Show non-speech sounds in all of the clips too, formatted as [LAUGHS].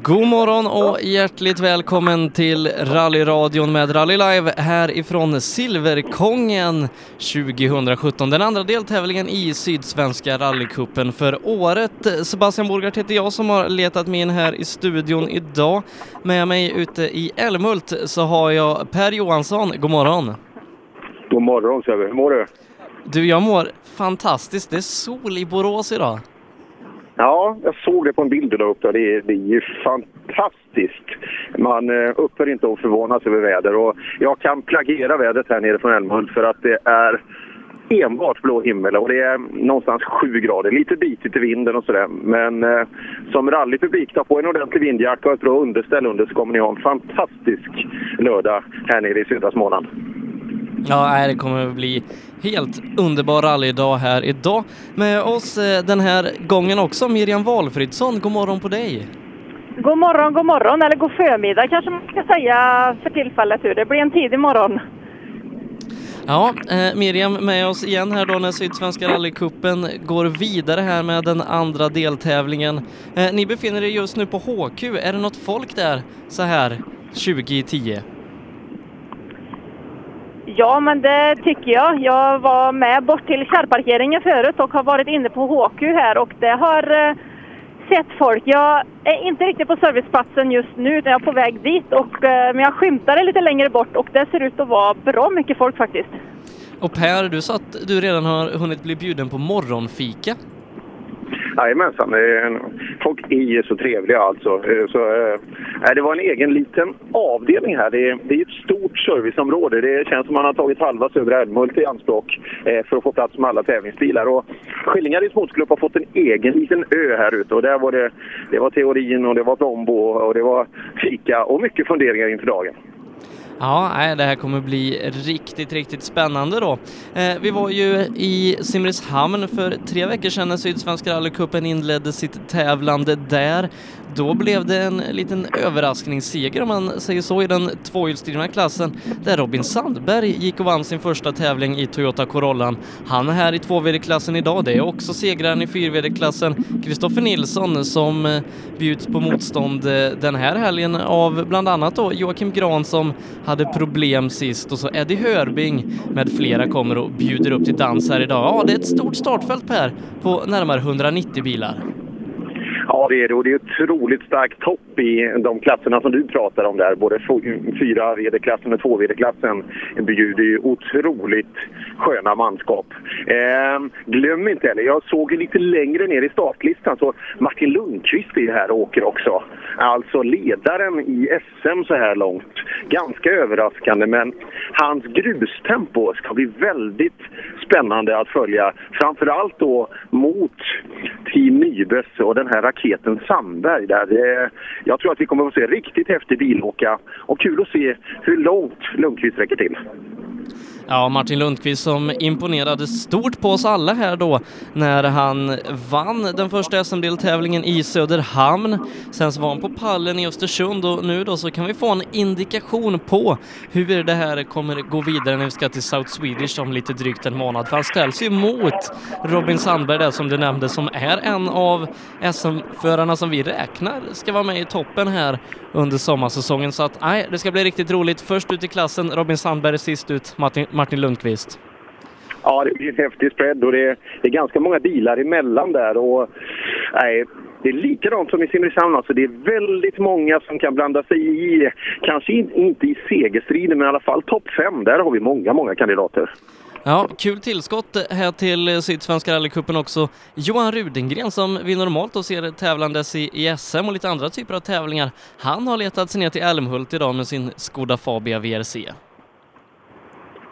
God morgon och hjärtligt välkommen till rallyradion med Rally Live härifrån Silverkongen 2017. Den andra deltävlingen i Sydsvenska rallycupen för året. Sebastian Borgart heter jag som har letat mig in här i studion idag. Med mig ute i Älmhult så har jag Per Johansson. God morgon! God morgon Sebbe, hur mår du? Du, jag mår fantastiskt. Det är sol i Borås idag. Ja, jag såg det på en bild du la upp där. Det är, det är ju fantastiskt. Man eh, upphör inte att förvånas över väder och jag kan plagiera vädret här nere från Älmhult för att det är enbart blå himmel och det är någonstans sju grader. Lite bitigt i vinden och sådär. Men eh, som rallypublik, ta på en ordentlig vindjacka och ett bra underställ under så kommer ni ha en fantastisk lördag här nere i södra Småland. Ja, det kommer att bli helt underbar rallydag här idag. Med oss eh, den här gången också Miriam Valfridsson. God morgon på dig! God morgon, god morgon, eller god förmiddag kanske man ska säga för tillfället. Det blir en tidig morgon. Ja, eh, Miriam med oss igen här då när Sydsvenska rallycupen går vidare här med den andra deltävlingen. Eh, ni befinner er just nu på HQ. Är det något folk där så här 2010? Ja, men det tycker jag. Jag var med bort till kärrparkeringen förut och har varit inne på HQ här och det har eh, sett folk. Jag är inte riktigt på serviceplatsen just nu utan jag är på väg dit och, eh, men jag skymtade lite längre bort och det ser ut att vara bra mycket folk faktiskt. Och Per, du sa att du redan har hunnit bli bjuden på morgonfika. Jajamensan. Folk är ju så trevliga alltså. Eh, så, äh, det var en egen liten avdelning här. Det är, det är ett stort serviceområde. Det känns som man har tagit halva södra Älmhult i anspråk eh, för att få plats med alla tävlingsbilar. Och Skillingaryds motorklubb har fått en egen liten ö här ute och där var det, det var teorin och det var plombo och det var fika och mycket funderingar inför dagen. Ja, det här kommer bli riktigt, riktigt spännande då. Eh, vi var ju i Simrishamn för tre veckor sedan när Sydsvenska rallycupen inledde sitt tävlande där. Då blev det en liten överraskningsseger om man säger så i den tvåhjulsdrivna klassen där Robin Sandberg gick och vann sin första tävling i Toyota Corollan. Han är här i tvåvd-klassen idag. Det är också segraren i fyrvd-klassen, Kristoffer Nilsson som eh, bjuds på motstånd eh, den här helgen av bland annat då Joakim Gran som hade problem sist och så Eddie Hörbing med flera kommer och bjuder upp till dans här idag. Ja, det är ett stort startfält Per på närmare 190 bilar. Ja, det är det. Och det är otroligt stark topp i de klasserna som du pratar om där. Både 4 VD-klassen och 2 VD-klassen bjuder ju otroligt sköna manskap. Eh, glöm inte heller, jag såg ju lite längre ner i startlistan så Martin Lundqvist är ju här och åker också. Alltså ledaren i SM så här långt. Ganska överraskande men hans grustempo ska bli väldigt spännande att följa. Framförallt då mot Team Nybes och den här raketen Sandberg. Där jag tror att vi kommer att få se riktigt häftig bilåka och kul att se hur långt Lundqvist räcker till. Ja, Martin Lundqvist som imponerade stort på oss alla här då när han vann den första SM-deltävlingen i Söderhamn. Sen så var han på pallen i Östersund och nu då så kan vi få en indikation på hur det här kommer gå vidare när vi ska till South Swedish om lite drygt en månad. För han ställs ju mot Robin Sandberg där som du nämnde som är en av SM förarna som vi räknar ska vara med i toppen här under sommarsäsongen. Så att nej, det ska bli riktigt roligt. Först ut i klassen Robin Sandberg, sist ut Martin, Martin Lundqvist. Ja, det blir en häftig spread och det är, det är ganska många bilar emellan där. Och, nej, det är likadant som i Simrishamn. Alltså det är väldigt många som kan blanda sig i, kanske inte i segerstriden, men i alla fall topp fem. Där har vi många, många kandidater. Ja, kul tillskott här till eh, Sydsvenska rallycupen också. Johan Rudengren som vi normalt då ser tävlandes i, SM och lite andra typer av tävlingar. Han har letat sig ner till Älmhult idag med sin Skoda Fabia VRC.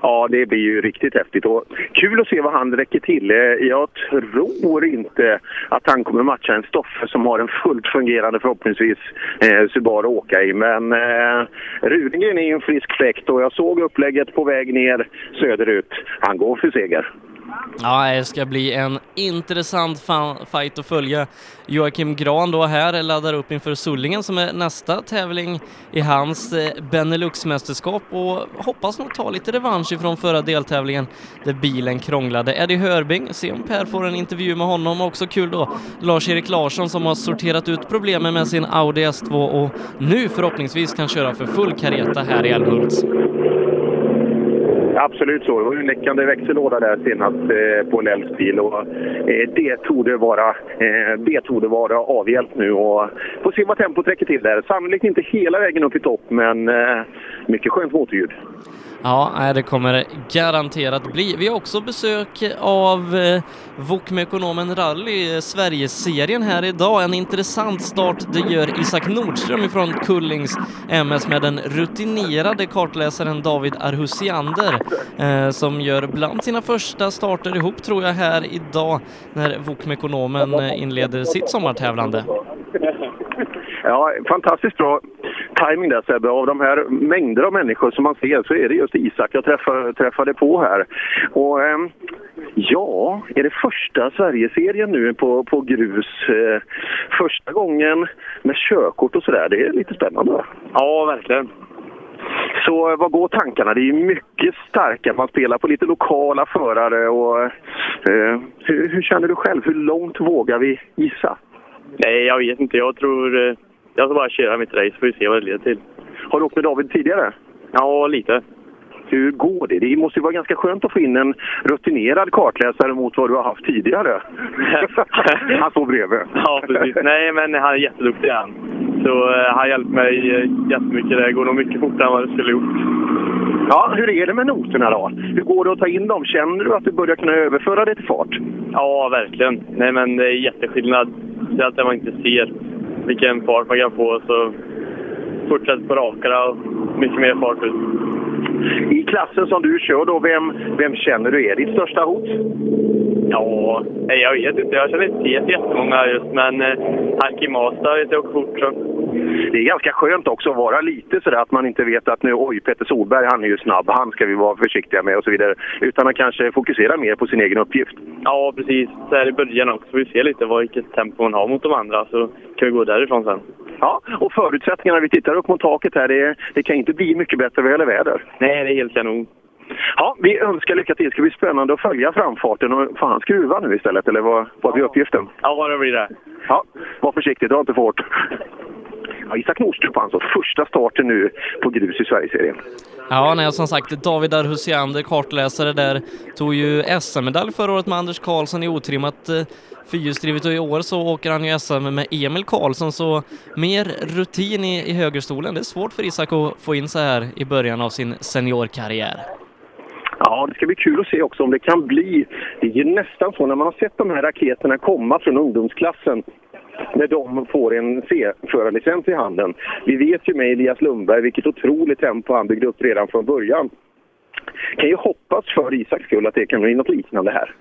Ja, det blir ju riktigt häftigt och kul att se vad han räcker till. Eh, jag tror inte att han kommer matcha en Stoffe som har en fullt fungerande förhoppningsvis eh, Subaru att åka i. Men eh, Rudingen är ju en frisk fläkt och jag såg upplägget på väg ner söderut. Han går för seger. Ja, det ska bli en intressant fight att följa. Joakim Gran då här laddar upp inför Sullingen som är nästa tävling i hans eh, Benelux-mästerskap och hoppas nog ta lite revansch ifrån förra deltävlingen där bilen krånglade. Eddie Hörbing, se om Per får en intervju med honom. Också kul då Lars-Erik Larsson som har sorterat ut problemen med sin Audi S2 och nu förhoppningsvis kan köra för full kareta här i Älmhult. Absolut så. Det var ju en läckande växellåda där senast eh, på en Elfsbil och eh, det torde vara, eh, det torde vara avhjälpt nu och får se vad tempot räcker till där. Sannolikt inte hela vägen upp i topp men eh, mycket skönt motorljud. Ja, det kommer det garanterat bli. Vi har också besök av eh, VOK med ekonomen Rally, eh, Sverigeserien här idag. En intressant start det gör Isak Nordström ifrån Kullings MS med den rutinerade kartläsaren David Arhusiander eh, som gör bland sina första starter ihop tror jag här idag när VOK med ekonomen eh, inleder sitt sommartävlande. Ja, fantastiskt bra timing där Sebbe. Av de här mängder av människor som man ser så är det just Isak jag träffade, träffade på här. Och eh, ja, är det första Sverigeserien nu på, på grus? Eh, första gången med körkort och sådär. Det är lite spännande. Ja, verkligen. Så vad går tankarna? Det är mycket starka. Man spelar på lite lokala förare. Och, eh, hur, hur, känner du själv? Hur långt vågar vi gissa? Nej, jag vet inte. Jag tror eh, jag ska bara köra mitt race får vi se vad det leder till. Har du åkt med David tidigare? Ja, lite. Hur går det? Det måste ju vara ganska skönt att få in en rutinerad kartläsare mot vad du har haft tidigare. [LAUGHS] han står bredvid. Ja, precis. Nej, men han är jätteduktig han. Så uh, han hjälpt mig uh, jättemycket. Det går nog mycket fortare än vad det skulle gjort. Ja, hur är det med noterna då? Hur går det att ta in dem? Känner du att du börjar kunna överföra det till fart? Ja, verkligen. Nej, men det är jätteskillnad. Det är att man inte ser vilken fart man kan få. Så fortsätt på rakarna och mycket mer fart ut. I klassen som du kör då, vem, vem känner du är ditt största hot? Ja, jag vet inte. Jag känner inte till jättemånga just, men eh, Hanki Masta vet jag åker fort. Så. Det är ganska skönt också att vara lite sådär att man inte vet att nu, oj, Petter Solberg, han är ju snabb, han ska vi vara försiktiga med och så vidare. Utan att kanske fokusera mer på sin egen uppgift. Ja, precis. Så här i början också. Vi ser lite vad, vilket tempo man har mot de andra, så kan vi gå därifrån sen. Ja, och förutsättningarna, vi tittar upp mot taket här, det, det kan inte bli mycket bättre vad gäller väder. Nej, det är helt kanon. Ja, vi önskar lycka till. Det ska bli spännande att följa framfarten och fan skruva nu istället, eller vad, vad blir uppgiften? Ja, det blir det. Ja, var försiktig, dra inte för hårt. Ja, Isak Nordstrup alltså, första starten nu på grus i Sverigeserien. Ja, nej, som sagt, David Arhusiander, kartläsare där, tog ju SM-medalj förra året med Anders Karlsson i otrimmat eh, fyrhjulsdrivet och i år så åker han ju SM med Emil Karlsson så mer rutin i, i högerstolen. Det är svårt för Isak att få in så här i början av sin seniorkarriär. Ja, det ska bli kul att se också om det kan bli... Det är ju nästan så när man har sett de här raketerna komma från ungdomsklassen när de får en C-förarlicens i handen. Vi vet ju med Elias Lundberg vilket otroligt tempo han byggde upp redan från början. Kan ju hoppas för Isaks skull att det kan bli något liknande här.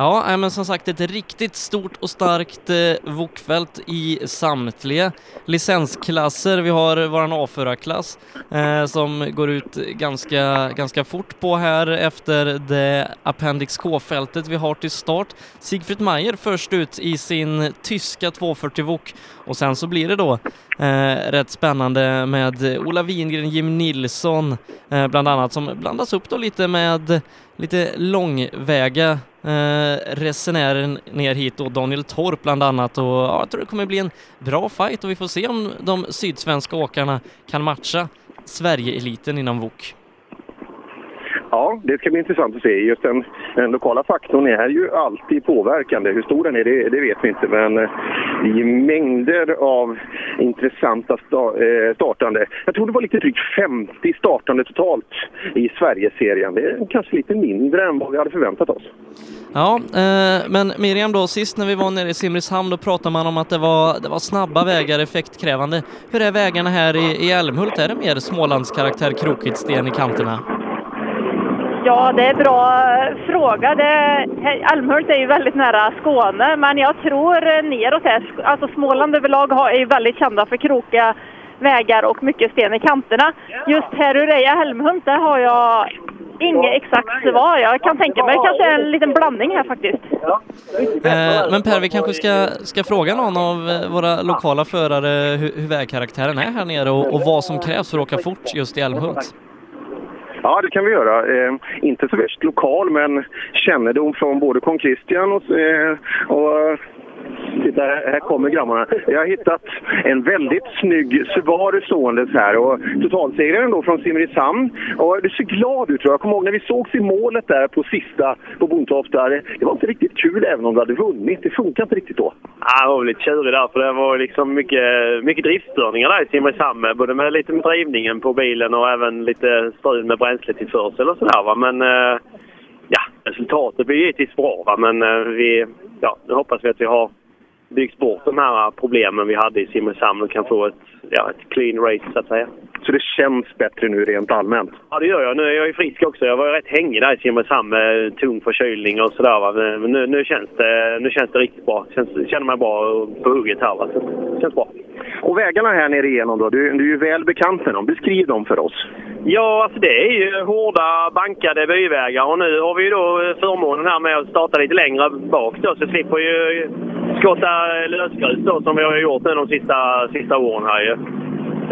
Ja, men som sagt ett riktigt stort och starkt eh, vokfält i samtliga licensklasser. Vi har våran A4-klass eh, som går ut ganska, ganska fort på här efter det Appendix K-fältet vi har till start. Sigfrid Mayer först ut i sin tyska 240 Wok och sen så blir det då eh, rätt spännande med Ola Wingren, Jim Nilsson eh, bland annat som blandas upp då lite med lite långväga eh, resenären ner hit och Daniel Torp bland annat och ja, jag tror det kommer bli en bra fight och vi får se om de sydsvenska åkarna kan matcha Sverige-eliten inom VOK. Ja, det ska bli intressant att se. Just den, den, lokala faktorn är ju alltid påverkande. Hur stor den är, det, det vet vi inte. Men eh, det är mängder av intressanta eh, startande. Jag tror det var lite drygt 50 startande totalt i Sverigeserien. Det är kanske lite mindre än vad vi hade förväntat oss. Ja, eh, men Miriam då, sist när vi var nere i Simrishamn då pratade man om att det var, det var snabba vägar, effektkrävande. Hur är vägarna här i, i Älmhult? Är det mer Smålandskaraktär, krokigt sten i kanterna? Ja, det är en bra fråga. Det, Älmhult är ju väldigt nära Skåne, men jag tror neråt här, alltså Småland överlag är ju väldigt kända för krokiga vägar och mycket sten i kanterna. Just här ur Älmhult, där har jag inget exakt svar. Jag kan tänka mig kanske en liten blandning här faktiskt. Eh, men Per, vi kanske ska, ska fråga någon av eh, våra lokala förare hur, hur vägkaraktären är här nere och, och vad som krävs för att åka fort just i Älmhult. Ja, det kan vi göra. Eh, inte så värst lokal, men kännedom från både kong Christian och, eh, och Titta, här kommer grabbarna. Jag har hittat en väldigt snygg Subaru ståendes här och totalsegraren då från Simrishamn. Och du ser glad ut tror jag. Jag kommer ihåg när vi sågs i målet där på sista på Bontofta. Det var inte riktigt kul även om du hade vunnit. Det funkar inte riktigt då. Ja, det var lite tjurig där för det var liksom mycket, mycket driftstörningar där i Simrishamn. Både med lite med drivningen på bilen och även lite strul med bränsletillförsel och sådär. Men eh, ja, resultatet blir givetvis bra. Va? Men eh, vi, ja, nu hoppas vi att vi har byggt bort de här problemen vi hade i Simrishamn och kan få ett, ja, ett clean race så att säga. Så det känns bättre nu rent allmänt? Ja, det gör jag. Nu är jag ju frisk också. Jag var ju rätt hängig där i Simrishamn med tung förkylning och sådär. Men nu, nu, känns det, nu känns det riktigt bra. Känns, känner mig bra på hugget här. Va? Så känns bra. Och vägarna här nere igenom då? Du, du är ju väl bekant med dem. Beskriv dem för oss. Ja, alltså det är ju hårda bankade byvägar och nu har vi ju då eh, förmånen här med att starta lite längre bak då så slipper ju skotta lösgrus då som vi har gjort nu de sista, sista åren här ju.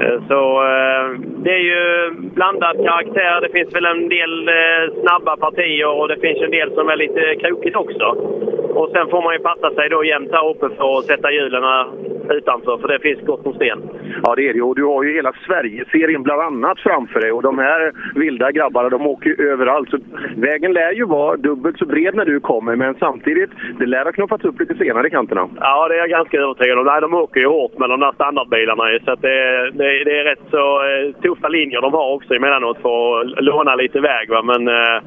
Eh, så eh, det är ju blandad karaktär. Det finns väl en del snabba partier och det finns en del som är lite krokigt också. Och sen får man ju passa sig då jämt här uppe för att sätta hjulen utanför, för det finns gott om sten. Ja, det är det. Och du har ju hela Sverigeserien bland annat framför dig. Och de här vilda grabbarna, de åker ju överallt. Så vägen lär ju vara dubbelt så bred när du kommer, men samtidigt, det lär ha knuffats upp lite senare i kanterna. Ja, det är jag ganska övertygad om. Nej, de åker ju hårt med de där standardbilarna så att det, det, det, är rätt så eh, tuffa linjer de har också emellanåt för att låna lite väg. Va? Men eh,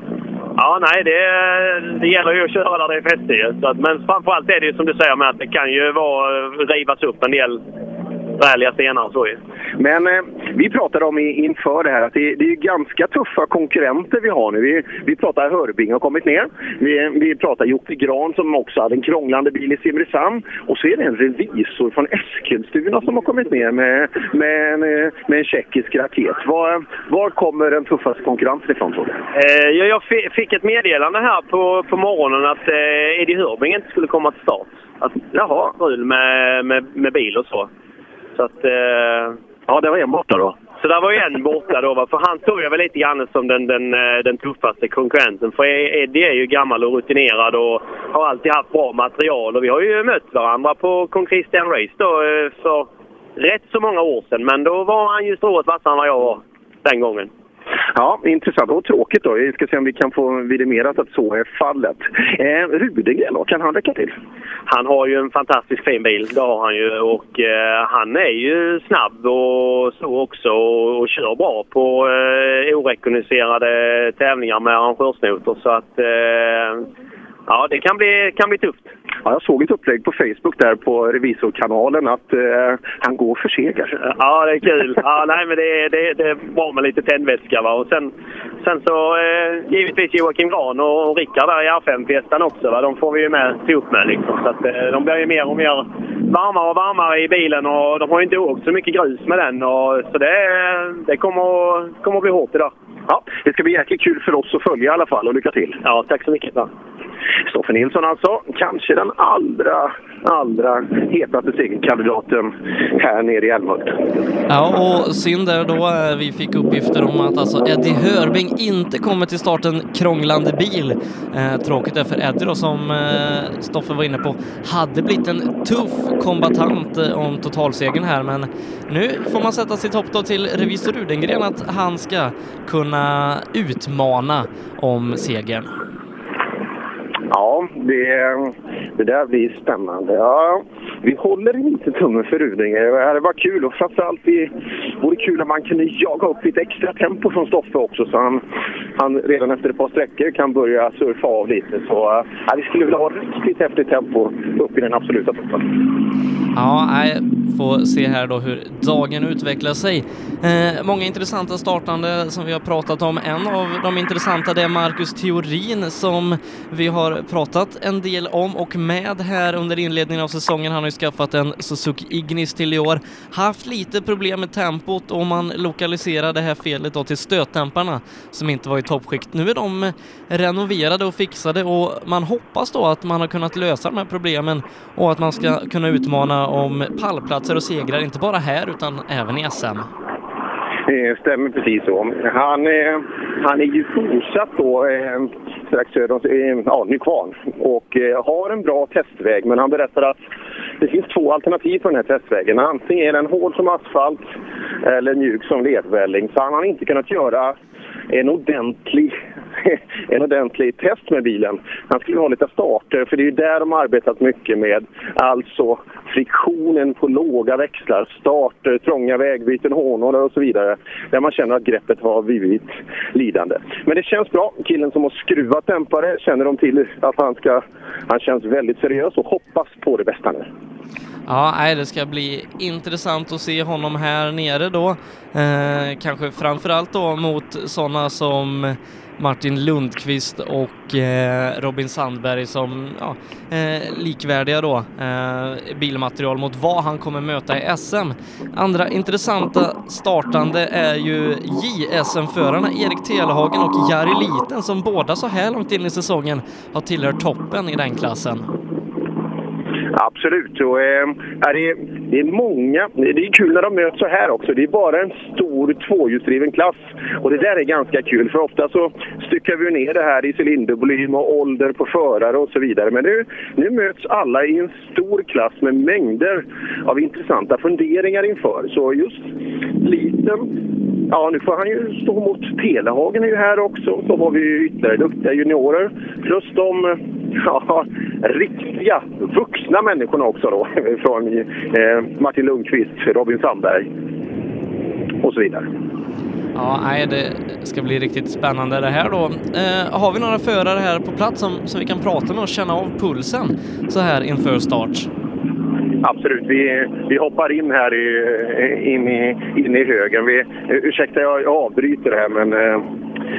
Ja, nej, det, det gäller ju att köra där det är fäste. Men framförallt är det ju som du säger med att det kan ju vara, eh, rivas upp en del räliga stenar så ju. Men eh, vi pratade om i, inför det här att det, det är ganska tuffa konkurrenter vi har nu. Vi, vi pratar Hörbing har kommit ner. Vi, vi pratar Jocke Gran som också hade en krånglande bil i Simrishamn. Och så är det en revisor från Eskilstuna som har kommit ner med, med, en, med en tjeckisk raket. Var, var kommer den tuffaste konkurrensen ifrån tror du? Eh, jag fick ett meddelande här på, på morgonen att eh, Eddie Hörbing inte skulle komma till start. Att, jaha, strul med, med, med bil och så. Så att, eh, ja, det var en borta då. Så där var ju en borta då. Va? För han tog jag väl lite grann som den, den, eh, den tuffaste konkurrenten. För e- Eddie är ju gammal och rutinerad och har alltid haft bra material. Och vi har ju mött varandra på Kong Christian Race då eh, för rätt så många år sedan. Men då var han ju strået vassare än vad jag var den gången. Ja, intressant och tråkigt då. Vi ska se om vi kan få vidimerat att så är fallet. Eh, Rudengren då, kan han räcka till? Han har ju en fantastiskt fin bil, det har han ju. Och eh, han är ju snabb och så också och, och kör bra på eh, orekognoserade tävlingar med arrangörsnoter. Så att eh, ja, det kan bli, kan bli tufft. Ja, jag såg ett upplägg på Facebook där på revisorkanalen att eh, han går för seger. Ja, det är kul. Ja, nej, men det, det, det är bra med lite tändvätska. Va? Och sen, sen så eh, givetvis Joakim Gran och Rickard där i R5-festan också. Va? De får vi ju med ihop med. Liksom. Så att, eh, de blir ju mer och mer varmare och varmare i bilen och de har ju inte åkt så mycket grus med den. Och, så det, det kommer, kommer att bli hårt idag. Ja, det ska bli jäkligt kul för oss att följa i alla fall och lycka till. Ja, tack så mycket. Stoffe Nilsson alltså, kanske den allra, allra hetaste segerkandidaten här nere i Älmhult. Ja, och synd där då. Eh, vi fick uppgifter om att alltså Eddie Hörbing inte kommer till starten krånglande bil. Eh, tråkigt är för Eddie då, som eh, Stoffe var inne på, hade blivit en tuff kombatant eh, om totalsegern här, men nu får man sätta sitt hopp då till revisor Rudengren att han ska kunna utmana om segern. Ja, det, det där blir spännande. Ja, vi håller inte tummen för Rudinge. Det var kul och framförallt det vore kul om man kunde jaga upp lite extra tempo från Stoffe också så han, han redan efter ett par sträckor kan börja surfa av lite. Så ja, vi skulle vilja ha riktigt häftigt tempo upp i den absoluta toppen. Ja, jag får se här då hur dagen utvecklar sig. Eh, många intressanta startande som vi har pratat om. En av de intressanta det är Marcus Theorin som vi har pratat en del om och med här under inledningen av säsongen. Han har ju skaffat en Suzuki Ignis till i år. Haft lite problem med tempot och man lokaliserar det här felet då till stötdämparna som inte var i toppskikt. Nu är de renoverade och fixade och man hoppas då att man har kunnat lösa de här problemen och att man ska kunna utmana om pallplatser och segrar, inte bara här utan även i SM. Det stämmer precis så. Han, eh, han är ju fortsatt då eh, strax söder om eh, ja, Nykvarn och har en bra testväg. Men han berättar att det finns två alternativ på den här testvägen. Antingen är den hård som asfalt eller mjuk som ledvälling. Så han har inte kunnat göra en ordentlig, [LAUGHS] en ordentlig test med bilen. Han skulle ha lite starter, för det är ju där de har arbetat mycket med. Alltså friktionen på låga växlar, starter, trånga vägbyten, hånor och så vidare. Där man känner att greppet har blivit lidande. Men det känns bra. Killen som har skruvat dämpare känner de till att han ska... Han känns väldigt seriös och hoppas på det bästa nu. Ja, nej, det ska bli intressant att se honom här nere då. Eh, kanske framförallt då mot sådana som Martin Lundqvist och eh, Robin Sandberg som ja, eh, likvärdiga då eh, bilmaterial mot vad han kommer möta i SM. Andra intressanta startande är ju JSM-förarna Erik Telehagen och Jari Liten som båda så här långt in i säsongen har tillhört toppen i den klassen. Absolut. Och, eh, det, är, det är många. Det är kul när de möts så här också. Det är bara en stor tvåhjulsdriven klass. Och det där är ganska kul, för ofta så styckar vi ner det här i cylindervolym och ålder på förare och så vidare. Men nu, nu möts alla i en stor klass med mängder av intressanta funderingar inför. Så just liten Ja, nu får han ju stå mot Telehagen är ju här också. Så har vi ytterligare duktiga juniorer. Plus de [LAUGHS] ja, riktiga vuxna människorna också då. [LAUGHS] Från eh, Martin Lundqvist, Robin Sandberg och så vidare. Ja, nej, det ska bli riktigt spännande det här då. Eh, har vi några förare här på plats som, som vi kan prata med och känna av pulsen så här inför start? Absolut. Vi, vi hoppar in här i, in, i, in i högen. Vi, ursäkta, jag, jag avbryter här, men eh,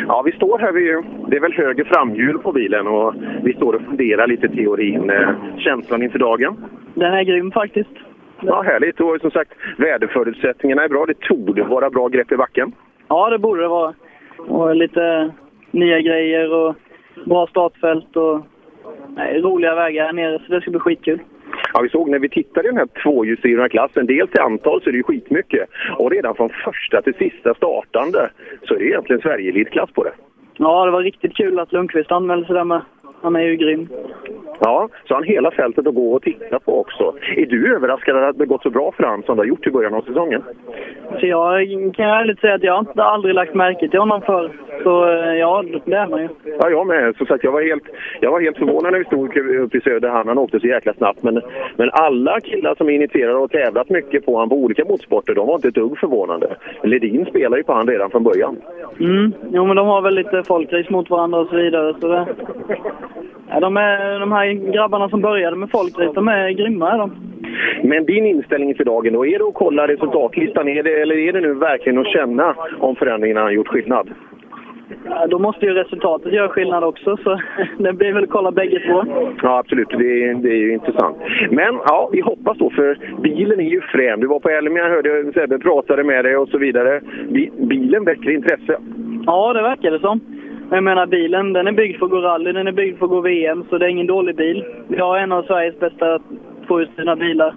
ja, vi står här vid... Det är väl höger framhjul på bilen och vi står och funderar lite teorin. Eh, känslan inför dagen? Den är grym faktiskt. Ja, härligt. Och som sagt, väderförutsättningarna är bra. Det torde vara bra grepp i backen. Ja, det borde det vara. Och lite nya grejer och bra startfält och nej, roliga vägar här nere, så det ska bli skitkul. Ja, vi såg när vi tittade i den här tvåhjulsdrivna klassen, dels i antal så är det ju skitmycket. Och redan från första till sista startande så är det egentligen Sverige-elitklass på det. Ja, det var riktigt kul att Lundqvist anmälde sig där med. Han är ju grym. Ja, så han hela fältet att gå och titta på också. Är du överraskad att det gått så bra för honom som det har gjort i början av säsongen? Så jag kan ärligt säga att jag har aldrig lagt märke till honom förr. Så eh, ja, det är man ju. Ja, jag med. Som sagt, jag var helt, jag var helt förvånad när vi stod uppe i Söderhamn. Han åkte så jäkla snabbt. Men, men alla killar som är initierade och tävlat mycket på honom på olika motorsporter, de var inte ett dugg förvånade. Ledin spelar ju på honom redan från början. Mm, jo men de har väl lite folkrace mot varandra och så vidare. Så det... Ja, de, är, de här grabbarna som började med folkrace, de är grymma är de. Men din inställning för dagen då, är det att kolla resultatlistan är det, eller är det nu verkligen att känna om förändringarna har gjort skillnad? Ja, då måste ju resultatet göra skillnad också, så [LAUGHS] det blir väl att kolla bägge två. Ja, absolut. Det är, det är ju intressant. Men ja, vi hoppas då, för bilen är ju frän. Du var på Elmia, hörde Sebbe pratade med dig och så vidare. Bilen väcker intresse. Ja, det verkar det som. Jag menar bilen, den är byggd för att gå rally, den är byggd för att gå VM, så det är ingen dålig bil. Vi har en av Sveriges bästa tvåhjulsdrivna bilar.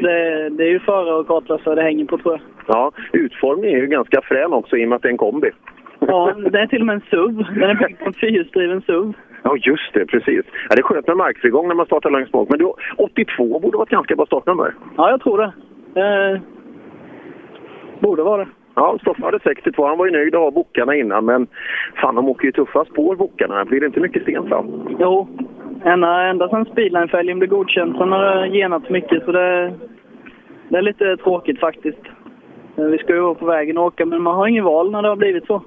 Det, det, är ju förare och kartläsare det hänger på tror jag. Ja, utformningen är ju ganska frän också i och med att det är en kombi. Ja, det är till och med en SUV. Den är byggd på en fyrhjulsdriven SUV. Ja, just det. Precis. Ja, det är skönt med markfrigång när man startar längst bak. Men du, 82 borde vara ett ganska bra startnummer. Ja, jag tror det. Eh, borde vara det. Ja, Stoffe hade 62. Han var ju nöjd att ha bokarna innan, men fan, de åker ju tuffa spår, bokarna. Blir det inte mycket sten fram? Jo, ända, ända sedan speedline-fälgen blev godkänd så har det genat mycket, så det, det är lite tråkigt faktiskt. Vi ska ju vara på vägen och åka, men man har ingen val när det har blivit så.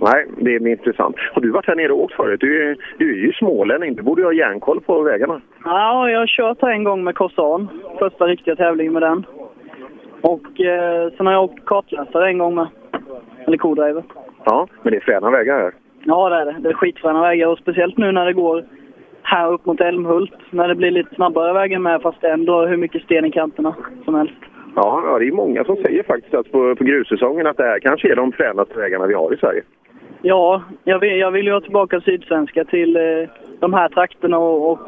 Nej, det är intressant. Har du varit här nere och åkt förut? Du är, du är ju smålänning. Du borde ju ha järnkoll på vägarna. Ja, jag har kört här en gång med Corsan. Första riktiga tävlingen med den. Och eh, sen har jag åkt kartläsare en gång med. Eller co-driver. Ja, men det är fräna vägar här. Ja, det är det. Det är skitfräna vägar och speciellt nu när det går här upp mot Älmhult. När det blir lite snabbare vägar med fast ändå hur mycket sten i kanterna som helst. Ja, ja det är många som säger faktiskt att på, på grussäsongen att det här kanske är de fränaste vägarna vi har i Sverige. Ja, jag vill, jag vill ju ha tillbaka Sydsvenska till eh, de här trakterna och, och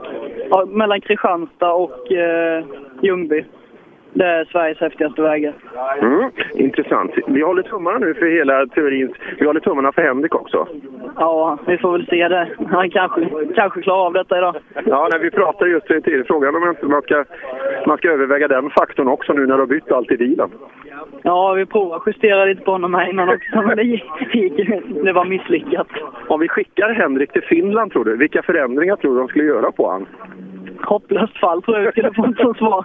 ja, mellan Kristianstad och eh, Ljungby. Det är Sveriges häftigaste vägar. Mm, intressant. Vi håller tummarna nu för hela teorins... Vi håller tummarna för Henrik också. Ja, vi får väl se det. Han kanske, kanske klarar av detta idag. Ja, när vi pratade just tidigare, frågan om man ska, man ska överväga den faktorn också nu när du har bytt allt i bilen. Ja, vi provade justera lite på honom här innan också, men det gick, det var misslyckat. Om vi skickar Henrik till Finland, tror du, vilka förändringar tror du de skulle göra på han? Hopplöst fall tror jag vi skulle få som svar.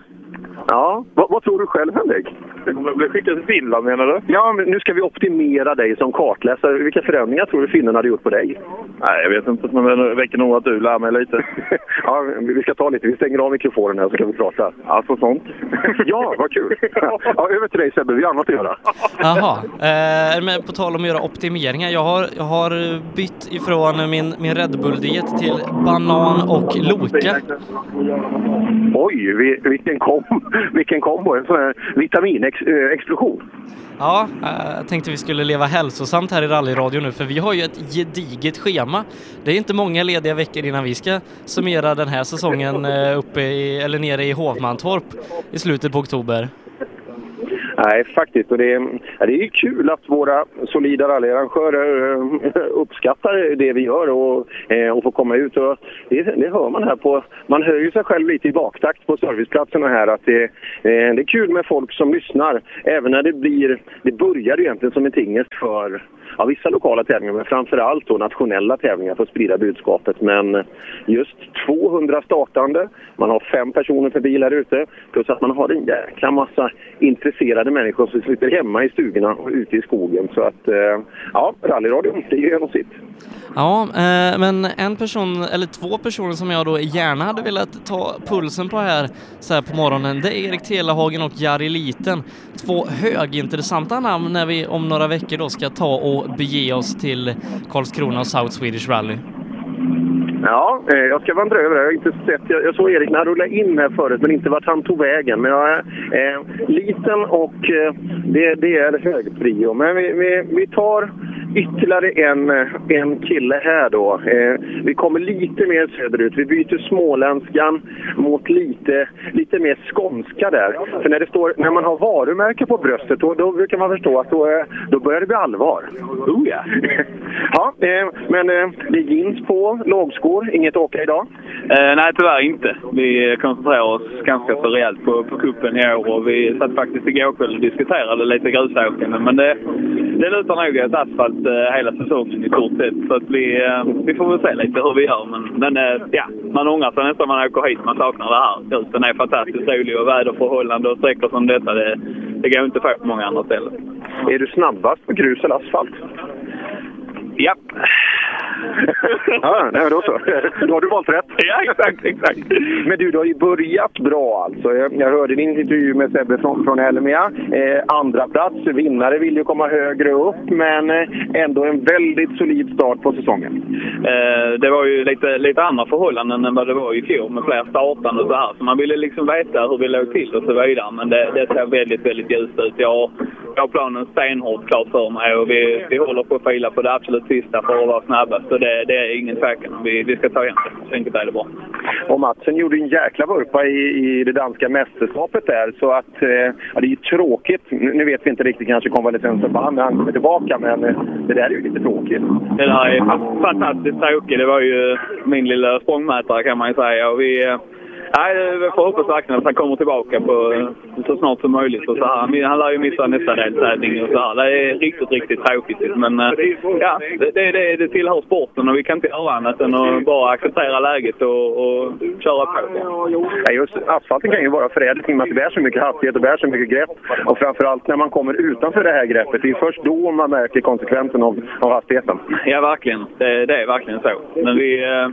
Ja, vad, vad, tror du själv Henrik? Det kommer att bli skickat till Finland menar du? Ja, men nu ska vi optimera dig som kartläsare. Vilka förändringar tror du finnarna hade gjort på dig? Nej, jag vet inte, men det räcker nog att du lär mig lite. [LAUGHS] ja, vi ska ta lite. Vi stänger av mikrofonen här så kan vi prata. Alltså sånt. [LAUGHS] ja, vad kul! [LAUGHS] ja, över till dig Sebbe, vi har annat att göra. Jaha, eh, men på tal om att göra optimeringar. Jag har, jag har bytt ifrån min, min Red Bull-diet till banan och Loka. Oj, vilken kom [LAUGHS] vilken kombo! En sån här vitaminexplosion. Eh, ja, eh, jag tänkte vi skulle leva hälsosamt här i rallyradion nu för vi har ju ett gediget schema. Det är inte många lediga veckor innan vi ska summera den här säsongen eh, uppe i, eller nere i Hovmantorp i slutet på oktober. Nej, faktiskt. Och det, är, det är kul att våra solida rallyarrangörer eh, uppskattar det vi gör och, eh, och får komma ut. Och det, det hör man här på... Man hör ju sig själv lite i baktakt på serviceplatserna här att det, eh, det är kul med folk som lyssnar. Även när det blir... Det börjar egentligen som en tingest för ja, vissa lokala tävlingar, men framförallt då nationella tävlingar för att sprida budskapet. Men eh, just 200 startande, man har fem personer per bil här ute, plus att man har en jäkla massa intresserade människor som sitter hemma i stugorna och ute i skogen. Så att, eh, ja, rallyradion, det gör nog sitt. Ja, eh, men en person, eller två personer som jag då gärna hade velat ta pulsen på här så här på morgonen, det är Erik Telehagen och Jari Liten. Två högintressanta namn när vi om några veckor då ska ta och bege oss till Karlskrona och South Swedish Rally. Ja, eh, jag ska vandra över Jag har inte sett, jag, jag såg Erik när han rullade in här förut, men inte vart han tog vägen. Men jag är eh, liten och eh, det, det är hög prio. Men vi, vi, vi tar ytterligare en, en kille här då. Eh, vi kommer lite mer söderut. Vi byter småländskan mot lite, lite mer skånska där. För när, det står, när man har varumärke på bröstet då, då brukar man förstå att då, eh, då börjar det bli allvar. Oh ja! [LAUGHS] ja, eh, men eh, det är jeans på, lågskor, inget åka idag? Eh, nej, tyvärr inte. Vi koncentrerar oss ganska så rejält på, på kuppen i år och vi satt faktiskt igår kväll och diskuterade lite grusåkande. Men det, det lutar nog åt asfalt eh, hela säsongen i stort sett. Så att vi, eh, vi får väl se lite hur vi gör. Men, men eh, ja, man ångrar sig nästan när man åker hit. Man saknar det här. Grusen är fantastiskt rolig och väderförhållanden och sträckor som detta, det, det går inte att få på många andra ställen. Är du snabbast på grus eller asfalt? Japp. ja, nej, då så. Då har du valt rätt. Ja, exakt, exakt. Men du, du har ju börjat bra alltså. Jag, jag hörde din intervju med Sebbe från, från Elmia. Eh, andra plats, vinnare vill ju komma högre upp, men eh, ändå en väldigt solid start på säsongen. Eh, det var ju lite, lite andra förhållanden än vad det var i fjol med fler startande och så här. Så man ville liksom veta hur vi låg till och så vidare. Men det, det ser väldigt, väldigt ljust ut. Jag, jag har planen stenhårt klar för mig och vi, vi håller på att fila på det absolut sista för att vara snabbast. Så det, det är ingen tvekan. Vi, vi ska ta igen det. Så enkelt är det bara. Och Matsen gjorde en jäkla vurpa i, i det danska mästerskapet där. Så att, eh, ja, det är ju tråkigt. Nu vet vi inte riktigt kanske konvalescensförband när han kommer tillbaka, men eh, det där är ju lite tråkigt. Det där är fantastiskt tråkigt. Det var ju min lilla språngmätare kan man ju säga. Och vi, eh, Nej, vi får hoppas verkligen att han kommer tillbaka på, så snart som möjligt. Och så här. Han lär ju missa nästa deltävling och så här. Det är riktigt, riktigt tråkigt. Men eh, ja, det, det, det tillhör sporten och vi kan inte göra annat än att bara acceptera läget och, och köra på. Ja, just asfalten kan ju vara förädling i och med att det bär så mycket hastighet och bär så mycket grepp. Och framförallt när man kommer utanför det här greppet. Det är först då man märker konsekvensen av, av hastigheten. Ja, verkligen. Det, det är verkligen så. Men vi, eh,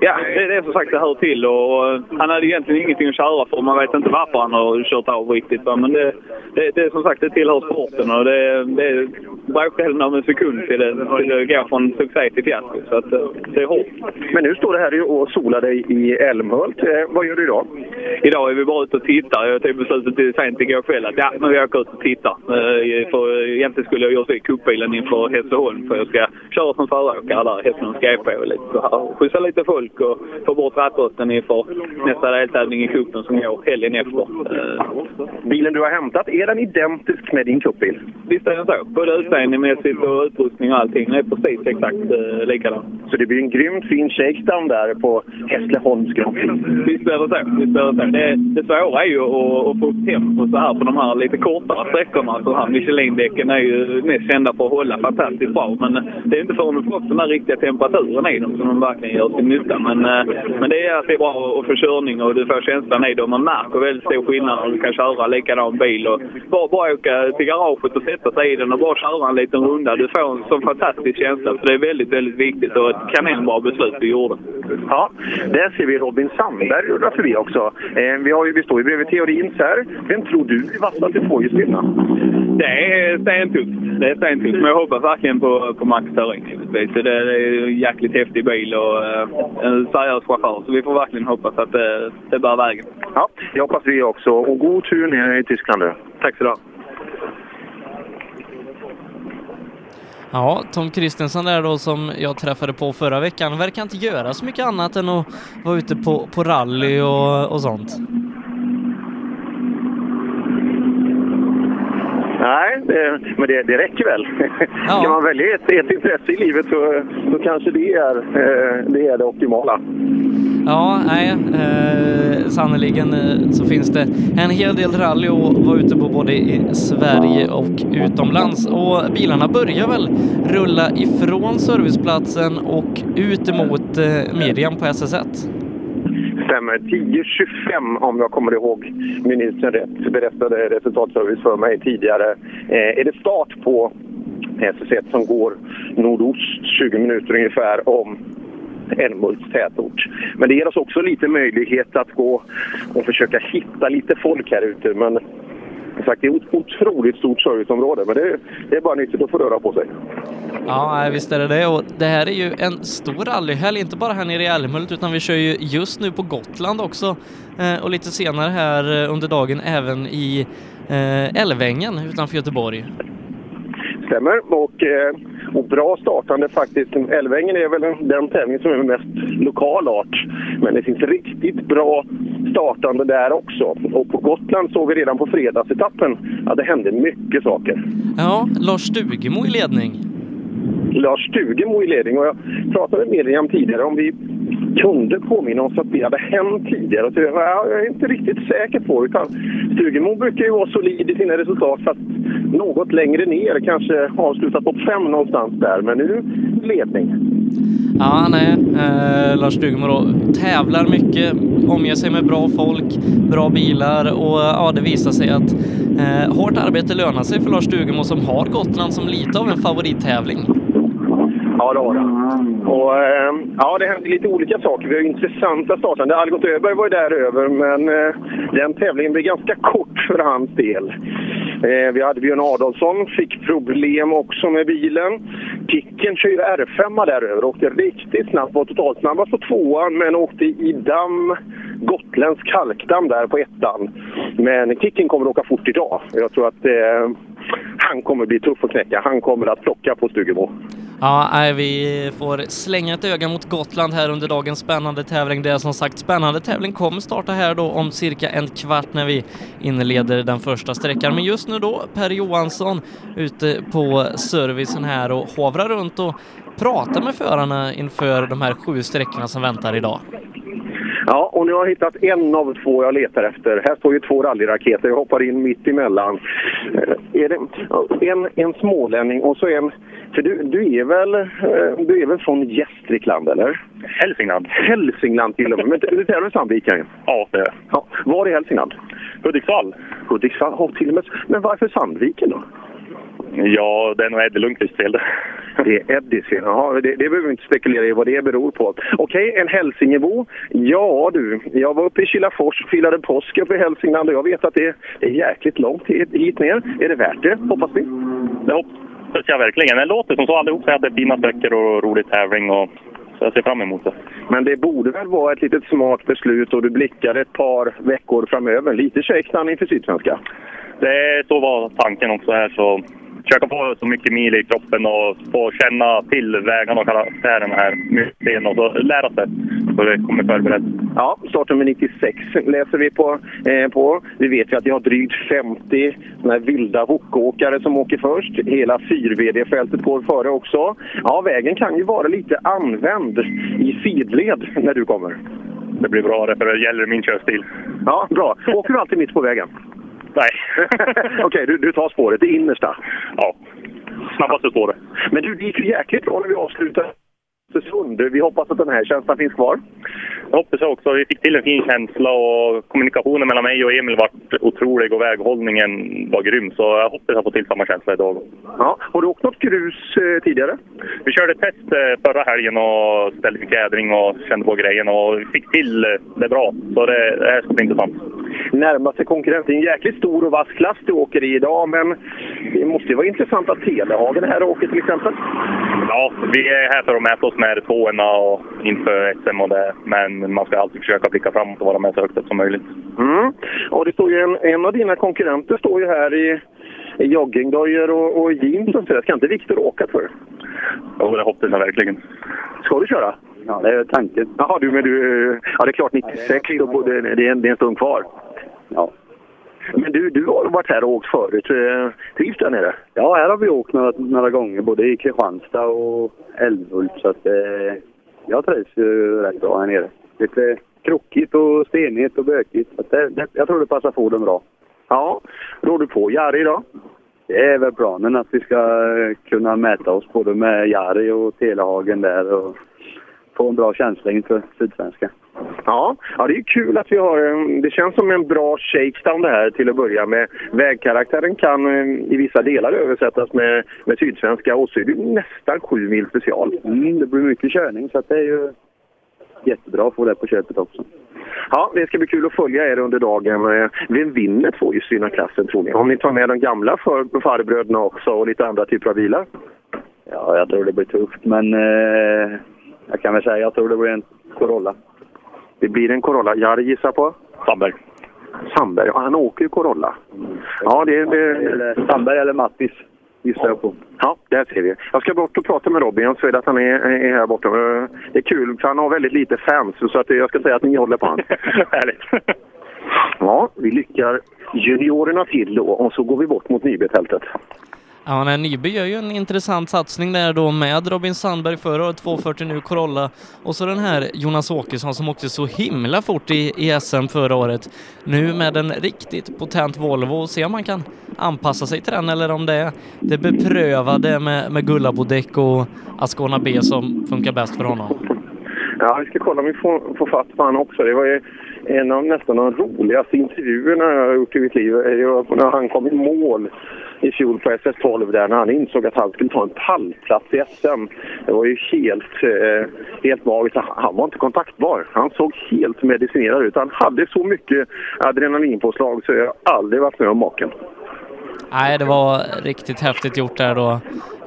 Ja, det, det är som sagt det hör till och han hade egentligen ingenting att köra för. Man vet inte varför han har kört av riktigt. Va? Men det, det, det är som sagt, det tillhör sporten och det, det är bråkdelen av en sekund till det, till det går från succé till fiasko. Så att, eh, det är hårt. Men nu står du här och solar dig i Älmhult. Eh, vad gör du idag? Idag är vi bara ute och tittar. Jag tog beslutet sent igår kväll att ja, men vi åker ut och tittar. Eh, för egentligen skulle jag göra cupbilen inför Hässleholm för jag ska köra som föråkare där Hässleholms GP och lite så här. Skjutsa lite folk och få bort rattrosten inför nästa deltävling i cupen som går helgen efter. Eh, Bilen du har hämtat, är den identisk med din cupbil? Visst är den så. Både utseendemässigt och utrustning och allting. Den är precis exakt eh, likadan. Så det blir en grymt fin shakedown där på Hässleholms. Visst är det så. Visst är det, så. Det, det svåra är ju att, att få upp tempo så här på de här lite kortare sträckorna. Så här Michelin-däcken är ju mest kända för att hålla fantastiskt bra. Men det är inte förrän du får upp den här riktiga temperaturen i dem som de verkligen gör sin nytta. Men, eh, men det är är bra att få körning och du får känslan i det. Man märker väldigt stor skillnad när du kan köra likadan bil. Och bara, bara åka till garaget och sätta sig i den och bara köra en liten runda. Du får en sån fantastisk känsla. Så det är väldigt, väldigt viktigt och ett kanonbra beslut du gjorde. Ja, där ser vi Robin Sandberg rulla förbi också. Eh, vi, har ju, vi står ju bredvid Theorins här. Vem tror du är vassast i tvåhjulsdrivna? Det är stentufft. Det är stentufft. Men jag hoppas verkligen på, på Max. Det, det är en jäkligt häftig bil och eh, en seriös chaufför. Så vi får verkligen hoppas att det, det bär vägen. Ja, det hoppas vi också. Och god tur ner i Tyskland nu. Tack så du. Ja, Tom Kristensen där då som jag träffade på förra veckan verkar inte göra så mycket annat än att vara ute på, på rally och, och sånt. Nej, det, men det, det räcker väl. [LAUGHS] Ja. Ska man välja ett, ett intresse i livet så, så kanske det är, eh, det är det optimala. Ja, nej, eh, sannerligen eh, så finns det en hel del rally att vara ute på både i Sverige och utomlands. Och bilarna börjar väl rulla ifrån serviceplatsen och ut emot eh, Miriam på SS1. Stämmer. 10.25 om jag kommer ihåg minuten rätt, berättade resultatservice för mig tidigare. Eh, är det start på SS1 som går nordost 20 minuter ungefär om Älmhults tätort. Men det ger oss också lite möjlighet att gå och försöka hitta lite folk här ute. Men sagt, det är ett otroligt stort serviceområde, men det, det är bara nyttigt att få röra på sig. Ja, visst är det det. Och det här är ju en stor rallyhelg, inte bara här nere i Älmhult, utan vi kör ju just nu på Gotland också. Eh, och lite senare här eh, under dagen även i eh, Älvängen utanför Göteborg. Stämmer. Och, eh, och bra startande faktiskt. Älvängen är väl den, den tävling som är mest lokal art. Men det finns riktigt bra startande där också. Och på Gotland såg vi redan på fredagsetappen att det hände mycket saker. Ja, Lars Stugemo i ledning. Lars Stugemo i ledning och jag pratade med Miriam tidigare om vi kunde påminna oss att det hade hänt tidigare. Så jag, jag är inte riktigt säker på utan Stugemo brukar ju vara solid i sina resultat fast något längre ner, kanske avslutat på fem någonstans där. Men nu ledning. Ja, nej, eh, Lars Stugemo då tävlar mycket, omger sig med bra folk, bra bilar och ja, det visar sig att eh, hårt arbete lönar sig för Lars Stugemo som har Gotland som lite av en favorittävling. Ja, det har han. Och, ja, det händer lite olika saker. Vi har intressanta startande. Algot Öberg var ju där över, men eh, den tävlingen blev ganska kort för hans del. Eh, vi hade Björn Adolfsson, fick problem också med bilen. Kicken kör ju R5 där över, åkte riktigt snabbt, var totalt snabbast på tvåan, men åkte i damm, gotländsk kalkdamm där på ettan. Men Kicken kommer att åka fort idag. Jag tror att eh, han kommer bli tuff att knäcka. Han kommer att plocka på Stugemo. Ja, nej, vi får slänga ett öga mot Gotland här under dagens spännande tävling. Det är som sagt spännande tävling kommer starta här då om cirka en kvart när vi inleder den första sträckan. Men just nu då Per Johansson ute på servicen här och hovrar runt och pratar med förarna inför de här sju sträckorna som väntar idag. Ja, och nu har jag hittat en av två jag letar efter. Här står ju två rallyraketer. Jag hoppar in mitt emellan. Eh, Är det en, en smålänning och så en... För du, du, är väl, eh, du är väl från Gästrikland, eller? Hälsingland. Hälsingland till och med. Men du tävlar i Sandviken? Ja, det är Ja. Var i Hälsingland? Hudiksvall. Hudiksvall? Oh, till och med. Men varför Sandviken då? Ja, det är nog Eddie Lundqvists fel det. [LAUGHS] Det är Eddies fel. Jaha, det, det behöver vi inte spekulera i vad det beror på. Okej, en Hälsingebo. Ja du, jag var uppe i Kilafors och firade påsk uppe i Hälsingland och jag vet att det är jäkligt långt hit, hit ner. Är det värt det, hoppas vi? Det hoppas jag verkligen. Det låter som så allihop säger att det är fina sträckor och rolig tävling. Och så jag ser fram emot det. Men det borde väl vara ett litet smart beslut och du blickar ett par veckor framöver. Lite shakedown inför Sydsvenska. Det så var tanken också här. Så försöka få så mycket mil i kroppen och få känna till vägarna och karaktären här mycket och så lära sig så det kommer förberett. Ja, startnummer 96 läser vi på, eh, på. Vi vet ju att vi har drygt 50 såna här vilda wokåkare som åker först. Hela 4VD-fältet går före också. Ja, vägen kan ju vara lite använd i sidled när du kommer. Det blir bra, det, för det gäller min körstil. Ja, bra. Åker du alltid mitt på vägen? Nej. [LAUGHS] Okej, okay, du, du tar spåret, det innersta. Ja, snabbaste spåret. Men du, det gick ju jäkligt bra när vi avslutade Östersund. Vi hoppas att den här känslan finns kvar. Jag hoppas också. Vi fick till en fin känsla och kommunikationen mellan mig och Emil var otrolig och väghållningen var grym. Så jag hoppas att få till samma känsla idag. Ja. Har du åkt något grus eh, tidigare? Vi körde test eh, förra helgen och ställde fjädring och kände på grejen och vi fick till det bra. Så det, det här ska bli intressant. Närmaste konkurrent. Det är en jäkligt stor och vass klass du åker i idag, men det måste ju vara intressant att Telehagen är här åker till exempel. Ja, vi är här för att mäta oss med tvåorna och inför SM och det. Men man ska alltid försöka blicka framåt och vara med så högt upp som möjligt. Mm. Och det står ju en, en av dina konkurrenter står ju här i, joggingdojor och, och jeans och sådär. Ska inte Viktor åka för? Jo, det hoppas jag verkligen. Ska du köra? Ja, det är tanken. Jaha, du, men du... Ja, det är klart 96, ja, det, är det, är, det, är en, det är en stund kvar. Ja. Men du, du har varit här och åkt förut. Trivs du där nere? Ja, här har vi åkt några, några gånger, både i Kristianstad och Älmhult. Så att, eh, jag trivs ju rätt bra här nere. Lite krokigt och stenigt och bökigt. Så det, det, jag tror det passar Forden bra. Ja. Rår du på Jari idag? Det är väl planen att vi ska kunna mäta oss både med Jari och Telehagen där och få en bra känsla inför Sydsvenska. Ja, ja, det är kul att vi har Det känns som en bra shakedown det här till att börja med. Vägkaraktären kan i vissa delar översättas med, med sydsvenska och så är det nästan sju mil special. Mm, det blir mycket körning så det är ju jättebra att få det på köpet också. Ja, det ska bli kul att följa er under dagen. Vem vinner tvåhjulsdrivna klassen tror ni? Om ni tar med de gamla för, farbröderna också och lite andra typer av bilar? Ja, jag tror det blir tufft men eh, jag kan väl säga jag tror det blir en Corolla. Det blir en Corolla. Jari gissar på? Sandberg. Sandberg, ja, han åker ju Corolla. Ja, det, det... Sandberg eller Mattis gissar jag på. Ja, där ser vi. Jag ska bort och prata med Robin. Jag ser att han är, är här borta. Det är kul, för han har väldigt lite fans. Så att jag ska säga att ni håller på honom. [LAUGHS] Härligt. ja, vi lyckar juniorerna till då och så går vi bort mot Nybetältet. Ja, nej, Nyby gör ju en intressant satsning där då med Robin Sandberg förra året, 240 nu Corolla och så den här Jonas Åkesson som åkte så himla fort i, i SM förra året. Nu med en riktigt potent Volvo och se om man kan anpassa sig till den eller om det är det beprövade med, med Gullabodäck och Ascona B som funkar bäst för honom. Ja, vi ska kolla om vi får, får fatt på honom också. Det var ju en av nästan de roligaste intervjuerna jag har gjort i mitt liv. När han kom i mål i fjol på SS12 där när han insåg att han skulle ta en pallplats i SM. Det var ju helt, eh, helt magiskt. Han var inte kontaktbar. Han såg helt medicinerad ut. Han hade så mycket adrenalinpåslag så jag har aldrig varit med om maken. Nej, det var riktigt häftigt gjort där då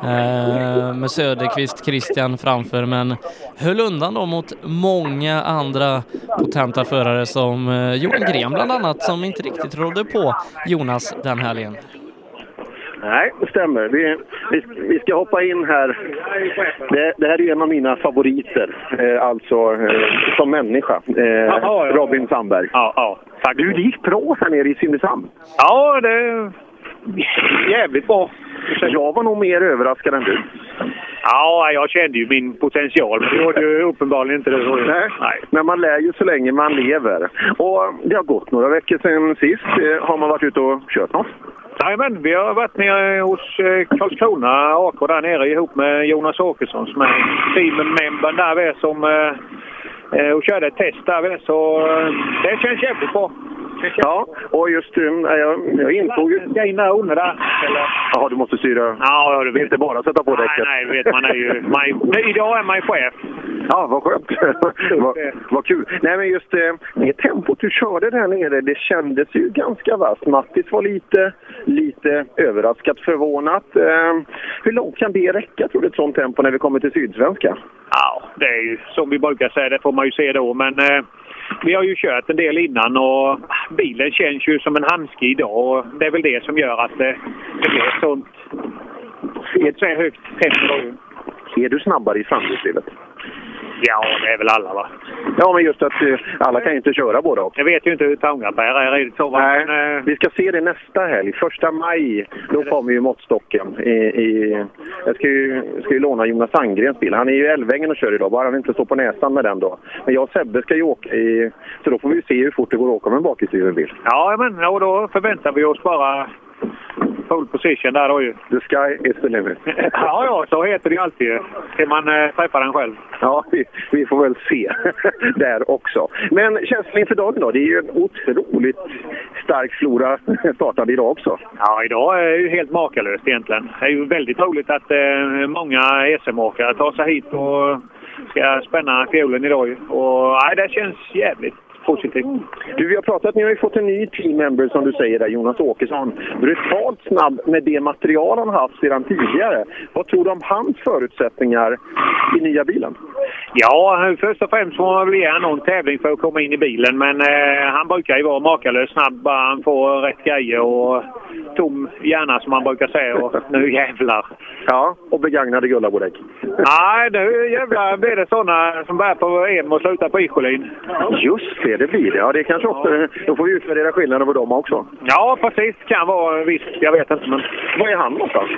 eh, med Söderqvist, Christian framför, men höll undan då mot många andra potenta förare som eh, Johan Gren bland annat, som inte riktigt rådde på Jonas den helgen. Nej, det stämmer. Vi, vi, vi, ska hoppa in här. Det, det, här är en av mina favoriter, eh, alltså eh, som människa. Eh, Robin Sandberg. Ja, ja. Tack. Du, det gick bra här nere i Simrishamn. Ja, det jävligt bra. Jag var nog mer överraskad än du. Ja, jag kände ju min potential, men det gjorde ju uppenbarligen inte det. Nej. Nej, men man lär ju så länge man lever. Och det har gått några veckor sedan sist. Har man varit ute och kört något? Jajamän, vi har varit nere hos eh, Karlskrona AK där nere ihop med Jonas Åkesson som är teammembern där vi som eh, eh, och körde ett test där. Så det känns jävligt bra. Ja, och just eh, jag, jag insåg ju... Ska in där omedelbart, eller? Jaha, du måste styra. Ja, du Det inte bara sätta på Nej, däcket. nej, vet man är ju... Man, idag är man ju chef. Ja, vad skönt. [LAUGHS] vad, vad kul. Nej, men just eh, det tempot du körde där nere, det kändes ju ganska vasst. Mattis var lite, lite överraskat, förvånat. Eh, hur långt kan det räcka, tror du, ett sånt tempo när vi kommer till Sydsvenska? Ja, det är ju som vi brukar säga, det får man ju se då. Men eh, vi har ju kört en del innan och bilen känns ju som en handske idag. Och det är väl det som gör att det, det blir ett sånt ett så här högt tempo. Är du snabbare i framhjulsdrivet? Ja, det är väl alla va? Ja, men just att eh, alla kan ju inte köra båda också. Jag vet ju inte hur Tångaberg är riktigt så. Nej, Men, eh, vi ska se det nästa helg. Första maj, då kommer ju måttstocken. I, i, jag ska ju, ska ju låna Jonas Sandgrens bil. Han är ju i Älvängen och kör idag, bara han inte står på näsan med den då. Men jag och Sebbe ska ju åka i... Så då får vi se hur fort det går att åka med en bakhjulsdriven bil. ja, men och då förväntar vi oss bara pole position där då ju. The sky is the limit. [LAUGHS] Ja, ja, så heter det ju alltid ju. Till man eh, träffar den själv. Ja, vi, vi får väl se [LAUGHS] där också. Men känslan inför dagen då? Det är ju en otroligt stark flora startade idag också. Ja, idag är det ju helt makalöst egentligen. Det är ju väldigt roligt att eh, många SM-åkare tar sig hit och ska spänna fiolen idag. Och nej, det känns jävligt positivt. Du, vi har pratat, ni har ju fått en ny team member som du säger där, Jonas Åkesson. Brutalt snabb med det material han haft sedan tidigare. Vad tror du om hans förutsättningar i nya bilen? Ja, först och främst får man väl ge någon tävling för att komma in i bilen. Men eh, han brukar ju vara makalöst snabb bara han får rätt grejer och tom hjärna som man brukar säga. Och nu jävlar! Ja, och begagnade Gullabodäck. Nej, nu jävlar blir det sådana som börjar på EM och slutar på Ischolin. Just det, det blir det. Ja, det kanske också, då får vi utvärdera skillnaden på dem också. Ja, precis. Kan vara visst. Jag vet inte. Men... Vad är han någonstans?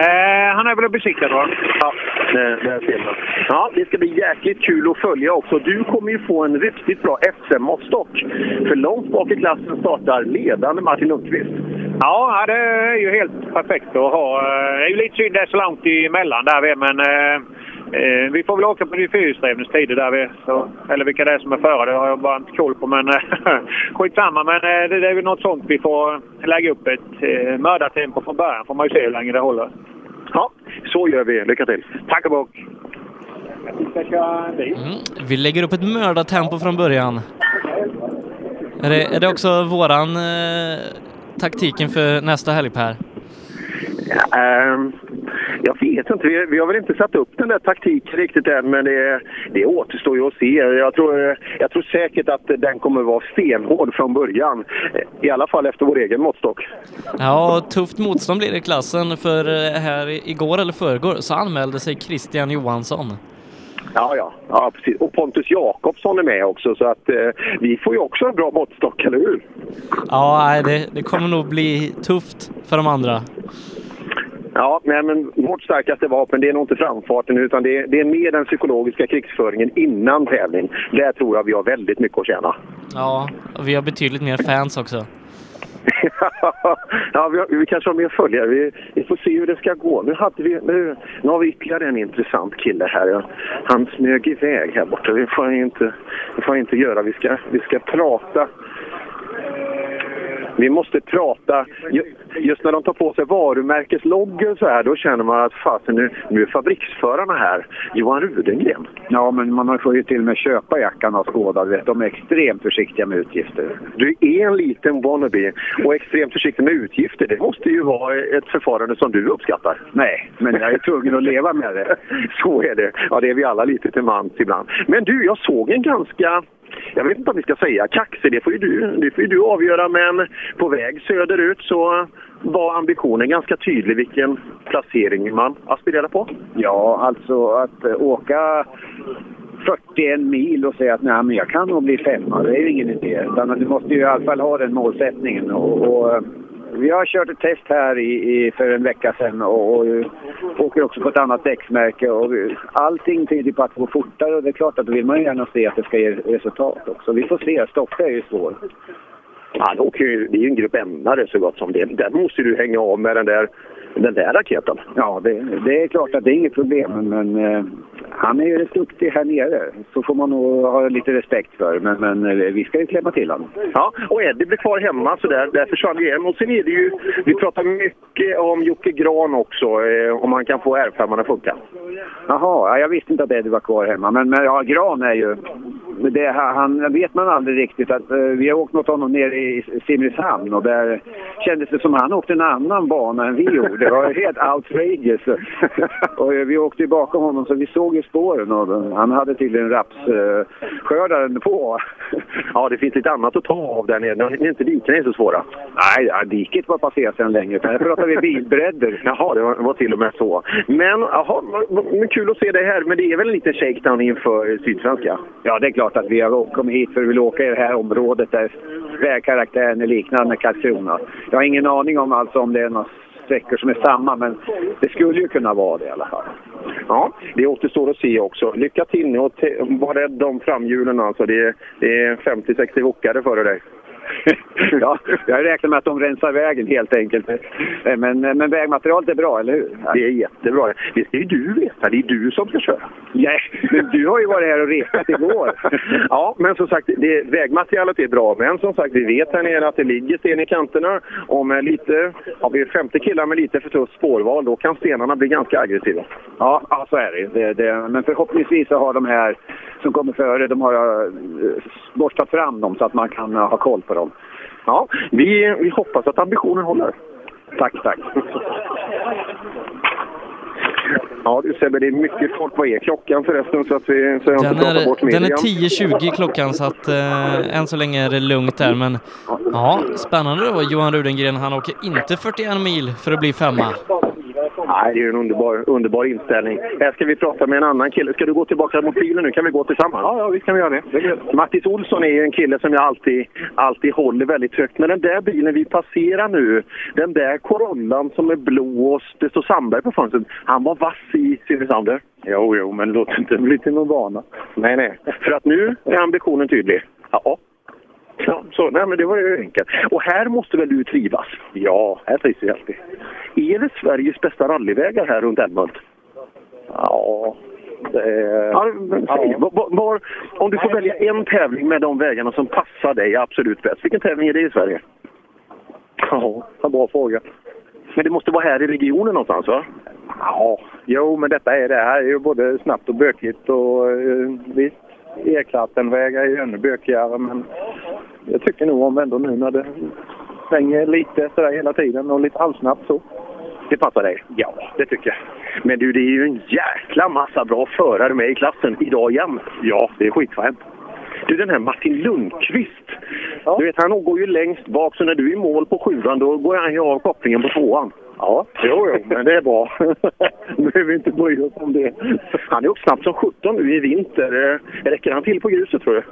Eh, han är väl besiktad, va? Ja, det, ser man. Ja, det ska bli jäkligt kul att följa också. Du kommer ju få en riktigt bra SM-måttstock. För långt bak i klassen startar ledande Martin Lundqvist. Ja, det är ju helt perfekt att ha. Eh, Det är ju lite synd det är så långt emellan där men eh, eh, vi får väl åka på de fyrhjulsdrivnes där vi. Så, eller vilka det är som är före, det har jag bara inte koll på. Men eh, [LAUGHS] skitsamma, men eh, det, det är väl något sånt vi får lägga upp ett eh, mördartempo från början. får man ju se hur länge det håller. Ja, så gör vi. Lycka till! Tack och bock! Mm. Vi lägger upp ett mördartempo från början. Är det, är det också våran eh, taktiken för nästa helg, Per? Ja, ehm, jag vet inte. Vi, vi har väl inte satt upp den där taktiken riktigt än, men det, det återstår ju att se. Jag tror, jag tror säkert att den kommer vara stenhård från början. I alla fall efter vår egen måttstock. Ja, tufft motstånd blir det i klassen för eh, här igår eller förrgår så anmälde sig Christian Johansson. Ja, ja, ja precis. Och Pontus Jakobsson är med också, så att eh, vi får ju också en bra måttstock, eller hur? Ja, det, det kommer nog bli tufft för de andra. Ja, nej, men vårt starkaste vapen det är nog inte framfarten utan det är, det är mer den psykologiska krigsföringen innan tävling. Där tror jag vi har väldigt mycket att tjäna. Ja, och vi har betydligt mer fans också. [LAUGHS] ja, vi, har, vi kanske har mer följare. Vi, vi får se hur det ska gå. Nu, hade vi, nu, nu har vi ytterligare en intressant kille här. Ja, Han smög iväg här borta. Det får jag inte, det får jag inte göra. Vi ska, vi ska prata. Vi måste prata. Ju- Just när de tar på sig varumärkesloggor så här, då känner man att fasen, nu, nu är fabriksförarna här. Johan Rudengren. Ja, men man får ju till och med köpa jackan av vet. De är extremt försiktiga med utgifter. Du är en liten wannabe och extremt försiktig med utgifter. Det måste ju vara ett förfarande som du uppskattar. Nej, men jag är tvungen att leva med det. [LAUGHS] Så är det. Ja, det är vi alla lite till mans ibland. Men du, jag såg en ganska... Jag vet inte om vi ska säga kaxig, det får ju du, det får ju du avgöra. Men på väg söderut så var ambitionen ganska tydlig vilken placering man aspirerar på. Ja, alltså att eh, åka 41 mil och säga att nej, men jag kan nog bli femma, det är ju ingen idé. Utan du måste ju i alla fall ha den målsättningen. Och, och, eh, vi har kört ett test här i, i, för en vecka sedan och, och och åker också på ett annat däcksmärke. Och allting tyder på att det går fortare och det är klart att då vill man ju gärna se att det ska ge resultat också. Vi får se, Stoffe är ju svår. Han åker ju, det är ju en grupp ämnare så gott som det. Där måste du hänga av med den där, den där raketen. Ja, det, det är klart att det är inget problem, men, eh, han är ju rätt duktig här nere. Så får man nog ha lite respekt för. Men, men eh, vi ska ju klämma till honom. Ja, och Eddie blir kvar hemma så där, där försvann vi igen. Och sen är det ju, vi pratar mycket om Jocke Gran också, eh, om han kan få R5 att funka. Jaha, ja, jag visste inte att Eddie var kvar hemma. Men, men ja, Gran är ju... Det, han vet man aldrig riktigt. Att, eh, vi har åkt mot honom nere i Simrishamn och där kändes det som han åkte en annan bana än vi [LAUGHS] gjorde. Det var helt outrageous. [LAUGHS] och vi åkte bakom honom så vi såg ju spåren och han hade tydligen rapsskördaren på. ja, det finns lite annat att ta av där nere. Det är inte diken är så svåra. Nej, ja, diket var passerat sedan länge. Här pratar vi bilbredder. [LAUGHS] Jaha, det var, var till och med så. Men jaha, men kul att se dig här. Men det är väl en liten shakedown inför Sydsvenska? Ja, det är klart att vi har kommit hit för att vi vill åka i det här området där vägkaraktären är liknande Karlskrona. Jag har ingen aning om alltså om det är några sträckor som är samma, men det skulle ju kunna vara det i alla fall. Ja, det återstår att se också. Lycka till nu och var rädd om framhjulen alltså. Det är, det är 50-60 hockare före dig ja, jag räknar med att de rensar vägen helt enkelt. Men, men vägmaterialet är bra, eller hur? Det är jättebra. Det ska ju du veta. Det är du som ska köra. Nej, men du har ju varit här och repat igår. ja, men som sagt, det, vägmaterialet är bra. Men som sagt, vi vet här nere att det ligger sten i kanterna. Och med lite, har vi 50 killar med lite för tufft spårval, då kan stenarna bli ganska aggressiva. Ja, ja så är det. det, det men förhoppningsvis så har de här som kommer före, de har uh, borstat fram dem så att man kan ha koll på dem. Ja, vi, vi hoppas att ambitionen håller. Tack, tack. Ja du Sebbe, det är mycket folk. Vad är klockan förresten? Så att vi, så jag den, inte är, bort den är 10.20 klockan så att eh, än så länge är det lugnt där. Men ja, spännande då. Johan Rudengren, han åker inte 41 mil för att bli femma. Nej, det är en underbar, underbar inställning. Här ska vi prata med en annan kille. Ska du gå tillbaka mot bilen nu? Kan vi gå tillsammans? Ja, ja visst kan vi göra det. det Mattis Olsson är ju en kille som jag alltid, alltid håller väldigt högt. Men den där bilen vi passerar nu, den där Corollan som är blå och det står Sandberg på fönstret, han var vass i Simrishamn. Jo, jo, men låt inte bli till någon vana. Nej, nej. För att nu är ambitionen tydlig. Ja. Ja, så, nej, men det var ju enkelt. Och här måste väl du trivas? Ja, här trivs vi alltid. Är det Sveriges bästa rallyvägar här runt Älmhult? Ja, är... Ja, säg. Var, var, om du får välja en tävling med de vägarna som passar dig absolut bäst, vilken tävling är det i Sverige? Ja, en bra fråga. Men det måste vara här i regionen någonstans, va? Ja, jo, men detta är det. Här är ju både snabbt och bökigt och visst, E-klassenvägar är ju ännu bökigare, men jag tycker nog om ändå nu när det svänger lite sådär hela tiden och lite halvsnabbt så. Det passar dig? Ja, det tycker jag. Men du, det är ju en jäkla massa bra förare med i klassen idag igen. Ja, det är skitskönt. Du, den här Martin Lundqvist. Ja. Du vet, han går ju längst bak, så när du är i mål på sjuan, då går han ju av kopplingen på tvåan. Ja, jo, jo, men det är bra. [LAUGHS] Nu behöver vi inte bry oss om det. Han är upp snabbt som 17 nu i vinter. Räcker han till på gruset, tror du?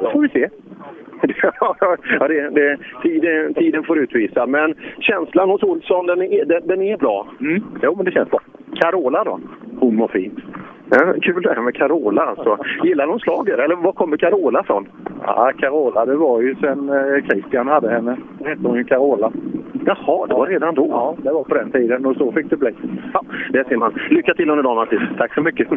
Det får vi se. [LAUGHS] ja, det, det, tiden, tiden får utvisa. Men känslan hos Olsson, den är, den, den är bra. Mm. Jo, men det känns bra. Carola då? Hon mår fint. Ja, kul det här med Carola alltså. Gillar hon slager eller var kommer Carola från? Ja, Carola det var ju sen eh, Christian hade henne. Då hette hon ju Carola. Jaha, det var redan då? Ja, det var på den tiden och så fick det bli. Ja, det ser man. Lycka till under dagen Mattis. Tack så mycket.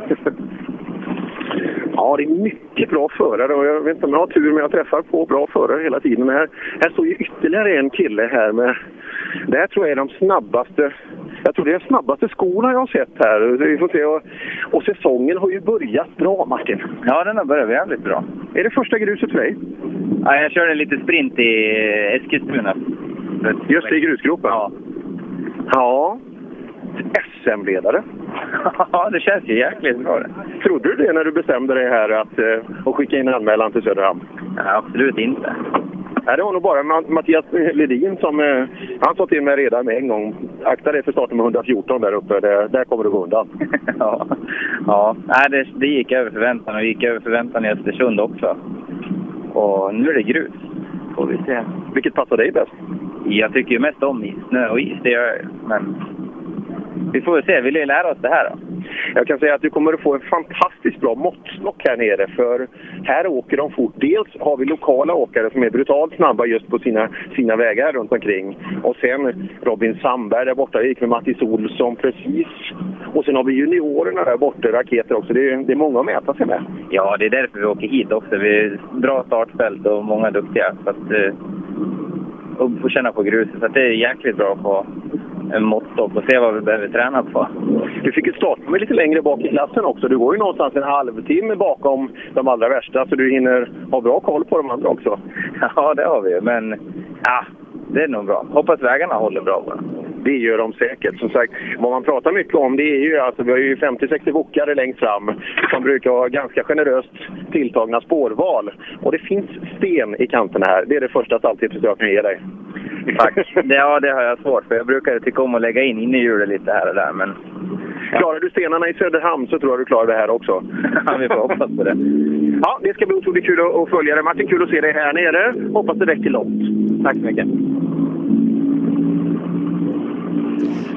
Ja, det är mycket bra förare och jag vet inte om jag har tur men jag träffar på bra förare hela tiden. Här, här står ju ytterligare en kille här med... Det här tror jag är de snabbaste... Jag tror det är de snabbaste skorna jag har sett här. Vi får se. Och, och säsongen har ju börjat bra, Martin. Ja, den har börjat jävligt bra. Är det första gruset för dig? Ja, jag körde lite sprint i Eskilstuna. Just det, i grusgropen? Ja. Ja. SM-ledare. Ja, det känns ju jäkligt bra. Trodde du det när du bestämde dig här att, eh, att skicka in anmälan till Söderhamn? Ja, absolut inte. Nej, det var nog bara Mattias Ledin som eh, han sa till mig redan med en gång. Akta dig för starten med 114 där uppe, det, där kommer du gå undan. [LAUGHS] ja, ja. Nej, det, det gick över förväntan och gick över förväntan i Östersund också. Och nu är det grus. Får vi se. Vilket passar dig bäst? Jag tycker ju mest om is, snö och is, det gör jag Men vi får väl se, vi ju lära oss det här då. Jag kan säga att du kommer att få en fantastisk fantastiskt bra måttstock här nere för här åker de fort. Dels har vi lokala åkare som är brutalt snabba just på sina, sina vägar runt omkring. Och sen Robin Sandberg där borta, gick med Mattis Olsson precis. Och sen har vi juniorerna där borta, raketer också. Det är, det är många att mäta sig med. Ja, det är därför vi åker hit också. Vi är bra startfält och många duktiga. Så att, eh, och känna på gruset. Så det är jäkligt bra att få en måttstock och se vad vi behöver träna på. Du fick ett startnummer lite längre bak i klassen också. Du går ju någonstans en halvtimme bakom de allra värsta, så du hinner ha bra koll på de andra också. [LAUGHS] Ja, det har vi ju. Men ja, det är nog bra. Hoppas vägarna håller bra bara. Det gör de säkert. Som sagt, vad man pratar mycket om det är ju alltså, vi har ju 50-60 wokare längst fram som brukar ha ganska generöst tilltagna spårval. Och det finns sten i kanterna här. Det är det första stalltipset jag kan ge dig. Tack. Ja, det har jag svårt för. Jag brukar tycka om att lägga in innehjulet lite här och där. Men... Klarar du stenarna i Söderhamn så tror jag du klarar det här också. Ja, vi får hoppas på det. Ja, det ska bli otroligt kul att följa dig. Martin, kul att se dig här nere. Hoppas det räcker långt. Tack så mycket.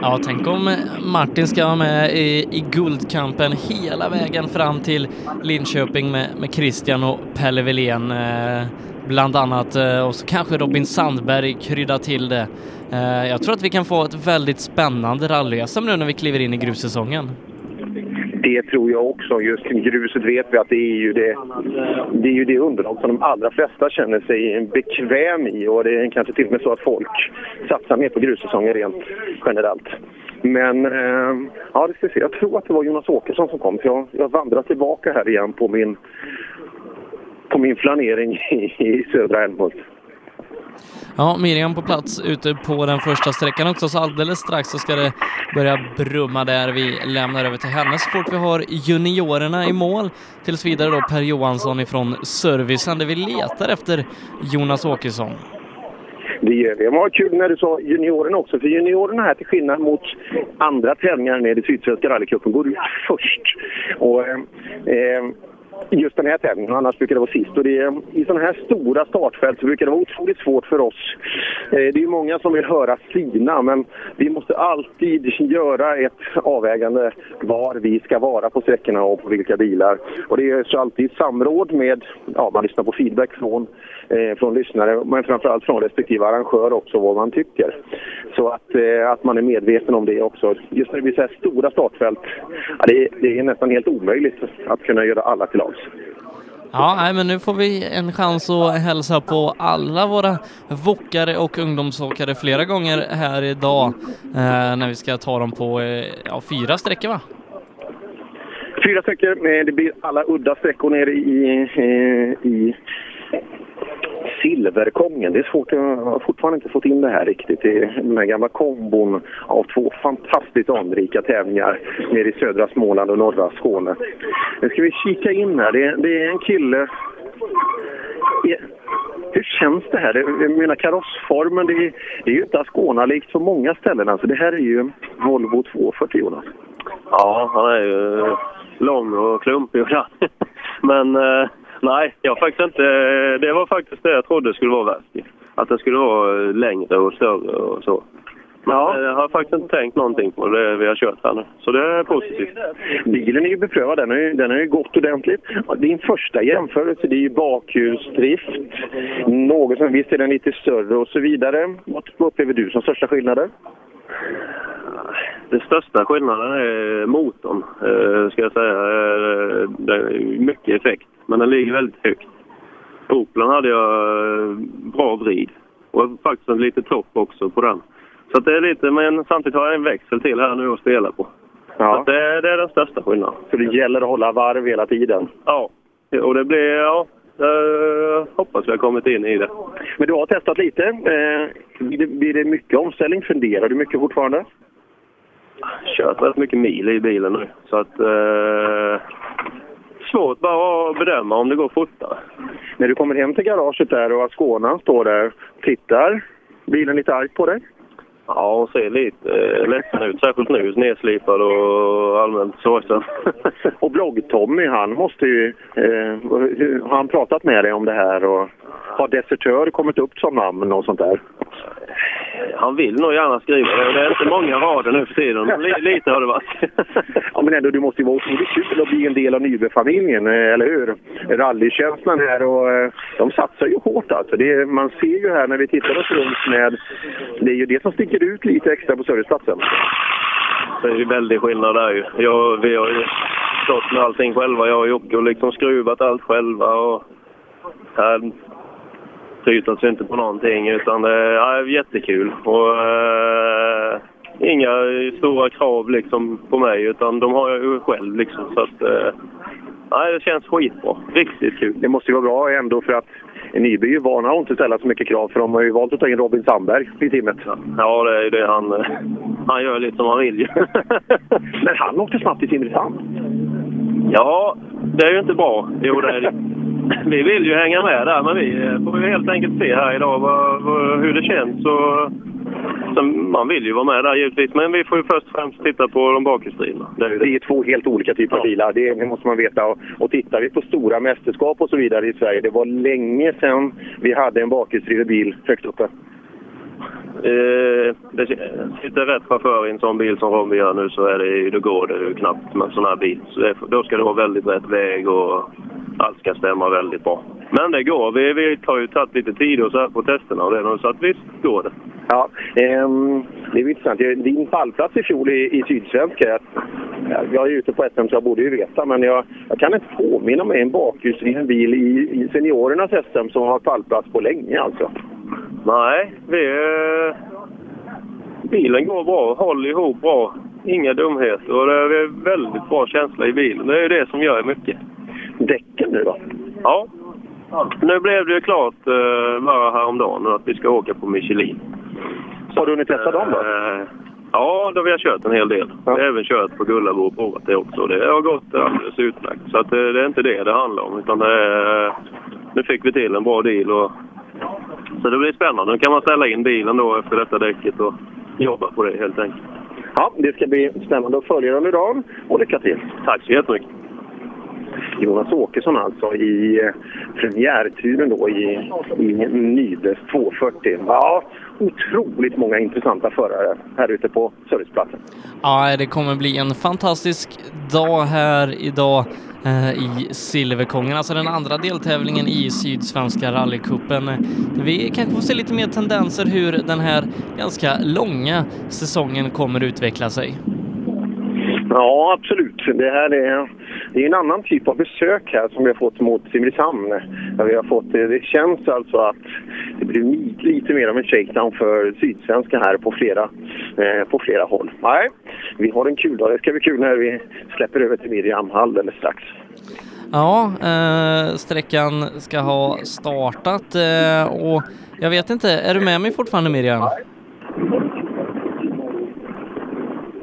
Ja, tänk om Martin ska vara med i, i guldkampen hela vägen fram till Linköping med, med Christian och Pelle Wilén eh, bland annat. Eh, och så kanske Robin Sandberg krydda till det. Eh, jag tror att vi kan få ett väldigt spännande rally nu när vi kliver in i grussäsongen. Det tror jag också. Just gruset vet vi att det är ju det, det, är ju det underlag som de allra flesta känner sig bekväm i. Och det är kanske till och med så att folk satsar mer på grussäsongen rent generellt. Men eh, ja, det ska se. jag tror att det var Jonas Åkesson som kom. För jag, jag vandrar tillbaka här igen på min, på min flanering i, i södra Älmhult. Ja, Miriam på plats ute på den första sträckan också, så alldeles strax så ska det börja brumma där. Vi lämnar över till henne så fort vi har juniorerna i mål. Tills vidare då Per Johansson ifrån servicen där vi letar efter Jonas Åkesson. Det gör vi. Det var kul när du sa juniorerna också, för juniorerna här till skillnad mot andra tävlingar nere i Sydsvenska rallycupen går ut först. Och, eh, eh just den här tävlingen. Annars brukar det vara sist. Och det är, I sådana här stora startfält så brukar det vara otroligt svårt för oss. Eh, det är många som vill höra sina, men vi måste alltid göra ett avvägande var vi ska vara på sträckorna och på vilka bilar. Och det görs alltid samråd med, ja, man lyssnar på feedback från, från lyssnare, men framförallt från respektive arrangör också vad man tycker. Så att, eh, att man är medveten om det också. Just när det blir så här stora startfält, ja, det, är, det är nästan helt omöjligt att kunna göra alla till lags. Ja, nej, men nu får vi en chans att hälsa på alla våra wokare och ungdomsåkare flera gånger här idag eh, när vi ska ta dem på eh, ja, fyra sträckor va? Fyra sträckor, det blir alla udda sträckor nere i, eh, i Silverkongen. Det är svårt, jag har fortfarande inte fått in det här riktigt. Det är den här gamla kombon av två fantastiskt anrika tävlingar nere i södra Småland och norra Skåne. Nu ska vi kika in här. Det, det är en kille... Hur känns det här? Jag menar karossformen, det är, det är ju inte Ascona-likt på många ställen. Alltså, det här är ju Volvo 240 Jonas. Ja, han är ju lång och klumpig och [LAUGHS] Men eh, nej, jag faktiskt inte... Det var faktiskt det jag trodde skulle vara värst. Att det skulle vara längre och större och så. Ja. Jag har faktiskt inte tänkt någonting på det vi har kört här nu. Så det är positivt. Bilen är ju beprövad. Den har ju, den har ju gått ordentligt. Din första jämförelse det är ju bakhjulsdrift. Något som visst är den lite större och så vidare. Vad upplever du som största skillnader? Den största skillnaden är motorn, ska jag säga. Det är mycket effekt, men den ligger väldigt högt. Opeln hade jag bra vrid och faktiskt en liten topp också på den. Så det är lite, men samtidigt har jag en växel till här nu att spela på. Ja. Så det, det, är den största skillnaden. Så det gäller att hålla varv hela tiden? Ja, och det blir, ja, jag hoppas vi har kommit in i det. Men du har testat lite. Eh, blir, det, mycket omställning? Funderar du mycket fortfarande? Kört rätt mycket mil i bilen nu, så att... Eh, svårt bara att bedöma om det går fortare. När du kommer hem till garaget där och Ascona står där, tittar bilen lite argt på dig? Ja, hon ser lite eh, ledsen ut. Särskilt nu, nedslipad och allmänt sorgsen. [LAUGHS] och Blogg-Tommy, han måste ju... Eh, har han pratat med dig om det här? Och har Desertör kommit upp som namn och sånt där? Han vill nog gärna skriva det det är inte många rader nu för tiden. Lite har det varit. [LAUGHS] Ja, men ändå, det måste ju vara otroligt kul att bli en del av Nybe-familjen, eh, eller hur? Rallykänslan här och eh, de satsar ju hårt alltså. Det, man ser ju här när vi tittar oss runt med, det är ju det som sticker ut lite extra på serviceplatsen. Det är ju väldigt skillnad där ju. Jag, vi har ju stått med allting själva, jag och Jocke, och liksom skruvat allt själva. Och här trytas vi inte på någonting, utan det är jättekul. Och, eh, inga stora krav liksom på mig, utan de har jag ju själv. Liksom, så att, eh, nej, det känns skitbra. Riktigt kul. Det måste ju vara bra ändå för att Nybe är ju vana att inte ställa så mycket krav för de har ju valt att ta in Robin Sandberg i teamet. Ja, det är ju det han, eh, han gör lite som han vill ju. [LAUGHS] Men han åkte snabbt i Simrishamn. Ja, det är ju inte bra. Jo, det är. Vi vill ju hänga med där, men vi får ju helt enkelt se här idag vad, vad, hur det känns. Och, så man vill ju vara med där givetvis, men vi får ju först och främst titta på de bakhjulsdrivna. Det är det. Det är två helt olika typer av bilar, det, det måste man veta. Och, och tittar vi på stora mästerskap och så vidare i Sverige, det var länge sedan vi hade en bakhjulsdriven bil högt uppe. Eh, det sitter rätt chaufför i en sån bil som Robin gör nu så är det, då går det ju knappt med en sån här bil. Så det, då ska det vara väldigt rätt väg och allt ska stämma väldigt bra. Men det går. Vi, vi har ju tagit lite tid och så här på testerna och det, så att visst går det. Ja, ehm, det är intressant. Din pallplats i fjol i, i Sydsvenska, jag är ute på SM så jag borde ju veta, men jag, jag kan inte påminna mig en bakhjulsdriven bil i, i seniorernas SM som har pallplats på länge alltså. Nej, vi, eh, bilen går bra, håller ihop bra. Inga dumheter och det är väldigt bra känsla i bilen. Det är det som gör mycket. Däcken nu då? Ja. Nu blev det ju klart eh, bara häromdagen att vi ska åka på Michelin. Har du hunnit testa dem då? Eh, ja, då vi har kört en hel del. Vi har även kört på Gullabo och provat det också. Det har gått alldeles utmärkt. Så att, det är inte det det handlar om. Utan det är, nu fick vi till en bra deal. Och, så det blir spännande. Nu kan man ställa in bilen då efter detta däcket och jobba på det helt enkelt. Ja, det ska bli spännande att följa den idag och lycka till! Tack så jättemycket! Jonas Åkesson alltså i eh, premiärturen då i, i Nybes 240. Ja, otroligt många intressanta förare här ute på serviceplatsen. Ja, det kommer bli en fantastisk dag här idag eh, i Silverkongen, alltså den andra deltävlingen i Sydsvenska rallycupen. Vi kanske får se lite mer tendenser hur den här ganska långa säsongen kommer utveckla sig. Ja, absolut. Det här är, det är en annan typ av besök här som vi har fått mot Simrishamn. Där vi har fått, det känns alltså att det blir lite, lite mer av en shakedown för Sydsvenska här på flera, eh, på flera håll. Nej, vi har en kul dag. Det ska bli kul när vi släpper över till Miriam alldeles strax. Ja, eh, sträckan ska ha startat eh, och jag vet inte, är du med mig fortfarande Miriam?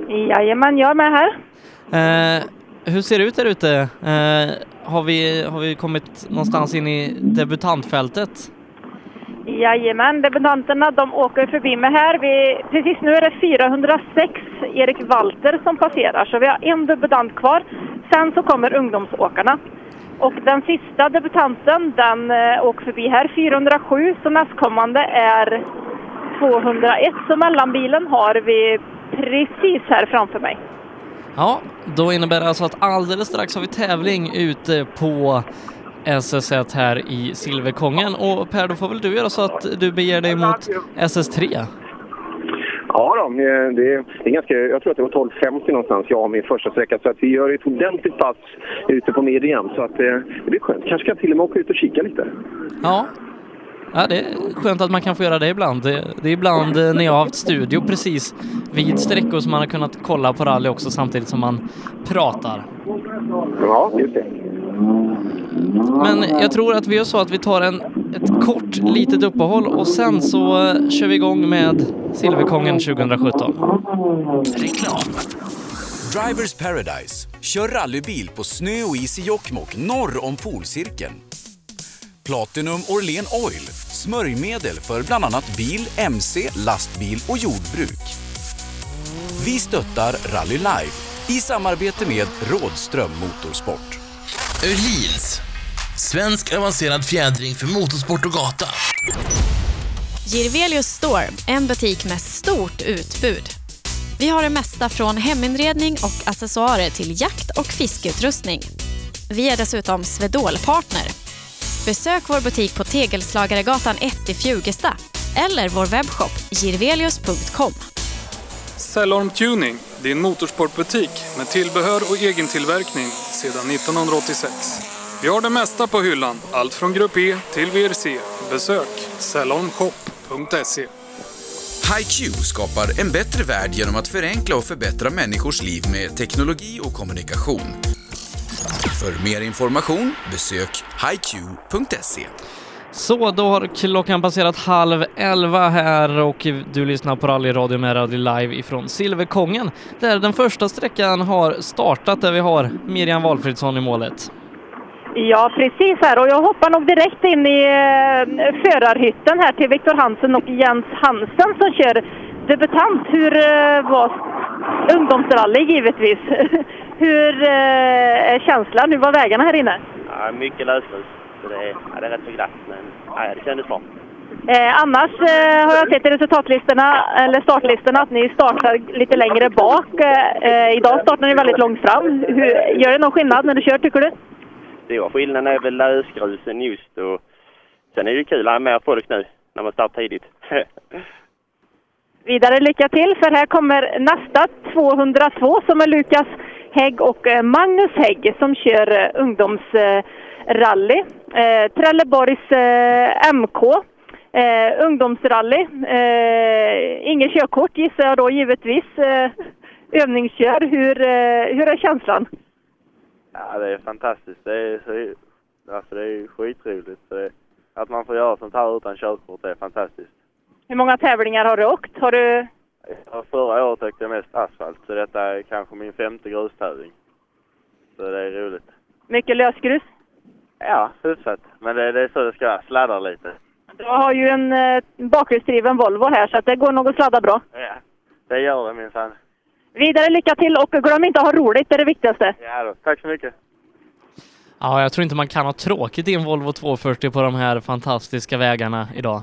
Jajamän, jag är med här. Eh, hur ser det ut där ute? Eh, har, vi, har vi kommit någonstans in i debutantfältet? Jajamän, debutanterna de åker förbi mig här. Vi, precis nu är det 406 Erik Walter som passerar, så vi har en debutant kvar. Sen så kommer ungdomsåkarna. Och den sista debutanten, den eh, åker förbi här, 407, så nästkommande är 201. Så mellanbilen har vi precis här framför mig. Ja, då innebär det alltså att alldeles strax har vi tävling ute på SS1 här i Silverkongen. Och Per, då får väl du göra så att du beger dig mot SS3? Ja, då, det, det är ganska, jag tror att det var 12.50 någonstans jag har min första sträcka. Så att vi gör ett ordentligt pass ute på Miriam. Så att, eh, det blir skönt. Kanske kan till och med åka ut och kika lite. Ja. Ja, det är skönt att man kan få göra det ibland. Det, det är ibland eh, när jag har haft studio precis vid sträckor som man har kunnat kolla på rally också samtidigt som man pratar. Ja, just det. Men jag tror att vi gör så att vi tar en, ett kort litet uppehåll och sen så eh, kör vi igång med Silverkongen 2017. Reklam. Drivers Paradise. Kör rallybil på snö och is i Jokkmokk norr om polcirkeln. Platinum Orlen Oil. Smörjmedel för bland annat bil, mc, lastbil och jordbruk. Vi stöttar Rally Life i samarbete med Rådström Motorsport. Öhlins. Svensk avancerad fjädring för motorsport och gata. Girvelius Store, en butik med stort utbud. Vi har det mesta från heminredning och accessoarer till jakt och fiskeutrustning. Vi är dessutom Swedol-partner. Besök vår butik på Tegelslagaregatan 1 i Fjugesta eller vår webbshop girvelius.com. Cellorm Tuning, din motorsportbutik med tillbehör och egen tillverkning sedan 1986. Vi har det mesta på hyllan, allt från Grupp E till VRC. Besök cellormshop.se. HiQ skapar en bättre värld genom att förenkla och förbättra människors liv med teknologi och kommunikation. För mer information besök hiq.se. Så, då har klockan passerat halv elva här och du lyssnar på rallyradio med Radio Live ifrån Silverkongen där den första sträckan har startat där vi har Miriam Valfridsson i målet. Ja, precis här och jag hoppar nog direkt in i eh, förarhytten här till Viktor Hansen och Jens Hansen som kör debutant. Hur eh, var ungdomsrally givetvis? [LAUGHS] Hur eh, är känslan? Hur var vägarna här inne? Ja, mycket lösgrus. Det, är- ja, det är rätt så glatt, men ja, det kändes bra. Eh, annars eh, har jag sett i resultatlistorna, eller startlistorna, att ni startar lite längre bak. Eh, eh, idag startar ni väldigt långt fram. Hur, gör det någon skillnad när du kör, tycker du? Det var skillnaden är väl lösgrusen just och sen är det ju kul att ha mer folk nu när man startar tidigt. [LAUGHS] Vidare lycka till, för här kommer nästa 202 som är Lukas Hägg och eh, Magnus Hägg som kör eh, ungdomsrally. Eh, Trelleborgs eh, MK. Ungdomsrally. Inget körkort gissar jag då givetvis. Övningskör. Hur, hur är känslan? Ja, det är fantastiskt. Det är, så, alltså, det är skitroligt. Så Att man får göra sånt här utan körkort är fantastiskt. Hur många tävlingar har du åkt? Har du... Förra året åkte jag mest asfalt, så detta är kanske min femte grustävling. Så det är roligt. Mycket lösgrus? Ja, hyfsat. Men det, det är så det ska vara. Sladdar lite. Du har ju en eh, bakhjulsdriven Volvo här så att det går nog att sladda bra. Ja, det gör det minsann. Vidare lycka till och glöm inte att ha roligt, det är det viktigaste. Ja då, tack så mycket. Ja, jag tror inte man kan ha tråkigt i en Volvo 240 på de här fantastiska vägarna idag.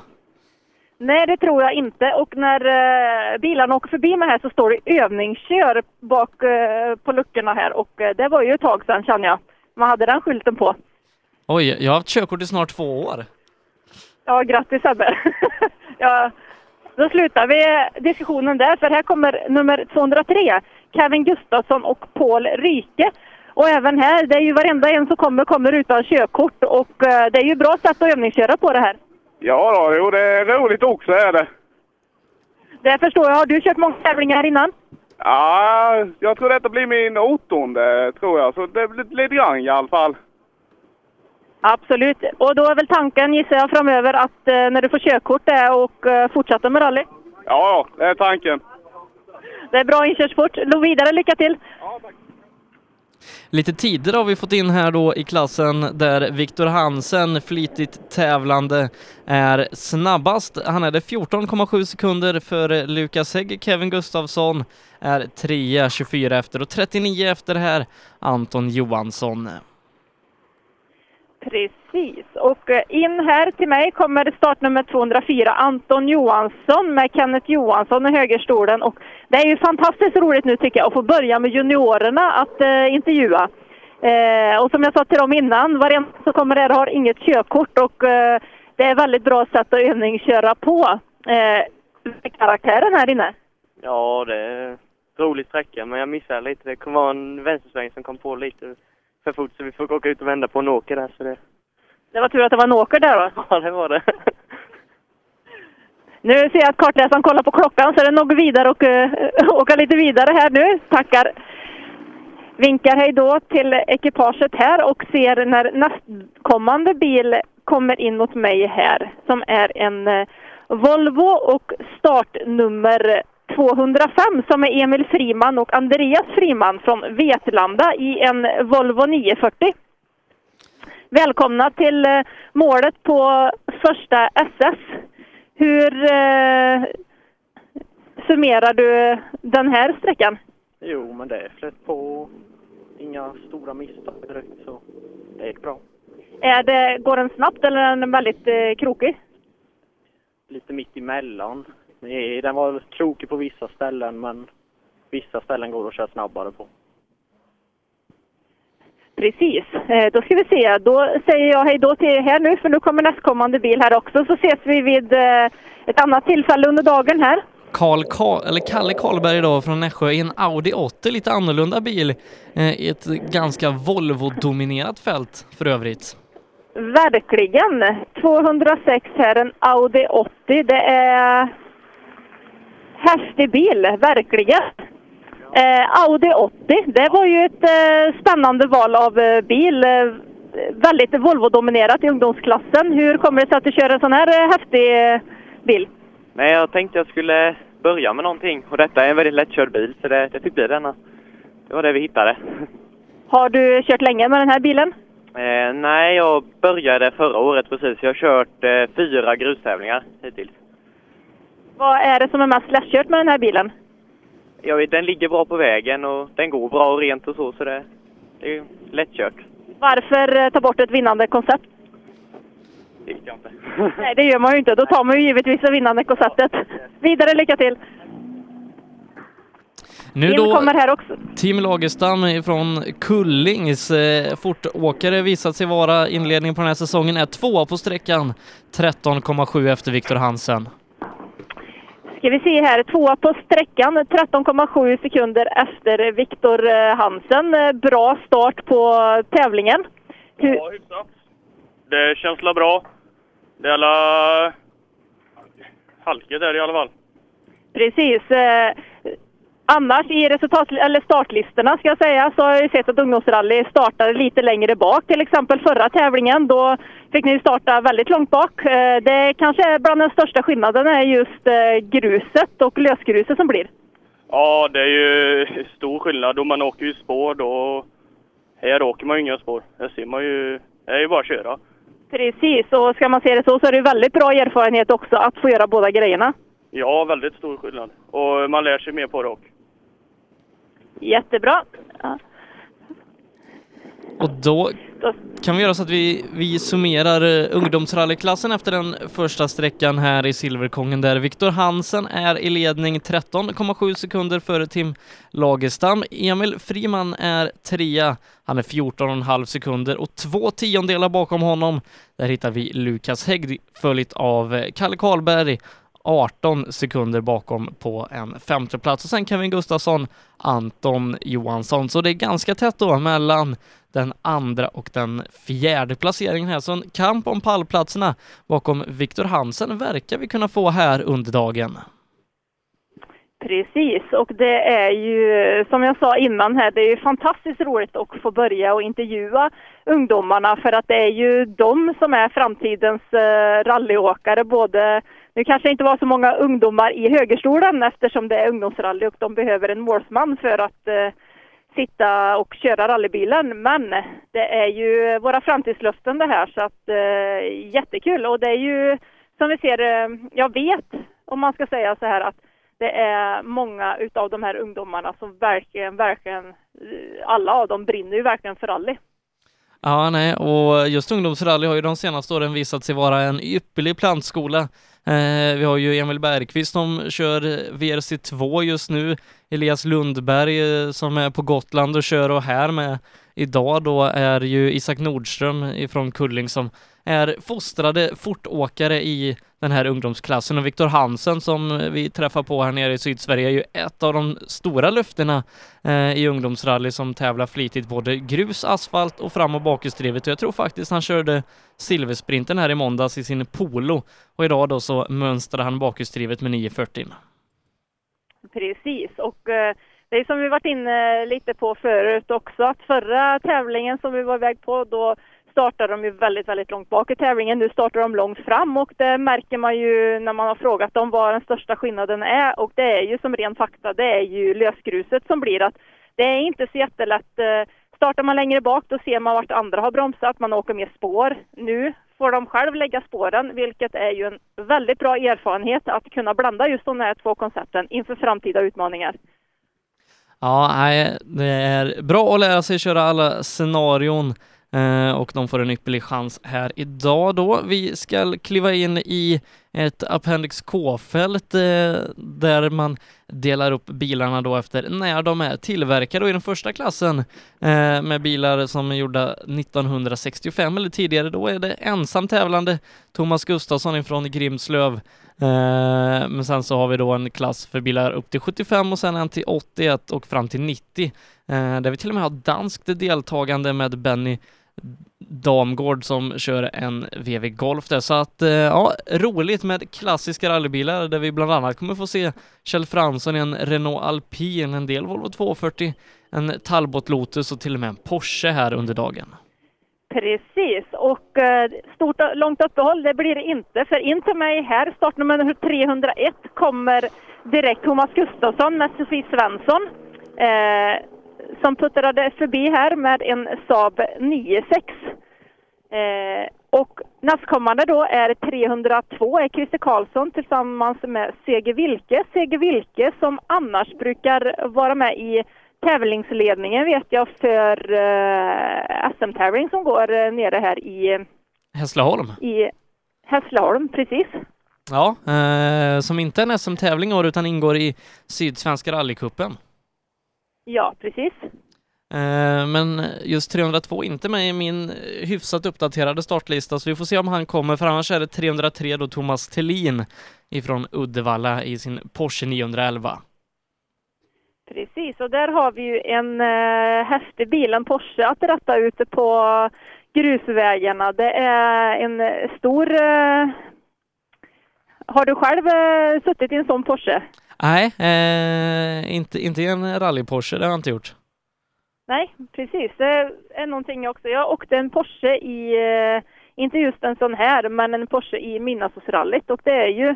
Nej, det tror jag inte. Och när eh, bilarna åker förbi mig här så står det övningskör bak eh, på luckorna här och eh, det var ju ett tag sedan känner jag. Man hade den skylten på. Oj, jag har haft körkort i snart två år. Ja, grattis Sebbe! [LAUGHS] ja, då slutar vi diskussionen där för här kommer nummer 203, Kevin Gustafsson och Paul Rike. Och även här, det är ju varenda en som kommer, kommer utan körkort och eh, det är ju bra sätt att övningsköra på det här. Ja, då, jo, det är roligt också är det. Det förstår jag. Har du kört många tävlingar här innan? Ja, jag tror detta blir min åttonde, tror jag. Så det blir lite grann i alla fall. Absolut. Och då är väl tanken, gissar jag, framöver att eh, när du får körkort är och eh, fortsätta med rally? Ja, det är tanken. Det är bra inkörsport. Lo vidare, lycka till! Lite tider har vi fått in här då i klassen där Viktor Hansen, flitigt tävlande, är snabbast. Han är det 14,7 sekunder för Lukas Hägg. Kevin Gustafsson är 3 24 efter och 39 efter här Anton Johansson. Precis. Och eh, in här till mig kommer startnummer 204, Anton Johansson med Kenneth Johansson i högerstolen. Och det är ju fantastiskt roligt nu tycker jag att få börja med juniorerna att eh, intervjua. Eh, och som jag sa till dem innan, varenda som kommer här har inget körkort och eh, det är väldigt bra sätt att övningsköra på. Eh, karaktären här inne. Ja, det är rolig sträcka, men jag missade lite. Det kommer vara en vänstersväng som kom på lite för fort, så vi fick åka ut och vända på en åker där. Så det... Det var tur att det var en åker där då. [LAUGHS] Ja, det var det. [LAUGHS] Nu ser jag att kartläsaren kollar på klockan så är det nog vidare och uh, [LAUGHS] åka lite vidare här nu. Tackar. Vinkar hej då till ekipaget här och ser när nästkommande bil kommer in mot mig här som är en eh, Volvo och startnummer 205 som är Emil Friman och Andreas Friman från Vetlanda i en Volvo 940. Välkomna till eh, målet på första SS. Hur eh, summerar du den här sträckan? Jo, men det flöt på. Inga stora misstag direkt, så det gick bra. Är det, går den snabbt eller är den väldigt eh, krokig? lite mitt emellan. Den var krokig på vissa ställen men vissa ställen går att köra snabbare på. Precis. Eh, Då ska vi se. Då säger jag hej då till er här nu för nu kommer nästkommande bil här också. Så ses vi vid eh, ett annat tillfälle under dagen här. Karl, Karl, eller Kalle Karlberg idag från Nässjö i en Audi 80, lite annorlunda bil eh, i ett ganska Volvo-dominerat fält för övrigt. Verkligen. 206 här, en Audi 80. Det är häftig bil, verkligen. Eh, Audi 80, det var ju ett eh, spännande val av eh, bil. Eh, väldigt Volvo-dominerat i ungdomsklassen. Hur kommer det sig att du kör en sån här eh, häftig eh, bil? Men jag tänkte jag skulle börja med någonting och detta är en väldigt lättkörd bil så det, det fick bli denna. Det var det vi hittade. Har du kört länge med den här bilen? Nej, jag började förra året precis. Jag har kört fyra grustävlingar hittills. Vad är det som är mest lättkört med den här bilen? Jag vet, den ligger bra på vägen och den går bra och rent och så, så det, det är lättkört. Varför eh, ta bort ett vinnande koncept? Det vet jag inte. [LAUGHS] Nej, det gör man ju inte. Då tar man ju givetvis det vinnande konceptet. Vidare, lycka till! Nu då kommer här också. Tim Lagerstam från Kullings eh, fortåkare visat sig vara inledningen på den här säsongen, är tvåa på sträckan, 13,7 efter Viktor Hansen. Ska vi se här, tvåa på sträckan, 13,7 sekunder efter Viktor eh, Hansen. Eh, Bra start på tävlingen. Hur, Ja, hyfsat. Det känns la bra. Det är alla halkigt där i alla fall. precis. Annars i resultat, eller startlistorna ska jag säga så har jag sett att ungdomsrally startade lite längre bak. Till exempel förra tävlingen, då fick ni starta väldigt långt bak. Eh, Det kanske är bland den största skillnaden är just eh, gruset och lösgruset som blir. Ja, det är ju stor skillnad. Då man åker ju spår då... Här åker man ju inga spår. Här ser man ju... Det är ju bara att köra. Precis, och ska man se det så så är det väldigt bra erfarenhet också att få göra båda grejerna. Ja, väldigt stor skillnad. Och man lär sig mer på det också. Jättebra. Ja. Och då kan vi göra så att vi, vi summerar eh, ungdomsrallyklassen efter den första sträckan här i Silverkongen där Viktor Hansen är i ledning 13,7 sekunder före Tim Lagerstam. Emil Friman är trea, han är 14,5 sekunder och två tiondelar bakom honom. Där hittar vi Lukas Hägg följt av eh, Kalle Karlberg 18 sekunder bakom på en femteplats. och sen Kevin Gustafsson, Anton Johansson. Så det är ganska tätt då mellan den andra och den fjärde placeringen här. Så en kamp om pallplatserna bakom Viktor Hansen verkar vi kunna få här under dagen. Precis, och det är ju som jag sa innan här, det är ju fantastiskt roligt att få börja och intervjua ungdomarna för att det är ju de som är framtidens eh, rallyåkare. Både, nu kanske inte var så många ungdomar i högerstolen eftersom det är ungdomsrally och de behöver en målsman för att eh, sitta och köra rallybilen. Men det är ju våra framtidslöften det här så att eh, jättekul och det är ju som vi ser, eh, jag vet om man ska säga så här att det är många utav de här ungdomarna som verkligen, verkligen, eh, alla av dem brinner ju verkligen för rally. Ja, nej, och just ungdomsrally har ju de senaste åren visat sig vara en ypperlig plantskola. Eh, vi har ju Emil Bergqvist som kör VRC2 just nu, Elias Lundberg eh, som är på Gotland och kör och här med idag då är ju Isak Nordström ifrån Kulling som är fostrade fortåkare i den här ungdomsklassen. Och Viktor Hansen som vi träffar på här nere i Sydsverige är ju ett av de stora löftena eh, i ungdomsrally som tävlar flitigt både grus, asfalt och fram och bakhjulsdrivet. Och jag tror faktiskt han körde silversprinten här i måndags i sin Polo. Och idag då så mönstrar han bakhjulsdrivet med 940. Precis, och eh, det är som vi varit inne lite på förut också att förra tävlingen som vi var iväg på då startade de ju väldigt, väldigt långt bak i tävlingen. Nu startar de långt fram och det märker man ju när man har frågat dem vad den största skillnaden är och det är ju som ren fakta, det är ju lösgruset som blir att det är inte så jättelätt. Eh, startar man längre bak då ser man vart andra har bromsat, man åker mer spår. Nu får de själv lägga spåren, vilket är ju en väldigt bra erfarenhet att kunna blanda just de här två koncepten inför framtida utmaningar. Ja, nej, det är bra att lära sig köra alla scenarion. eh, Eh, och de får en ypperlig chans här idag då. Vi ska kliva in i ett Appendix K-fält eh, där man delar upp bilarna då efter när de är tillverkade och i den första klassen eh, med bilar som är gjorda 1965 eller tidigare, då är det ensam tävlande Thomas Gustafsson ifrån Grimslöv. Eh, men sen så har vi då en klass för bilar upp till 75 och sen en till 81 och fram till 90 eh, där vi till och med har danskt deltagande med Benny Damgård som kör en VW Golf där. Så att, eh, ja, roligt med klassiska rallybilar där vi bland annat kommer få se Kjell Fransson i en Renault Alpine, en del Volvo 240, en Talbot Lotus och till och med en Porsche här under dagen. Precis, och eh, stort stort långt uppehåll det blir det inte. För in till mig här, startnummer 301, kommer direkt Thomas Gustafsson med Sofie Svensson. Eh, som puttrade förbi här med en Saab 96. Eh, och nästkommande då är 302 är Christer Karlsson tillsammans med Seger Wilke. Seger Wilke som annars brukar vara med i tävlingsledningen vet jag för eh, SM-tävling som går eh, nere här i Hässleholm. I Hässleholm, precis. Ja, eh, som inte är en SM-tävling år utan ingår i Sydsvenska rallycupen. Ja, precis. Eh, men just 302 inte med i min hyfsat uppdaterade startlista så vi får se om han kommer för annars är det 303 då Thomas Tellin ifrån Uddevalla i sin Porsche 911. Precis, och där har vi ju en uh, häftig bil, en Porsche, att ratta ute på grusvägarna. Det är en stor... Uh... Har du själv uh, suttit i en sån Porsche? Nej, eh, inte, inte i en rally-Porsche, det har jag inte gjort. Nej, precis. Det är någonting också. Jag åkte en Porsche i, eh, inte just en sån här, men en Porsche i Midnattsrallyt och det är ju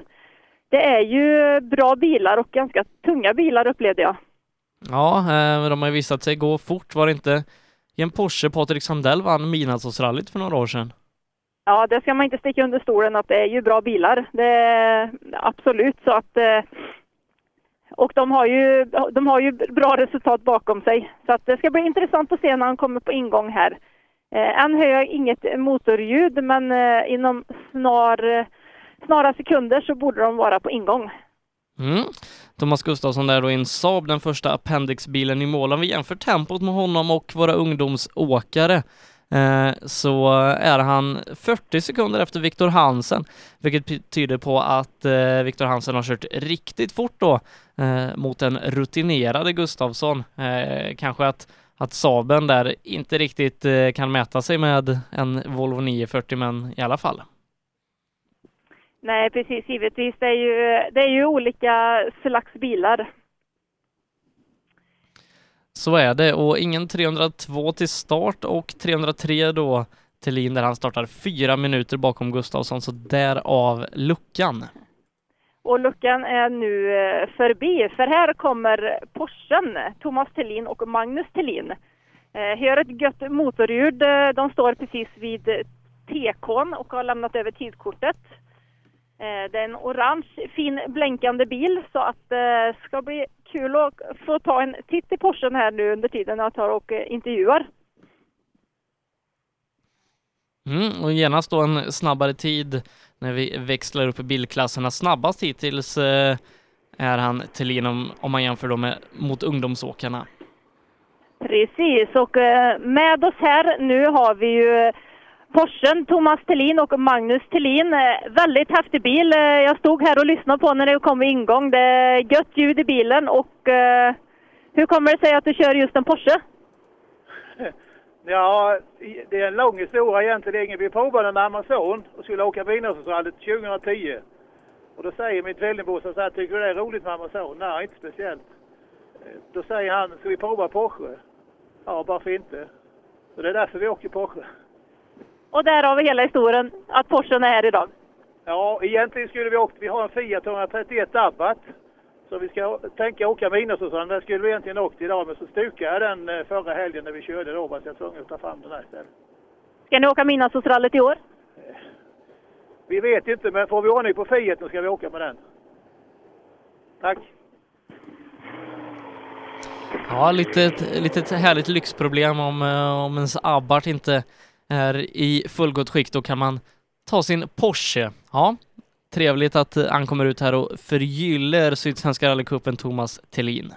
det är ju bra bilar och ganska tunga bilar upplevde jag. Ja, eh, men de har ju visat sig gå fort. Var det inte i en Porsche Patrik Sandell vann Midnattsrallyt för några år sedan? Ja, det ska man inte sticka under stolen att det är ju bra bilar. Det är absolut så att eh, och de har, ju, de har ju bra resultat bakom sig. Så att det ska bli intressant att se när han kommer på ingång här. Eh, än hör jag inget motorljud, men eh, inom snar, eh, snara sekunder så borde de vara på ingång. Mm. Thomas Gustafsson där då i en Saab, den första appendixbilen i mål. Om vi jämför tempot med honom och våra ungdomsåkare Eh, så är han 40 sekunder efter Viktor Hansen, vilket tyder på att eh, Viktor Hansen har kört riktigt fort då eh, mot den rutinerade Gustavsson. Eh, kanske att, att Saben där inte riktigt eh, kan mäta sig med en Volvo 940, men i alla fall. Nej, precis. Givetvis. Det är ju, det är ju olika slags bilar. Så är det och ingen 302 till start och 303 då till där han startar fyra minuter bakom Gustavsson, så därav luckan. Och luckan är nu eh, förbi, för här kommer Porschen, Thomas Thelin och Magnus Thelin. Eh, Hör ett gött motorljud. Eh, de står precis vid TKn och har lämnat över tidkortet. Det är en orange fin blänkande bil så att det ska bli kul att få ta en titt i Porschen här nu under tiden jag tar och eh, intervjuar. Mm, och genast då en snabbare tid när vi växlar upp bilklasserna. Snabbast hittills är han Thelin om, om man jämför då med mot ungdomsåkarna. Precis, och med oss här nu har vi ju Porschen, Thomas Tillin och Magnus Tillin. Eh, väldigt häftig bil. Eh, jag stod här och lyssnade på när det kom vid ingång. Det är gött ljud i bilen och uh, hur kommer det sig att du kör just en Porsche? [LAUGHS] Ja, det är en lång historia egentligen. Vi provade med Amazon och skulle åka Vinåsrallyt 2010. Och då säger min tvillingbrorsa så här, tycker du det är roligt med Amazon? Nej, inte speciellt. Då säger han, ska vi prova Porsche? Ja, varför inte? Så det är därför vi åker Porsche. Och där har vi hela historien, att Porschen är här idag. Ja, egentligen skulle vi åkt, vi har en Fiat 131 Abarth. Så vi ska tänka åka med innersäsongen. Den skulle vi egentligen åkt idag, men så stukade jag den eh, förra helgen när vi körde då, så jag var tvungen att ta fram den här istället. Ska ni åka Midnattsrallyt i år? Vi vet inte, men får vi ordning på Fiat så ska vi åka med den. Tack! Ja, lite litet härligt lyxproblem om, eh, om ens Abarth inte är i fullgott skick, då kan man ta sin Porsche. Ja, trevligt att eh, han kommer ut här och förgyller Sydsvenska rallycupen, Thomas Thelin.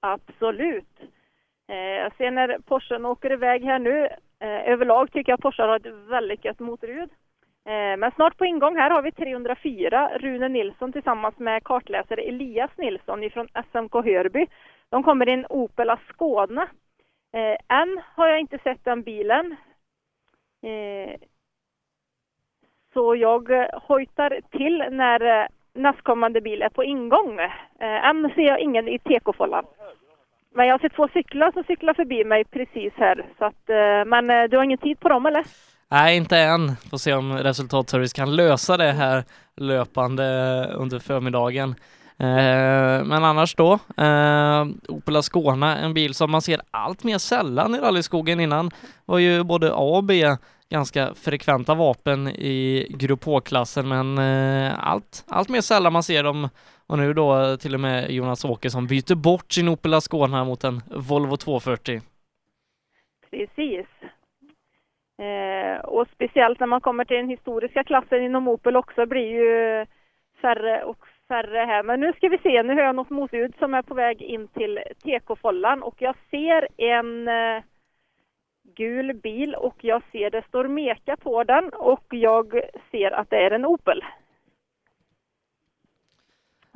Absolut. Eh, jag ser när Porschen åker iväg här nu. Eh, överlag tycker jag Porsche har ett väldigt gött motorljud. Men snart på ingång här har vi 304, Rune Nilsson tillsammans med kartläsare Elias Nilsson ifrån SMK Hörby. De kommer i en Opel Ascona. Eh, än har jag inte sett den bilen. Eh, så jag hojtar till när eh, nästkommande bil är på ingång. Eh, än ser jag ingen i tekofållan. Men jag har sett två cyklar som cyklar förbi mig precis här. Så att, eh, men eh, du har ingen tid på dem eller? Nej, inte än. Får se om resultatservice kan lösa det här löpande under förmiddagen. Eh, men annars då, eh, Opel Ascona, en bil som man ser allt mer sällan i rallyskogen innan var ju både A och B ganska frekventa vapen i Grupp H-klassen men eh, allt, allt mer sällan man ser dem och nu då eh, till och med Jonas Åkesson byter bort sin Opel Ascona mot en Volvo 240. Precis. Eh, och speciellt när man kommer till den historiska klassen inom Opel också blir ju färre och färre här. Men nu ska vi se, nu hör jag något motljud som är på väg in till TK-follan och jag ser en eh, gul bil och jag ser det står Meka på den och jag ser att det är en Opel.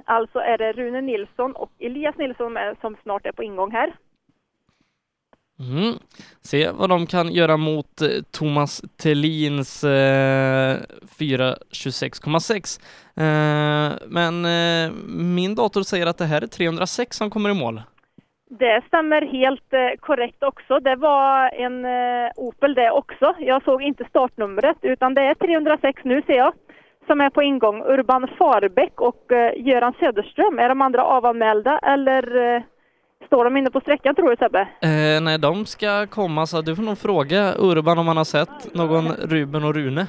Alltså är det Rune Nilsson och Elias Nilsson med, som snart är på ingång här. Mm. Se vad de kan göra mot eh, Thomas Tellins eh, 426,6. Eh, men eh, min dator säger att det här är 306 som kommer i mål. Det stämmer helt eh, korrekt också. Det var en eh, Opel det också. Jag såg inte startnumret utan det är 306 nu ser jag som är på ingång. Urban Farbäck och eh, Göran Söderström. Är de andra avanmälda eller eh, står de inne på sträckan tror du Sebbe? Eh, nej, de ska komma så du får nog fråga Urban om han har sett någon Ruben och Rune.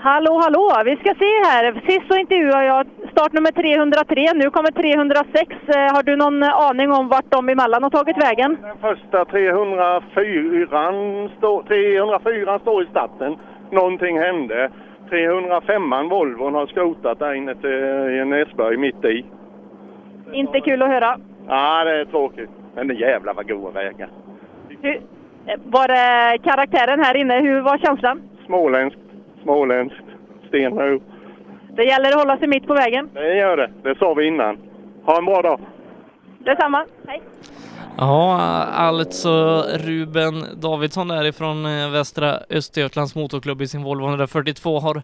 Hallå, hallå! Vi ska se här. Sist så intervjuade jag startnummer 303. Nu kommer 306. Eh, har du någon aning om vart de emellan har tagit vägen? Första 304 står, 304 står i starten. Någonting hände. 305 Volvon har skrotat där inne till i en Esberg mitt i. Inte kul att höra. Ja, det är tråkigt. Men det jävla vad goda vägar. Hur, var det karaktären här inne? Hur var känslan? Småländskt, småländskt, stenhög. Det gäller att hålla sig mitt på vägen. Det gör det. Det sa vi innan. Ha en bra dag. Detsamma. Hej! Ja, alltså Ruben Davidsson därifrån eh, Västra Östergötlands Motorklubb i sin Volvo 142 har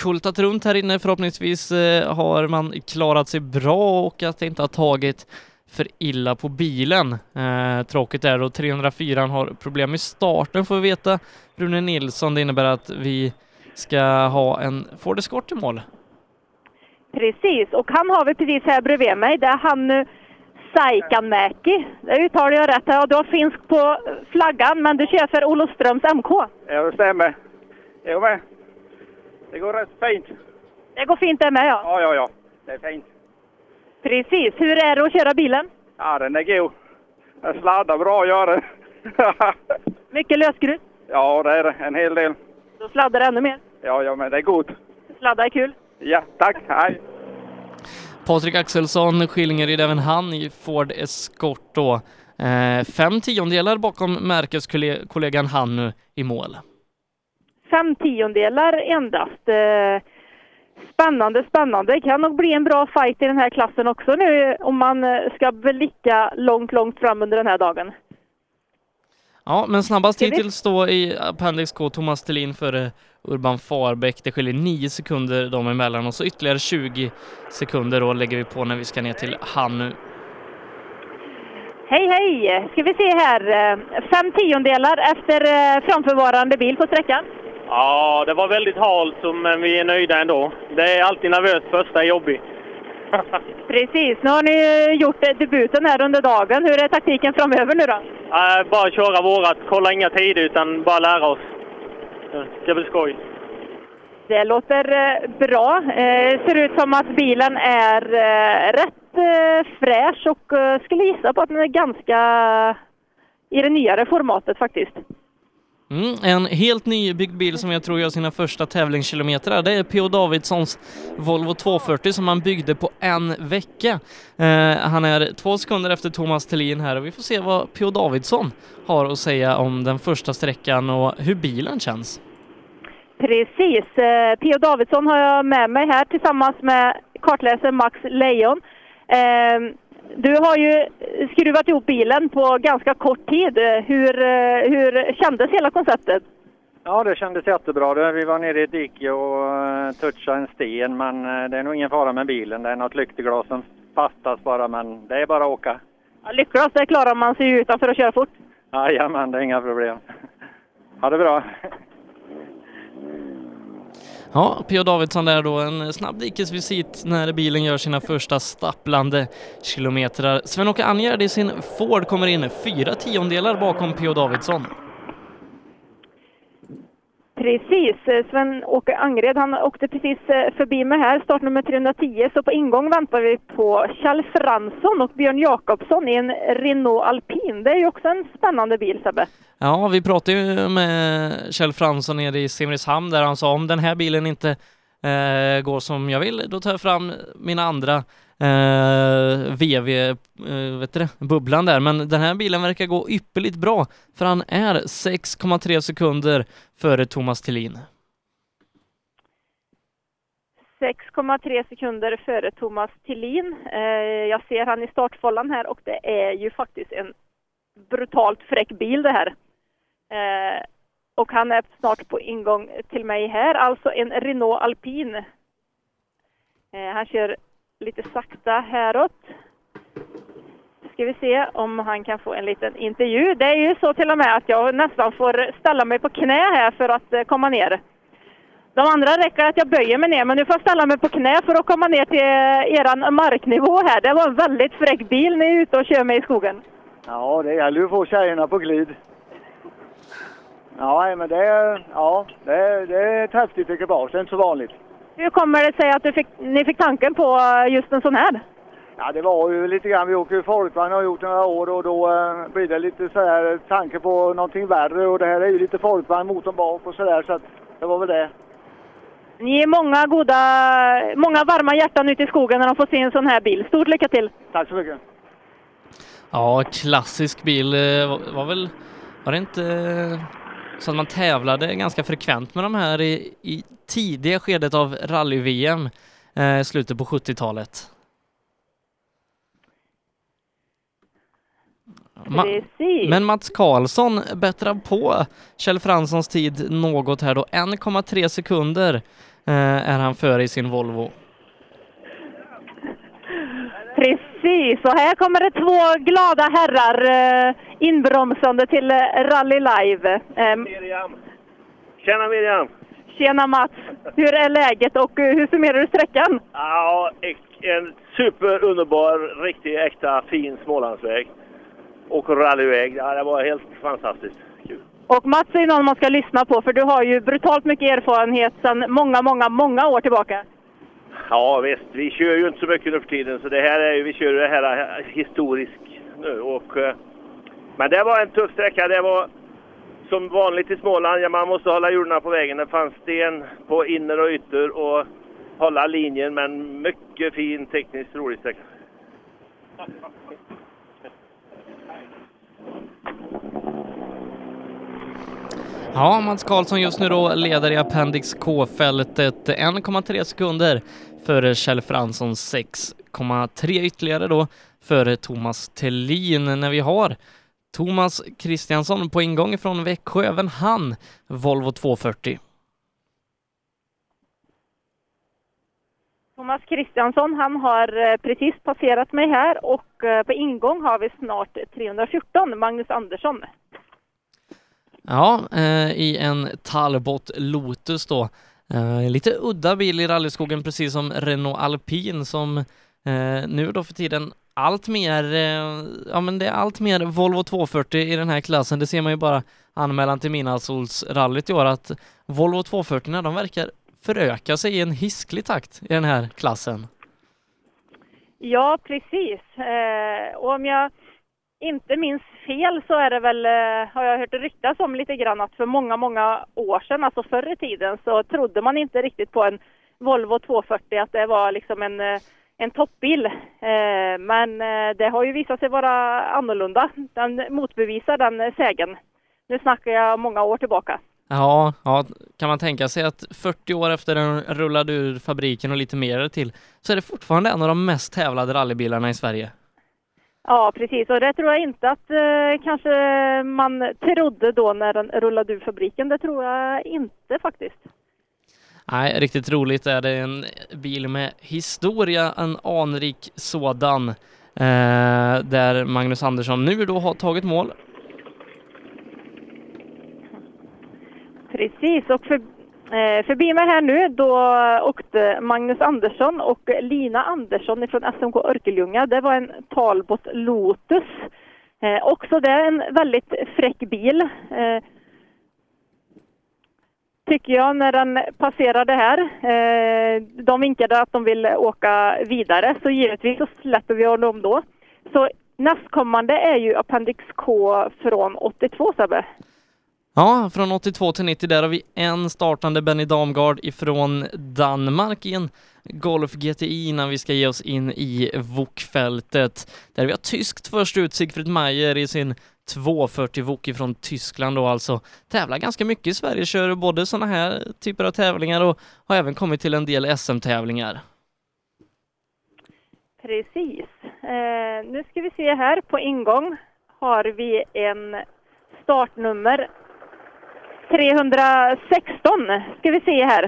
kultat runt här inne. Förhoppningsvis eh, har man klarat sig bra och att det inte har tagit för illa på bilen. Eh, tråkigt är då 304 har problem med starten får vi veta. Rune Nilsson, det innebär att vi ska ha en Ford Escort i mål. Precis, och han har vi precis här bredvid mig. Det är han eh, Saikanmäki. Det uttalar jag rätt. Ja, du har finsk på flaggan, men du kör för Olofströms MK. Ja, det stämmer. Jo, men det går rätt fint. Det går fint det med, ja. Ja, ja, ja. Det är fint. Precis. Hur är det att köra bilen? Ja, den är god. Den sladdar bra, gör den. [LAUGHS] Mycket lösgrus? ja, det är det. En hel del. Då sladdar det ännu mer. Ja, ja, men det är gott. Sladda är kul. Ja, tack. Hej. Patrik Axelsson, Skillingaryd, även han i Ford Escort då. Eh, fem tiondelar bakom märkeskollegan Hannu i mål. Fem tiondelar endast. Eh, Spännande, spännande. Det kan nog bli en bra fight i den här klassen också nu om man eh, ska blicka långt, långt fram under den här dagen. Ja, men snabbast hittills då i Appendix K, Thomas Thelin före Urban Farbäck. Det skiljer 9 sekunder dem emellan och så ytterligare 20 sekunder då lägger vi på när vi ska ner till Hannu. Hej, hej! Ska vi se här. eh, Fem tiondelar efter eh, framförvarande bil på sträckan. Ja, det var väldigt halt, men vi är nöjda ändå. Det är alltid nervöst, första är jobbig. [LAUGHS] Precis. Nu har ni eh, gjort eh, debuten här under dagen. Hur är taktiken framöver nu då? Äh, bara köra vårat, kolla inga tider utan bara lära oss. Det ska bli skoj. Det låter eh, bra. Eh, ser ut som att bilen är eh, rätt eh, fräsch och skulle gissa på att den är ganska i det nyare formatet faktiskt. Mm, en helt nybyggd bil som jag tror gör sina första tävlingskilometrar, det är P.O. Davidssons Volvo 240 som han byggde på en vecka. Eh, han är två sekunder efter Thomas Thelin här och vi får se vad P.O. Davidsson har att säga om den första sträckan och hur bilen känns. Precis. Eh, P.O. Davidsson har jag med mig här tillsammans med kartläsare Max Lejon. Eh, du har ju skruvat ihop bilen på ganska kort tid. Hur, eh, hur kändes hela konceptet? Ja, det kändes jättebra. Vi var nere i ett dike och eh, touchade en sten, men eh, det är nog ingen fara med bilen. Det är något lykteglas som fattas bara, men det är bara att åka. Ja, lyckligast det klarar man sig ju utanför att köra fort. Jajamän, det är inga problem. Ha det bra. Ja, P.O. Davidsson där då, en snabb dikesvisit när bilen gör sina första stapplande kilometrar. Sven-Åke Angerd i sin Ford kommer in fyra tiondelar bakom P.O. Davidsson. Precis. Eh, Sven-Åke Angred, han åkte precis eh, förbi mig här, startnummer 310. Så på ingång väntar vi på Kjell Fransson och Björn Jakobsson i en Renault Alpin. Det är ju också en spännande bil, Sebbe. Ja, vi pratade ju med Kjell Fransson nere i Simrishamn där han sa om den här bilen inte eh, går som jag vill, då tar jag fram mina andra eh, VW, eh, vet du det, bubblan där. Men den här bilen verkar gå ypperligt bra, för han är 6,3 sekunder före Thomas Thelin. 6,3 sekunder före Thomas Tillin. Eh, jag ser han i startfållan här och det är ju faktiskt en brutalt fräck bil det här. Eh, och han är snart på ingång till mig här, alltså en Renault Alpin. Eh, han kör lite sakta häråt. Ska vi se om han kan få en liten intervju. Det är ju så till och med att jag nästan får ställa mig på knä här för att eh, komma ner. De andra räcker att jag böjer mig ner, men nu får jag ställa mig på knä för att komma ner till eh, eran marknivå här. Det var en väldigt fräck bil ni är ute och kör med i skogen. Ja, det gäller ju att få tjejerna på glid. Ja, men det är, ja, det är, det är ett häftigt ekipage. Det är inte så vanligt. Hur kommer det sig att du fick, ni fick tanken på eh, just en sån här? Ja, det var ju lite grann, vi åker ju folkvagn och har gjort några år och då eh, blir det lite så här tanke på någonting värre och det här är ju lite folkvagn, motorn bak och sådär så att det var väl det. Ni är många goda, många varma hjärtan ute i skogen när de får se en sån här bil. Stort lycka till! Tack så mycket! Ja, klassisk bil. eh, Var, var väl, var det inte eh, så att man tävlade ganska frekvent med de här i, i tidiga skedet av rally-VM, eh, slutet på 70-talet? Ma- Precis. Men Mats Karlsson bättrar på Kjell Franssons tid något här då. 1,3 sekunder eh, är han före i sin Volvo. Precis, och här kommer det två glada herrar eh, inbromsande till eh, Rally Live. Ehm, Tjena Miriam! tjena Mats! Hur är läget och eh, hur summerar du sträckan? Ja, en superunderbar, riktig äkta fin Smålandsväg. Och rallyväg. Ja, det var helt fantastiskt. Kul. Och Mats är någon man ska lyssna på för du har ju brutalt mycket erfarenhet sedan många, många, många år tillbaka. Ja visst, vi kör ju inte så mycket nu för tiden så det här är ju, vi kör det här eh, historiskt nu och eh, Men det var en tuff sträcka. Det var som vanligt i Småland, ja, man måste hålla hjulen på vägen. Det fanns sten på inner och ytter och hålla linjen men mycket fin tekniskt rolig sträcka. Ja, Mats Karlsson just nu då leder i Appendix K-fältet 1,3 sekunder före Kjell Fransson 6,3 ytterligare då före Thomas Tellin när vi har Thomas Kristiansson på ingång från Växjö, även han Volvo 240. Thomas Kristiansson, han har eh, precis passerat mig här och eh, på ingång har vi snart 314, Magnus Andersson. Ja, eh, i en Talbot Lotus då. Uh, lite udda bil i rallyskogen, precis som Renault Alpin som uh, nu då för tiden allt mer, uh, ja men det är allt mer Volvo 240 i den här klassen. Det ser man ju bara anmälan till Midnattssolsrallyt i år att Volvo 240 de verkar föröka sig i en hisklig takt i den här klassen. Ja, precis. Eh, och om jag inte minns fel så är det väl, eh, har jag hört ryktas om lite grann att för många, många år sedan, alltså förr i tiden, så trodde man inte riktigt på en Volvo 240 att det var liksom en, eh, en toppbil. Eh, men det har ju visat sig vara annorlunda. Den motbevisar den sägen. Nu snackar jag många år tillbaka. Ja, ja, kan man tänka sig att 40 år efter den rullade ur fabriken och lite mer till, så är det fortfarande en av de mest tävlade rallybilarna i Sverige. Ja, precis. Och det tror jag inte att eh, kanske man trodde då när den rullade ur fabriken. Det tror jag inte faktiskt. Nej, riktigt roligt är det. En bil med historia, en anrik sådan. Eh, där Magnus Andersson nu då har tagit mål. Precis, och för, Eh, förbi mig här nu då åkte Magnus Andersson och Lina Andersson ifrån SMK Örkelljunga. Det var en Talbot Lotus. Eh, också det är en väldigt fräck bil. Eh, tycker jag när den passerade här. Eh, de vinkade att de vill åka vidare så givetvis så släpper vi honom då. Så nästkommande är ju Appendix K från 82 Sebbe. Ja, från 82 till 90, där har vi en startande Benny Damgard ifrån Danmark i en Golf GTI innan vi ska ge oss in i Wokfältet, Där vi har tyskt först ut Sigfrid Mayer i sin 240 Wok från Tyskland då alltså. Tävlar ganska mycket i Sverige, kör både sådana här typer av tävlingar och har även kommit till en del SM-tävlingar. Precis. Eh, nu ska vi se här på ingång har vi en startnummer 316 ska vi se här.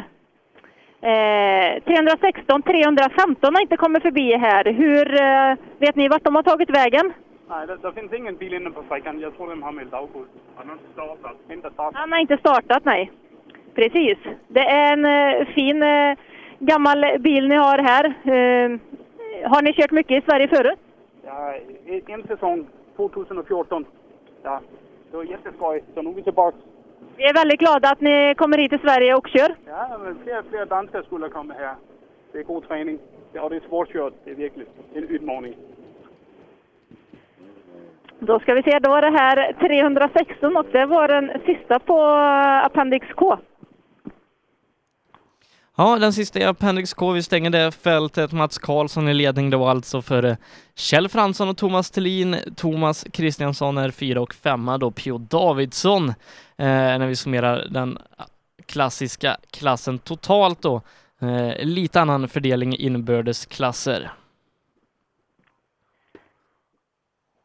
Eh, 316, 315 har inte kommit förbi här. Hur eh, vet ni vart de har tagit vägen? Nej, det, det finns ingen bil inne på sträckan. Jag tror de har meldt avgått. Han har inte startat. Inte startat. Han har inte startat, nej. Precis. Det är en eh, fin eh, gammal bil ni har här. Eh, har ni kört mycket i Sverige förut? Ja, en säsong 2014. Ja, det var jätteskoj. Så nu är vi tillbaka. Vi är väldigt glada att ni kommer hit till Sverige och kör. Ja, men fler, fler danskar skulle komma här. Det är god träning. Ja, det är svårkört. Det är verkligen en utmaning. Då ska vi se, då var det här 316 och det var den sista på Appendix K. Ja, den sista är Appendix K. Vi stänger det fältet. Mats Karlsson i ledning då alltså för eh, Kjell Fransson och Thomas Thelin. Thomas Kristiansson är fyra och femma då. Pio Davidsson eh, när vi summerar den klassiska klassen totalt då. Eh, lite annan fördelning inbördes klasser.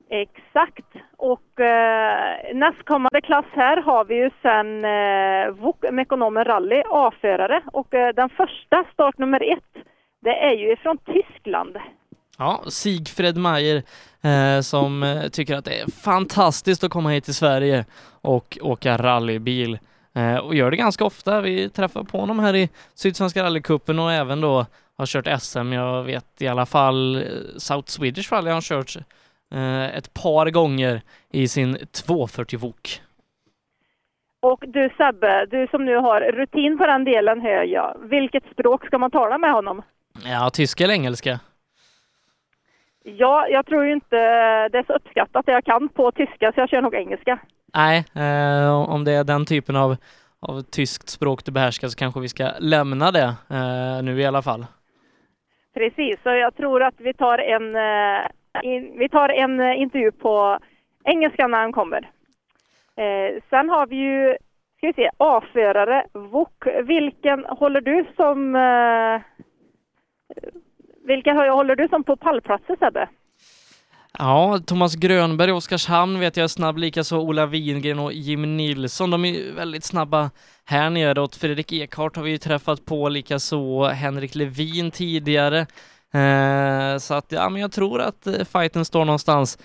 Exakt. Och eh, nästkommande klass här har vi ju sen eh, VOK Mekonomen Rally A-förare och eh, den första start nummer ett det är ju från Tyskland. Ja, Sigfred Mayer eh, som eh, tycker att det är fantastiskt att komma hit till Sverige och åka rallybil eh, och gör det ganska ofta. Vi träffar på honom här i Sydsvenska rallycupen och även då har kört SM. Jag vet i alla fall eh, South Swedish Rally har han kört ett par gånger i sin 240 Wok. Och du Sebbe, du som nu har rutin på den delen hör jag. Vilket språk ska man tala med honom? Ja, tyska eller engelska? Ja, jag tror ju inte det är så uppskattat det jag kan på tyska så jag kör nog engelska. Nej, eh, om det är den typen av, av tyskt språk du behärskar så kanske vi ska lämna det eh, nu i alla fall. Precis, så jag tror att vi tar en, eh, vi tar en eh, intervju på engelska när han kommer. Eh, sen har vi ju, ska vi se, A-förare, VOK. Vilken håller du som, eh, vilka håller du som på pallplatser Sebbe? Ja, Thomas Grönberg och Oskarshamn vet jag är snabb, likaså Ola Wingren och Jim Nilsson. De är väldigt snabba här neråt. Fredrik Ekhart har vi ju träffat på, likaså Henrik Levin tidigare. Eh, så att, ja, men jag tror att eh, fighten står någonstans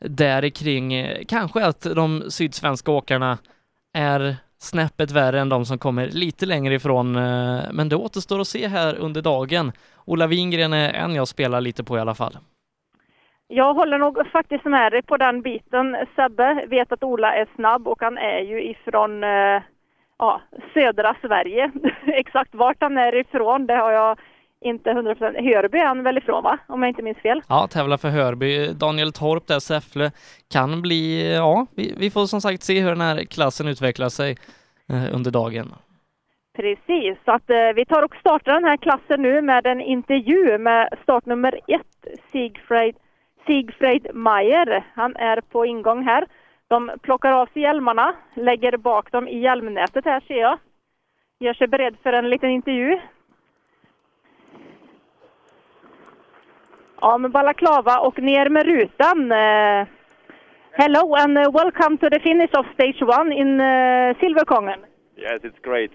där kring. Eh, kanske att de sydsvenska åkarna är snäppet värre än de som kommer lite längre ifrån, eh, men det återstår att se här under dagen. Ola Wingren är en jag spelar lite på i alla fall. Jag håller nog faktiskt med dig på den biten. Sebbe vet att Ola är snabb och han är ju ifrån eh, ja, södra Sverige. [LAUGHS] Exakt vart han är ifrån det har jag inte 100%. Hörby är han väl ifrån va? Om jag inte minns fel. Ja, tävlar för Hörby. Daniel Torp där, Säffle, kan bli, ja, vi, vi får som sagt se hur den här klassen utvecklar sig eh, under dagen. Precis, så att eh, vi tar och startar den här klassen nu med en intervju med startnummer ett, Sigfrid, Sigfrid Mayer. Han är på ingång här. De plockar av sig hjälmarna, lägger bak dem i hjälmnätet här ser jag. Gör sig beredd för en liten intervju. Ja, med balaklava och ner med rutan. Eh, hello and uh, welcome to the finish of stage one in uh, Silverkongen. Yes, it's great.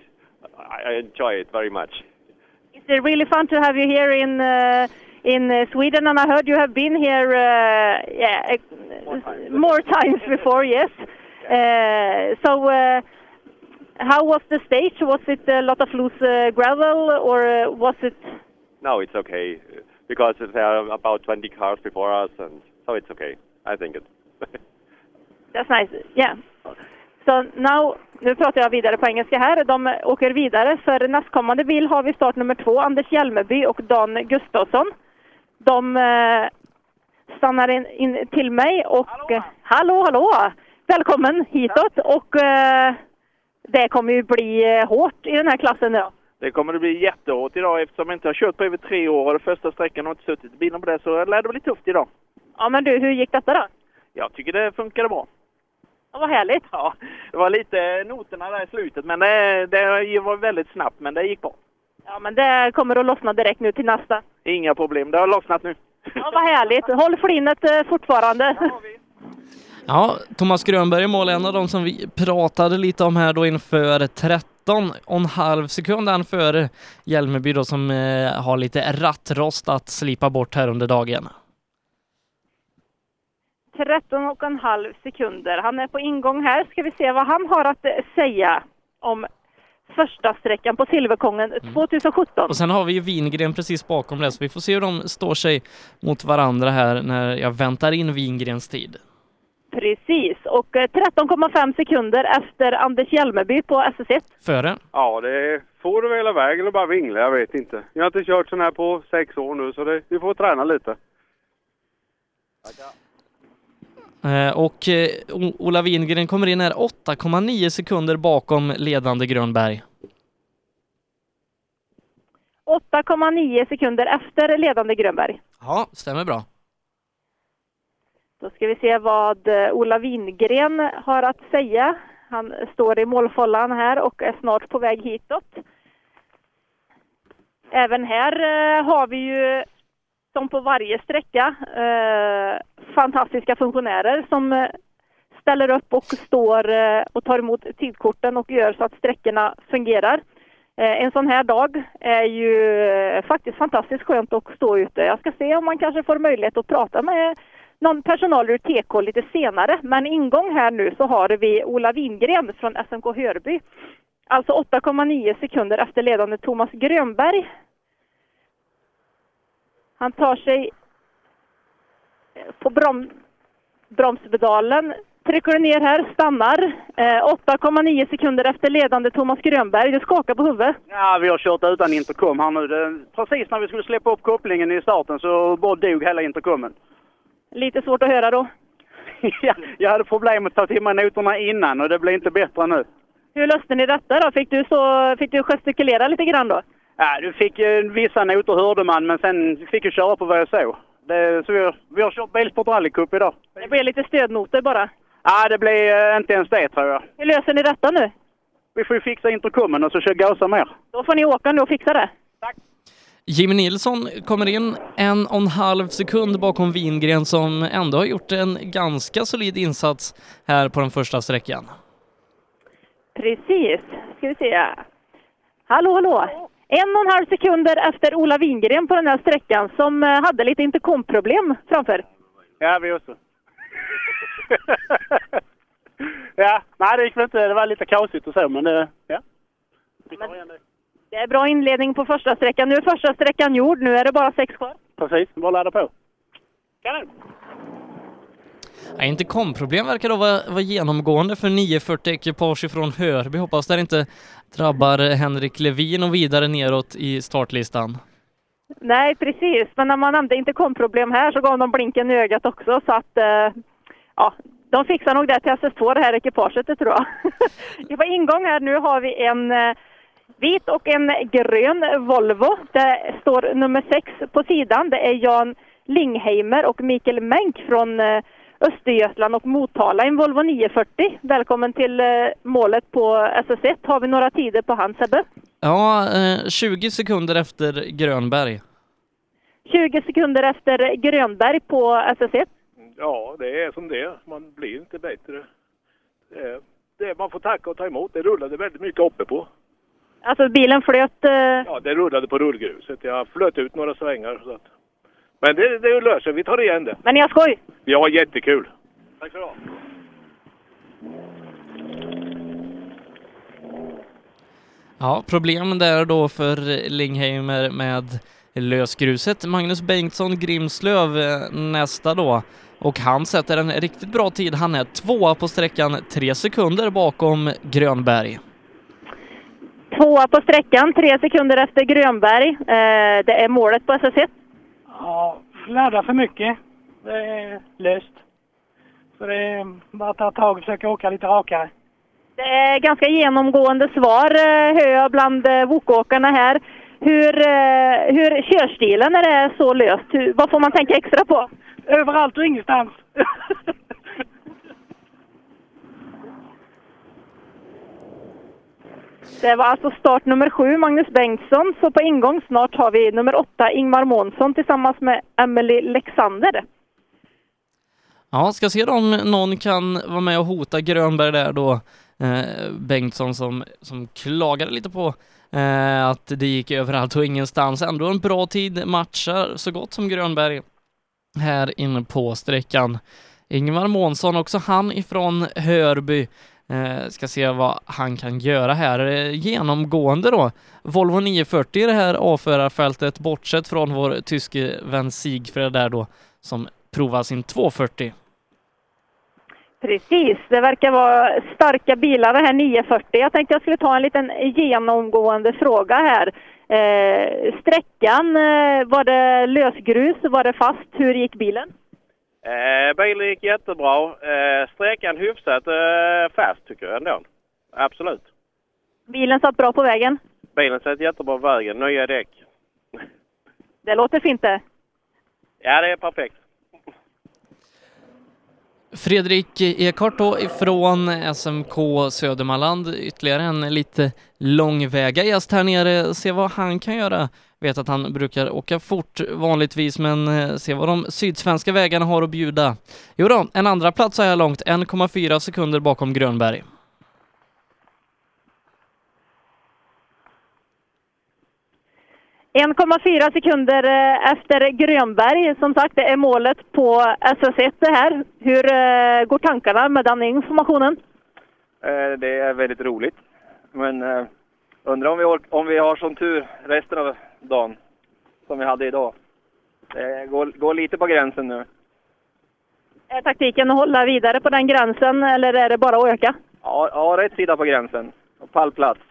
I I enjoy it very much. It's uh, really fun to have you here in uh, in uh, Sweden, and I heard you have been here, uh, yeah, uh, more times before. Yes. Uh, so, uh, how was the stage? Was it a lot of loose uh, gravel, or uh, was it? No, it's okay uh, because there are about 20 cars before us, and so it's okay. I think it. [LAUGHS] That's nice. Yeah. So now, nu pratar jag vidare på engelska här. De åker vidare. För nästkommande bil har vi startnummer två, Anders Hjelmeby och Dan Gustafsson. De eh, stannar in, in till mig och... Hallå, hallå! hallå. Välkommen hitåt och eh, det kommer ju bli eh, hårt i den här klassen nu. Det kommer att bli jättehårt idag eftersom jag inte har kört på över tre år och den första sträckan har inte suttit i bilen på det så lär det bli tufft idag. Ja, men du, hur gick detta då? Jag tycker det funkade bra. Ja, vad härligt. Ja, det var lite noterna där i slutet men det, det var väldigt snabbt men det gick bra. Ja, men det kommer att lossna direkt nu till nästa. Inga problem, det har lossnat nu. Ja, vad härligt. Håll flinnet eh, fortfarande. Ja, Thomas Grönberg i mål, en av de som vi pratade lite om här då inför 13 och en halv sekund före Hjälmeby då som eh, har lite rattrost att slipa bort här under dagen. 13 och en halv sekunder. Han är på ingång här. Ska vi se vad han har att eh, säga om första sträckan på Silverkongen 2017. Och sen har vi ju Wingren precis bakom det, så vi får se hur de står sig mot varandra här när jag väntar in Wingrens tid. Precis, och eh, 13,5 sekunder efter Anders Hjelmeby på SS1. Före. Ja, det får du väl iväg eller bara vingla, jag vet inte. Jag har inte kört sån här på sex år nu så det, vi får träna lite. Eh, Och eh, Ola Wingren kommer in här 8,9 sekunder bakom ledande Grönberg. 8,9 sekunder efter ledande Grönberg. Ja, stämmer bra. Då ska vi se vad eh, Ola Wingren har att säga. Han står i målfållan här och är snart på väg hitåt. Även här eh, har vi ju, som på varje sträcka, eh, fantastiska funktionärer som ställer upp och står och tar emot tidkorten och gör så att sträckorna fungerar. En sån här dag är ju faktiskt fantastiskt skönt att stå ute. Jag ska se om man kanske får möjlighet att prata med någon personal ur TK lite senare. Men ingång här nu så har vi Ola Wingren från SMK Hörby. Alltså 8,9 sekunder efter ledande Thomas Grönberg. Han tar sig eh, på brom bromspedalen, trycker ner här, stannar. Eh, 8,9 sekunder efter ledande Thomas Grönberg. Du skakar på huvudet. Ja, vi har kört utan intercom här nu. Precis när vi skulle släppa upp kopplingen i starten så bara dog hela intercomen. Lite svårt att höra då. [LAUGHS] ja, jag hade problem att ta till mig noterna innan och det blir inte bättre nu. Hur löste ni detta då? Fick du, så, fick du gestikulera lite grann då? Ja, du fick eh, vissa noter hörde man men sen fick jag köra på vad jag såg. Det, så vi har, vi har kört Bilsport Rally Cup idag. Det blir lite stödnoter bara. Ja, det blir eh, inte ens det tror jag. Hur löser ni detta nu? Vi får ju fixa intercomen och så kör gasa mer. Då får ni åka nu och fixa det. Jimmy Nilsson kommer in en och en halv sekund bakom Wingren som ändå har gjort en ganska solid insats här på den första sträckan. Precis. Ska vi se. Hallå, hallå. En och en halv sekunder efter Ola Wingren på den här sträckan som eh, hade lite intercomproblem framför. Ja, vi också. [LAUGHS] ja, nej det gick väl inte. Det var lite kaosigt och så men det, ja. Vi tar igen det. Det är bra inledning på första sträckan. Nu är första sträckan gjord. Nu är det bara sex kvar. Precis, bara ladda på. Kanon. Ja, inte komproblem verkar då vara, vara genomgående för 940 ekipage från Hörby. Hoppas det inte drabbar Henrik Levin och vidare neråt i startlistan. Nej, precis. Men när man nämnde intercomproblem här så gav de blinken i ögat också. Så att, eh, ja, de fixar nog det till SS2 det här ekipaget, det tror jag. [LAUGHS] I på ingång här nu har vi en eh, vit och en grön Volvo. Det står nummer sex på sidan. Det är Jan Lingheimer och Mikael Menk från eh, Östergötland och Motala i en Volvo 940. Välkommen till eh, målet på SS1. Har vi några tider på hand Sebbe? Ja, eh, 20 sekunder efter Grönberg. 20 sekunder efter Grönberg på SS1. Ja, det är som det är. Man blir inte bättre. Det är, det man får tacka och ta emot. Det rullade väldigt mycket uppe på. Alltså bilen flöt... Eh, Ja, det rullade på rullgruset. Jag flöt ut några svängar. Så att. Men det, det löser vi. tar igen det. men ni har skoj? Vi har jättekul. Tack du ha. Ja, problem där då för Lingheimer med lösgruset. Magnus Bengtsson Grimslöv eh, nästa då. Och han sätter en riktigt bra tid. Han är tvåa på sträckan, tre sekunder bakom Grönberg. Tvåa på sträckan, tre sekunder efter Grönberg. Eh, det är målet på SS1. Ja, ladda för mycket. Det är löst. Så det är bara att ta tag och försöka åka lite rakare. Det är ganska genomgående svar, eh, hör jag bland eh, wokåkarna här. Hur, eh, hur körstilen när det är så löst, vad får man tänka extra på? Överallt och ingenstans. [LAUGHS] Det var alltså start nummer sju, Magnus Bengtsson. Så på ingång snart har vi nummer åtta, Ingmar Månsson tillsammans med Emily Lexander. Ja, ska se om någon kan vara med och hota Grönberg där då. Eh, Bengtsson som, som klagade lite på eh, att det gick överallt och ingenstans. Ändå en bra tid, matchar så gott som Grönberg här inne på sträckan. Ingvar Månsson, också han ifrån Hörby. Eh, ska se vad han kan göra här. Eh, genomgående då, Volvo 940 i det här avförarfältet, bortsett från vår tyske vän Sigfred där då, som provar sin 240. Precis, det verkar vara starka bilar det här 940. Jag tänkte jag skulle ta en liten genomgående fråga här. Eh, sträckan, eh, var det lösgrus, var det fast? Hur gick bilen? Eh, bilen gick jättebra. Eh, sträckan hyfsat eh, fast tycker jag ändå. Absolut. Bilen satt bra på vägen? Bilen satt jättebra på vägen. Nya däck. Det låter fint det. Ja, det är perfekt. Fredrik Ekhart då ifrån SMK Södermanland, ytterligare en lite långväga gäst här nere. Se vad han kan göra. Vet att han brukar åka fort vanligtvis, men eh, se vad de sydsvenska vägarna har att bjuda. Jo då, en andra plats så här långt, 1,4 sekunder bakom Grönberg. 1,4 sekunder eh, efter Grönberg. Som sagt, det är målet på SS1 det här. Hur eh, går tankarna med den informationen? Det är väldigt roligt. Men undrar om vi, om vi har sån tur resten av dagen som vi hade idag. Det går, går lite på gränsen nu. Är taktiken att hålla vidare på den gränsen eller är det bara att öka? Ja, ja rätt sida på gränsen. Och pallplats.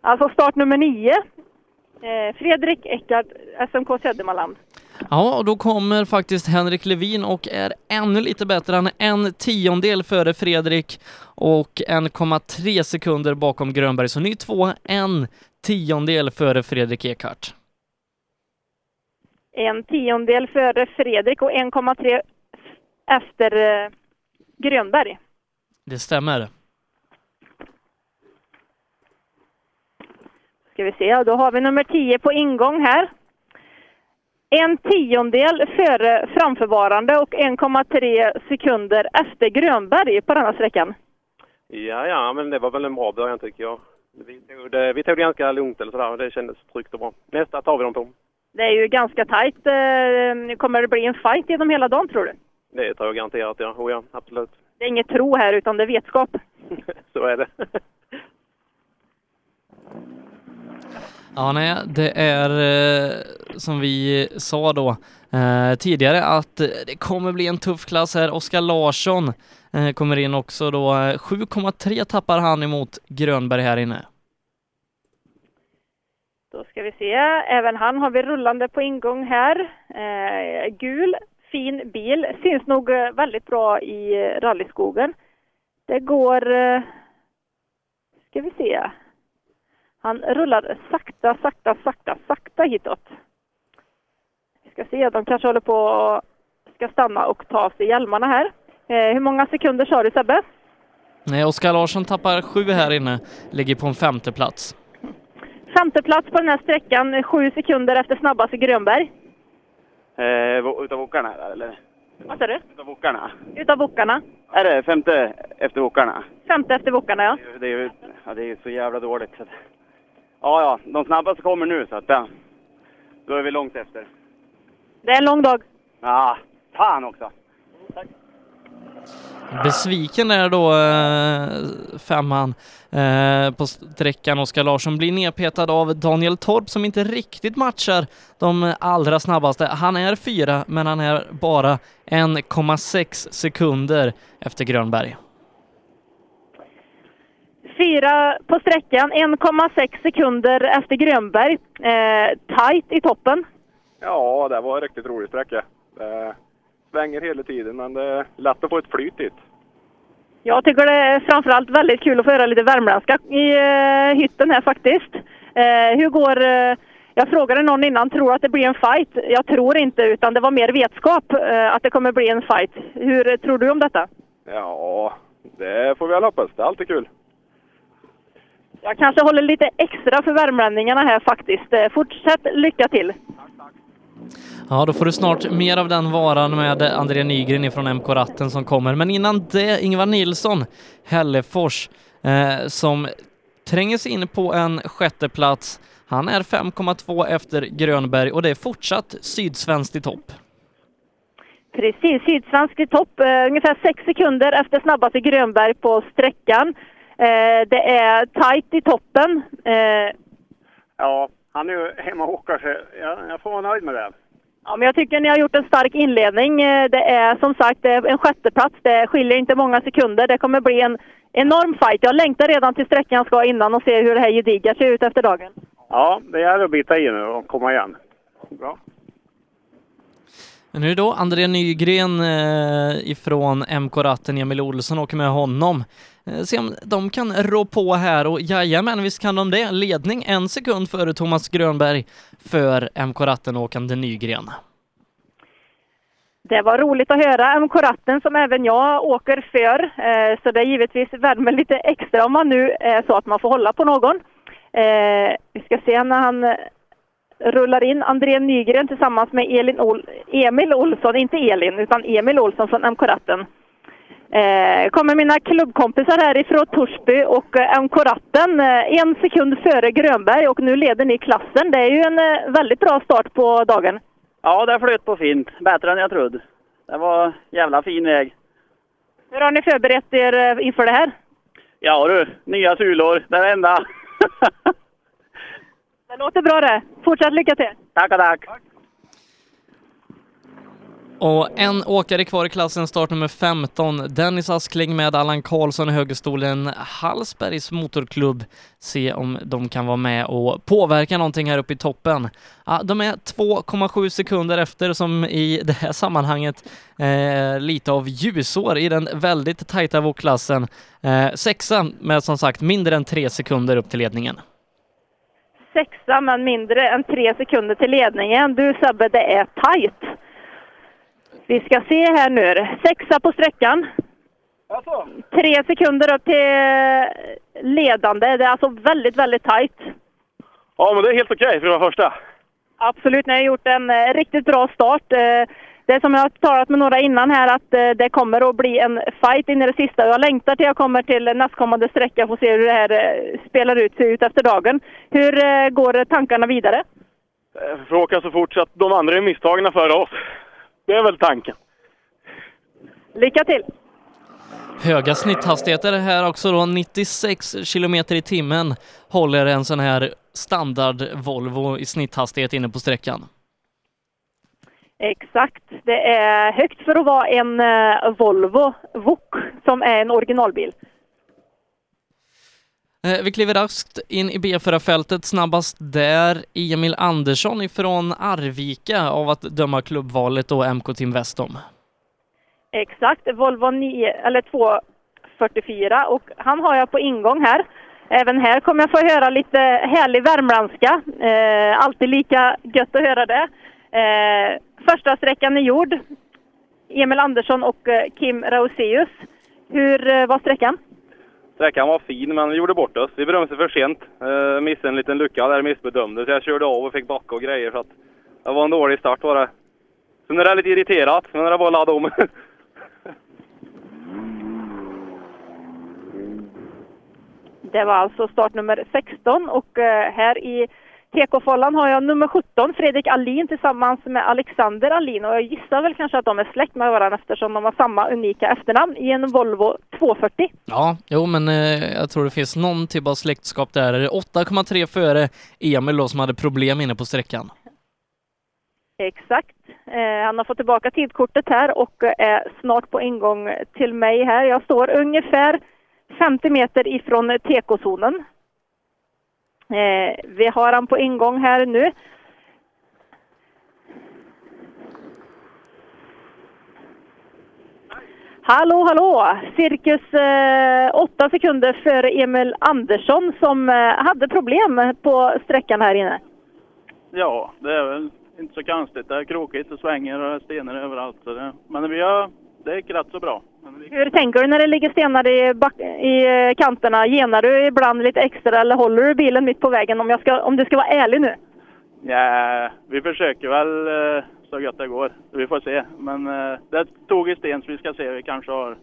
Alltså start nummer nio. Eh, Fredrik Eckart, SMK Södermanland. Ja, och då kommer faktiskt Henrik Levin och är ännu lite bättre. Han är en tiondel före Fredrik och 1,3 sekunder bakom Grönberg. Så ny två, en tiondel före Fredrik Ekhart. En tiondel före Fredrik och 1,3 efter eh, Grönberg. Det stämmer. Ska vi se, då har vi nummer 10 på ingång här. En tiondel före framförvarande och 1,3 sekunder efter Grönberg på denna sträckan. Ja, ja, men det var väl en bra början tycker jag. Vi tog det, vi tog det ganska lugnt eller sådär och det kändes tryggt och bra. Nästa tar vi dem på. Det är ju ganska tajt. Eh, Kommer det bli en fight genom hela dagen tror du? Det tror jag garanterat, ja. Oh, ja, absolut. Det är inget tro här utan det är vetskap. [LAUGHS] Så är det. Ja, nej, det är eh, som vi sa då eh, tidigare att det kommer bli en tuff klass här. Oskar Larsson eh, kommer in också då. 7,3 tappar han emot Grönberg här inne. Då ska vi se. Även han har vi rullande på ingång här. Eh, gul, fin bil. Syns nog väldigt bra i rallyskogen. Det går... Eh, ska vi se. Han rullar sakta, sakta, sakta, sakta hitåt. Vi ska se, de kanske håller på och ska stanna och ta av sig hjälmarna här. Eh, hur många sekunder sa du Sebbe? Nej, Oskar Larsson tappar sju här inne, ligger på en femte plats. Femte plats på den här sträckan, sju sekunder efter snabbaste Grönberg. Eh, utav wokarna här, eller? Vad sa du? Utav wokarna. Utav Wokarna. Är det femte efter wokarna? Femte efter Wokarna, ja. Det är ju ja, det är ju så jävla dåligt. Så att, ja, ja, de snabbaste kommer nu så att ja, då är vi långt efter. Det är en lång dag. Ja, fan också. Besviken är då eh, femman eh, på sträckan. Oskar Larsson blir nedpetad av Daniel Torp som inte riktigt matchar de allra snabbaste. Han är fyra, men han är bara 1,6 sekunder efter Grönberg. Fyra på sträckan, 1,6 sekunder efter Grönberg. Eh, tight i toppen. Ja, det var en riktigt rolig sträcka. Det svänger hela tiden, men det är lätt att få ett flyt dit. Jag tycker det är framförallt väldigt kul att få höra lite värmländska i eh, hytten här faktiskt. Eh, hur går... Eh, jag frågade någon innan, tror att det blir en fight? Jag tror inte, utan det var mer vetskap eh, att det kommer bli en fight. Hur tror du om detta? Ja, det får vi väl hoppas. Det är alltid kul. Jag kanske håller lite extra för värmlänningarna här faktiskt. Eh, fortsätt lycka till! Ja, då får du snart mer av den varan med André Nygren ifrån MK Ratten som kommer. Men innan det, Ingvar Nilsson, Hällefors, eh, som tränger sig in på en sjätte plats. Han är 5,2 efter Grönberg och det är fortsatt sydsvenskt i topp. Precis, Sydsvensk i topp. Eh, ungefär sex sekunder efter snabbaste Grönberg på sträckan. Eh, det är tight i toppen. Eh, Ja, han är ju hemma och åker så jag, jag får vara nöjd med det. Ja, men jag tycker ni har gjort en stark inledning. Eh, Det är som sagt det är en sjätteplats. Det skiljer inte många sekunder. Det kommer bli en enorm fight. Jag längtar redan till sträckan ska innan och se hur det här gediga ser ut efter dagen. Ja, det gäller att bita i nu och komma igen. Bra. Men nu då André Nygren eh, ifrån MK Ratten, Emil Olsson åker med honom. Eh, se om de kan rå på här och jajamän, visst kan de det. Ledning en sekund före Thomas Grönberg för MK Ratten-åkande Nygren. Det var roligt att höra MK Ratten som även jag åker för. Eh, så det är givetvis värmer lite extra om man nu är så att man får hålla på någon. Eh, vi ska se när han rullar in André Nygren tillsammans med Elin Ol- Emil Olsson, inte Elin, utan Emil Olsson från MK Ratten. Eh, kommer mina klubbkompisar härifrån Torsby och eh, MK Ratten eh, en sekund före Grönberg och nu leder ni klassen. Det är ju en eh, väldigt bra start på dagen. Ja, det flöt på fint. Bättre än jag trodde. Det var jävla fin väg. Hur har ni förberett er eh, inför det här? Ja du, nya sulor. Det är det enda. [LAUGHS] Det låter bra det. Fortsatt lycka till! Tackar, tack. Och en åkare kvar i klassen, startnummer 15, Dennis Askling med Allan Karlsson i högerstolen, Hallsbergs motorklubb. Se om de kan vara med och påverka någonting här uppe i toppen. Ja, de är 2,7 sekunder efter som i det här sammanhanget eh, lite av ljusår i den väldigt tajta vågklassen. Eh, sexa med som sagt mindre än tre sekunder upp till ledningen. Sexa men mindre än tre sekunder till ledningen. Du Sebbe, det är tajt. Vi ska se här nu. Sexa på sträckan. Tre sekunder upp till ledande. Det är alltså väldigt, väldigt tajt. Ja, men det är helt okej för att vara första. Absolut, ni har gjort en eh, riktigt bra start. Eh, det är som jag har talat med några innan här att eh, det kommer att bli en fight in i det sista. Jag längtar till jag kommer till nästkommande sträcka och får se hur det här spelar ut, ser ut efter dagen. Hur går tankarna vidare? För att åka så fort så att de andra är misstagna före oss. Det är väl tanken. Lycka till! Höga snitthastigheter här också då, 96 kilometer i timmen håller en sån här standard Volvo i snitthastighet inne på sträckan. Exakt. Det är högt för att vara en eh, Volvo VOK som är en originalbil. Eh, vi kliver raskt in i B4-fältet. Snabbast där Emil Andersson ifrån Arvika av att döma klubbvalet och MK Team Westom. Exakt, Volvo 9, eller 244 och han har jag på ingång här. Även här kommer jag få höra lite härlig värmländska. Eh, alltid lika gött att höra det. Eh, första sträckan är gjord. Emil Andersson och eh, Kim Rauseus. Hur eh, var sträckan? Sträckan var fin, men vi gjorde bort oss. Vi bromsade för sent. Eh, missade en liten lucka där, missbedömde. Så jag körde av och fick backa och grejer. Så att det var en dålig start var det. Så nu är det lite irriterat, men det är bara att ladda om. [LAUGHS] Det var alltså startnummer 16 och eh, här i TK-follan har jag nummer 17, Fredrik Alin tillsammans med Alexander Alin och jag gissar väl kanske att de är släkt med varandra eftersom de har samma unika efternamn i en Volvo 240. Ja, jo men eh, jag tror det finns någon typ av släktskap där. 8,3 före Emil då som hade problem inne på sträckan. Exakt. Eh, han har fått tillbaka tidkortet här och eh, är snart på ingång till mig här. Jag står ungefär 50 meter ifrån TK-zonen. Eh, vi har han på ingång här nu. Hallå, hallå! Cirkus eh, åtta sekunder före Emil Andersson som eh, hade problem på sträckan här inne. Ja, det är väl inte så konstigt. Det är krokigt och svänger och det är stenar överallt. Så det, men vi har, det gick rätt så bra. Hur tänker du när det ligger stenar i, i eh, kanterna? Genar du ibland lite extra eller håller du bilen mitt på vägen om, jag ska, om du ska vara ärlig nu? Ja, vi försöker väl eh, så gott det går. Vi får se. Men eh, det tog i sten så vi ska se. Vi kanske har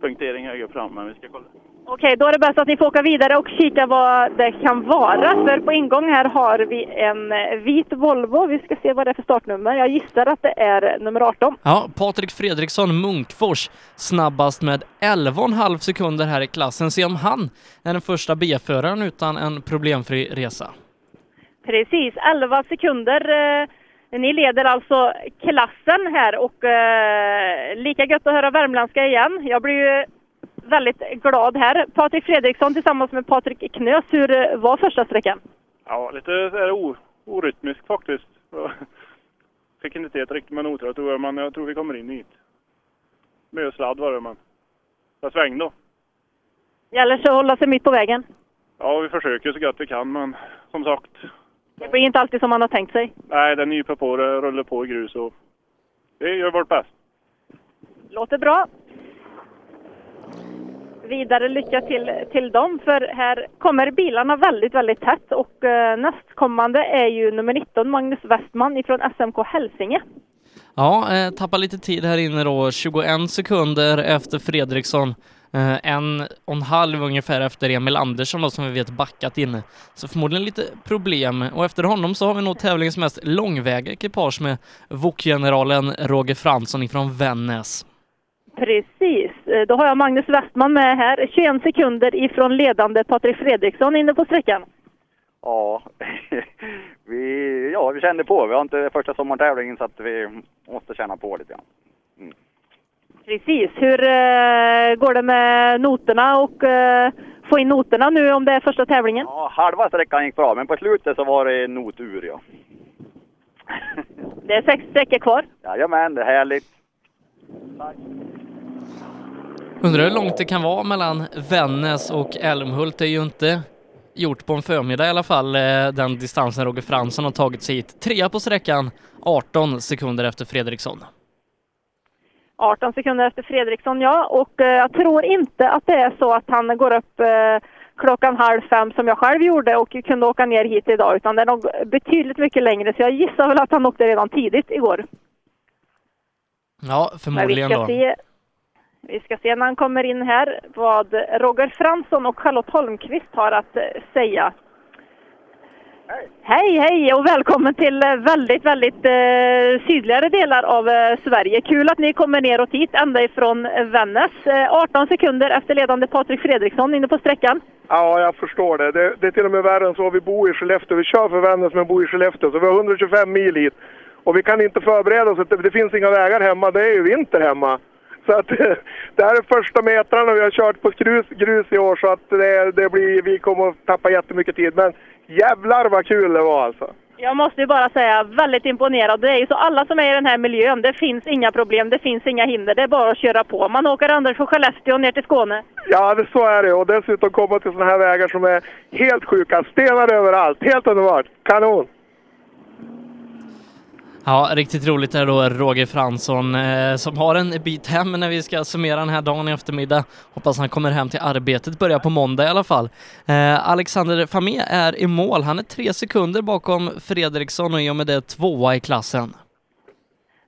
punktering höger fram, men vi ska kolla. Okej, då är det bäst att ni får åka vidare och kika vad det kan vara. För på ingång här har vi en vit Volvo. Vi ska se vad det är för startnummer. Jag gissar att det är nummer 18. Ja, Patrik Fredriksson Munkfors snabbast med 11,5 sekunder här i klassen. Se om han är den första B-föraren utan en problemfri resa. Precis, 11 sekunder. Eh, Ni leder alltså klassen här och eh, lika gött att höra värmländska igen. Jag blir ju väldigt glad här. Patrik Fredriksson tillsammans med Patrik Knös. Hur eh, var första sträckan? Ja, lite här o, orytmisk faktiskt. [LAUGHS] Fick inte till riktigt med noter tror jag, men jag tror vi kommer in hit. Mösladd var det, men jag svängde då. Gäller så att hålla sig mitt på vägen. Ja, vi försöker så gott vi kan, men som sagt. Det blir inte alltid som man har tänkt sig. Nej, det nyper på, det rullar på i grus och vi gör vårt bäst. Låter bra. Vidare lycka till till dem, för här kommer bilarna väldigt, väldigt tätt och eh, nästkommande är ju nummer 19, Magnus Westman ifrån SMK Hälsinge. Ja, eh, tappar lite tid här inne då. 21 sekunder efter Fredriksson. Eh, en och en halv ungefär efter Emil Andersson då, som vi vet backat inne. Så förmodligen lite problem. Och efter honom så har vi nog tävlingens mest långväga ekipage med VOK-generalen Roger Fransson ifrån Vännäs. Precis, Eh, då har jag Magnus Westman med här. 21 sekunder ifrån ledande Patrik Fredriksson inne på sträckan. Ja, [LAUGHS] vi, ja, vi kände på. Vi har inte första sommartävlingen så att vi måste känna på lite grann. Precis, hur eh, går det med noterna och eh, få in noterna nu om det är första tävlingen? Ja, halva sträckan gick bra, men på slutet så var det notur ja. Det är sex sträckor kvar. [LAUGHS] Jajamän, det är härligt. Undrar hur långt det kan vara mellan Vännäs och Älmhult. Det är ju inte gjort på en förmiddag i alla fall, eh, den distansen Roger Fransson har tagit sig hit. Trea på sträckan, 18 sekunder efter Fredriksson. 18 sekunder efter Fredriksson, ja. Och eh, jag tror inte att det är så att han går upp eh, klockan halv fem som jag själv gjorde och kunde åka ner hit idag, utan det är nog betydligt mycket längre. Så jag gissar väl att han åkte redan tidigt igår. Ja, förmodligen då. se vi ska se när han kommer in här vad Roger Fransson och Charlotte Holmqvist har att eh, säga. Hej, hej och välkommen till eh, väldigt, väldigt eh, sydligare delar av eh, Sverige. Kul att ni kommer neråt hit ända ifrån Vännäs. Eh, 18 sekunder efter ledande Patrik Fredriksson inne på sträckan. Ja, jag förstår det. det. Det är till och med värre än så. Vi bor i Skellefteå. Vi kör för Vännäs men bor i Skellefteå. Så vi har 125 mil hit. Och vi kan inte förbereda oss. Det, det finns inga vägar hemma. Det är ju vinter hemma. Så att [LAUGHS] det här är första metrarna vi har kört på grus, grus i år så att det, det blir, vi kommer att tappa jättemycket tid. Men jävlar vad kul det var alltså! Jag måste ju bara säga, väldigt imponerad. Det är ju så alla som är i den här miljön, det finns inga problem, det finns inga hinder. Det är bara att köra på. Man åker ända från Skellefteå ner till Skåne. Ja, det, så är det. Och dessutom komma till sådana här vägar som är helt sjuka. Stenar överallt. Helt underbart. Kanon! Ja, riktigt roligt är då Roger Fransson eh, som har en bit hem när vi ska summera den här dagen i eftermiddag. Hoppas han kommer hem till arbetet, börjar på måndag i alla fall. Eh, Alexander Famé är i mål. Han är tre sekunder bakom Fredriksson och i och med det tvåa i klassen.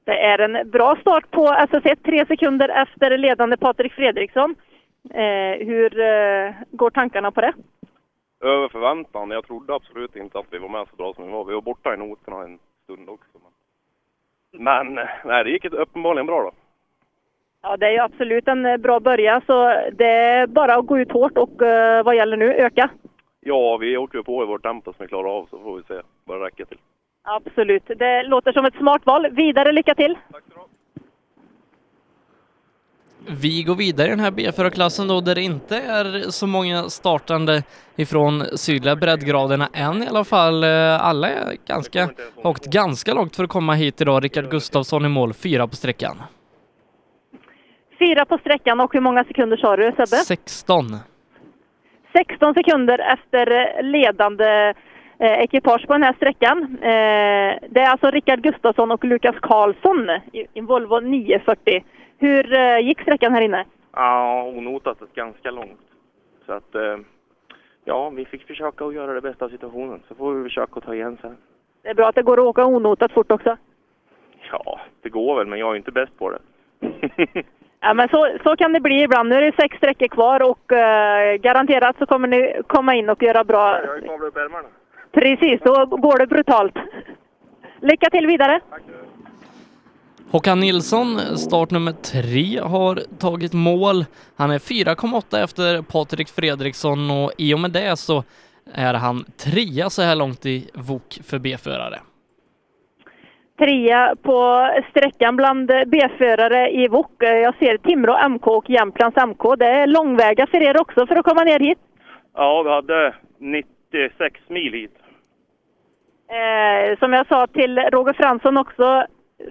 Det är en bra start på SS1, tre sekunder efter ledande Patrik Fredriksson. Eh, hur eh, går tankarna på det? Över förväntan. Jag trodde absolut inte att vi var med så bra som vi var. Vi var borta i noterna en stund också. Men nej, det gick uppenbarligen bra då. Ja, det är ju absolut en eh, bra början, så det är bara att gå ut hårt och eh, vad gäller nu, öka. Ja, vi åker ju på i vårt tempo som vi klarar av så får vi se vad det räcker till. Absolut. Det låter som ett smart val. Vidare, lycka till! Vi går vidare i den här B4-klassen då där det inte är så många startande ifrån sydliga breddgraderna än i alla fall. Eh, Alla är ganska, har åkt ganska långt för att komma hit idag. Rickard Gustafsson i mål, fyra på sträckan. Fyra på sträckan och hur många sekunder sa du Sebbe? 16. 16 sekunder efter ledande eh, ekipage på den här sträckan. Eh, det är alltså Rickard Gustafsson och Lukas Karlsson i en Volvo 940. Hur eh, gick sträckan här inne? Ja, onotat ganska långt. Så att, eh, ja, vi fick försöka att göra det bästa av situationen. Så får vi försöka att ta igen sen. Det är bra att det går att åka onotat fort också. Ja, det går väl, men jag är inte bäst på det. [LAUGHS] Ja, men så, så kan det bli ibland. Nu är det sex sträckor kvar och eh, garanterat så kommer ni komma in och göra bra. Jag har ju kavlat upp ärmarna. Precis, då går det brutalt. Lycka till vidare! Håkan Nilsson, start nummer tre, har tagit mål. Han är 4,8 efter Patrik Fredriksson och i och med det så är han trea så här långt i VOK för B-förare. Trea på sträckan bland B-förare i VOK. Jag ser Timrå MK och Jämtlands MK. Det är långväga för er också för att komma ner hit. Ja, vi hade 96 mil hit. Eh, som jag sa till Roger Fransson också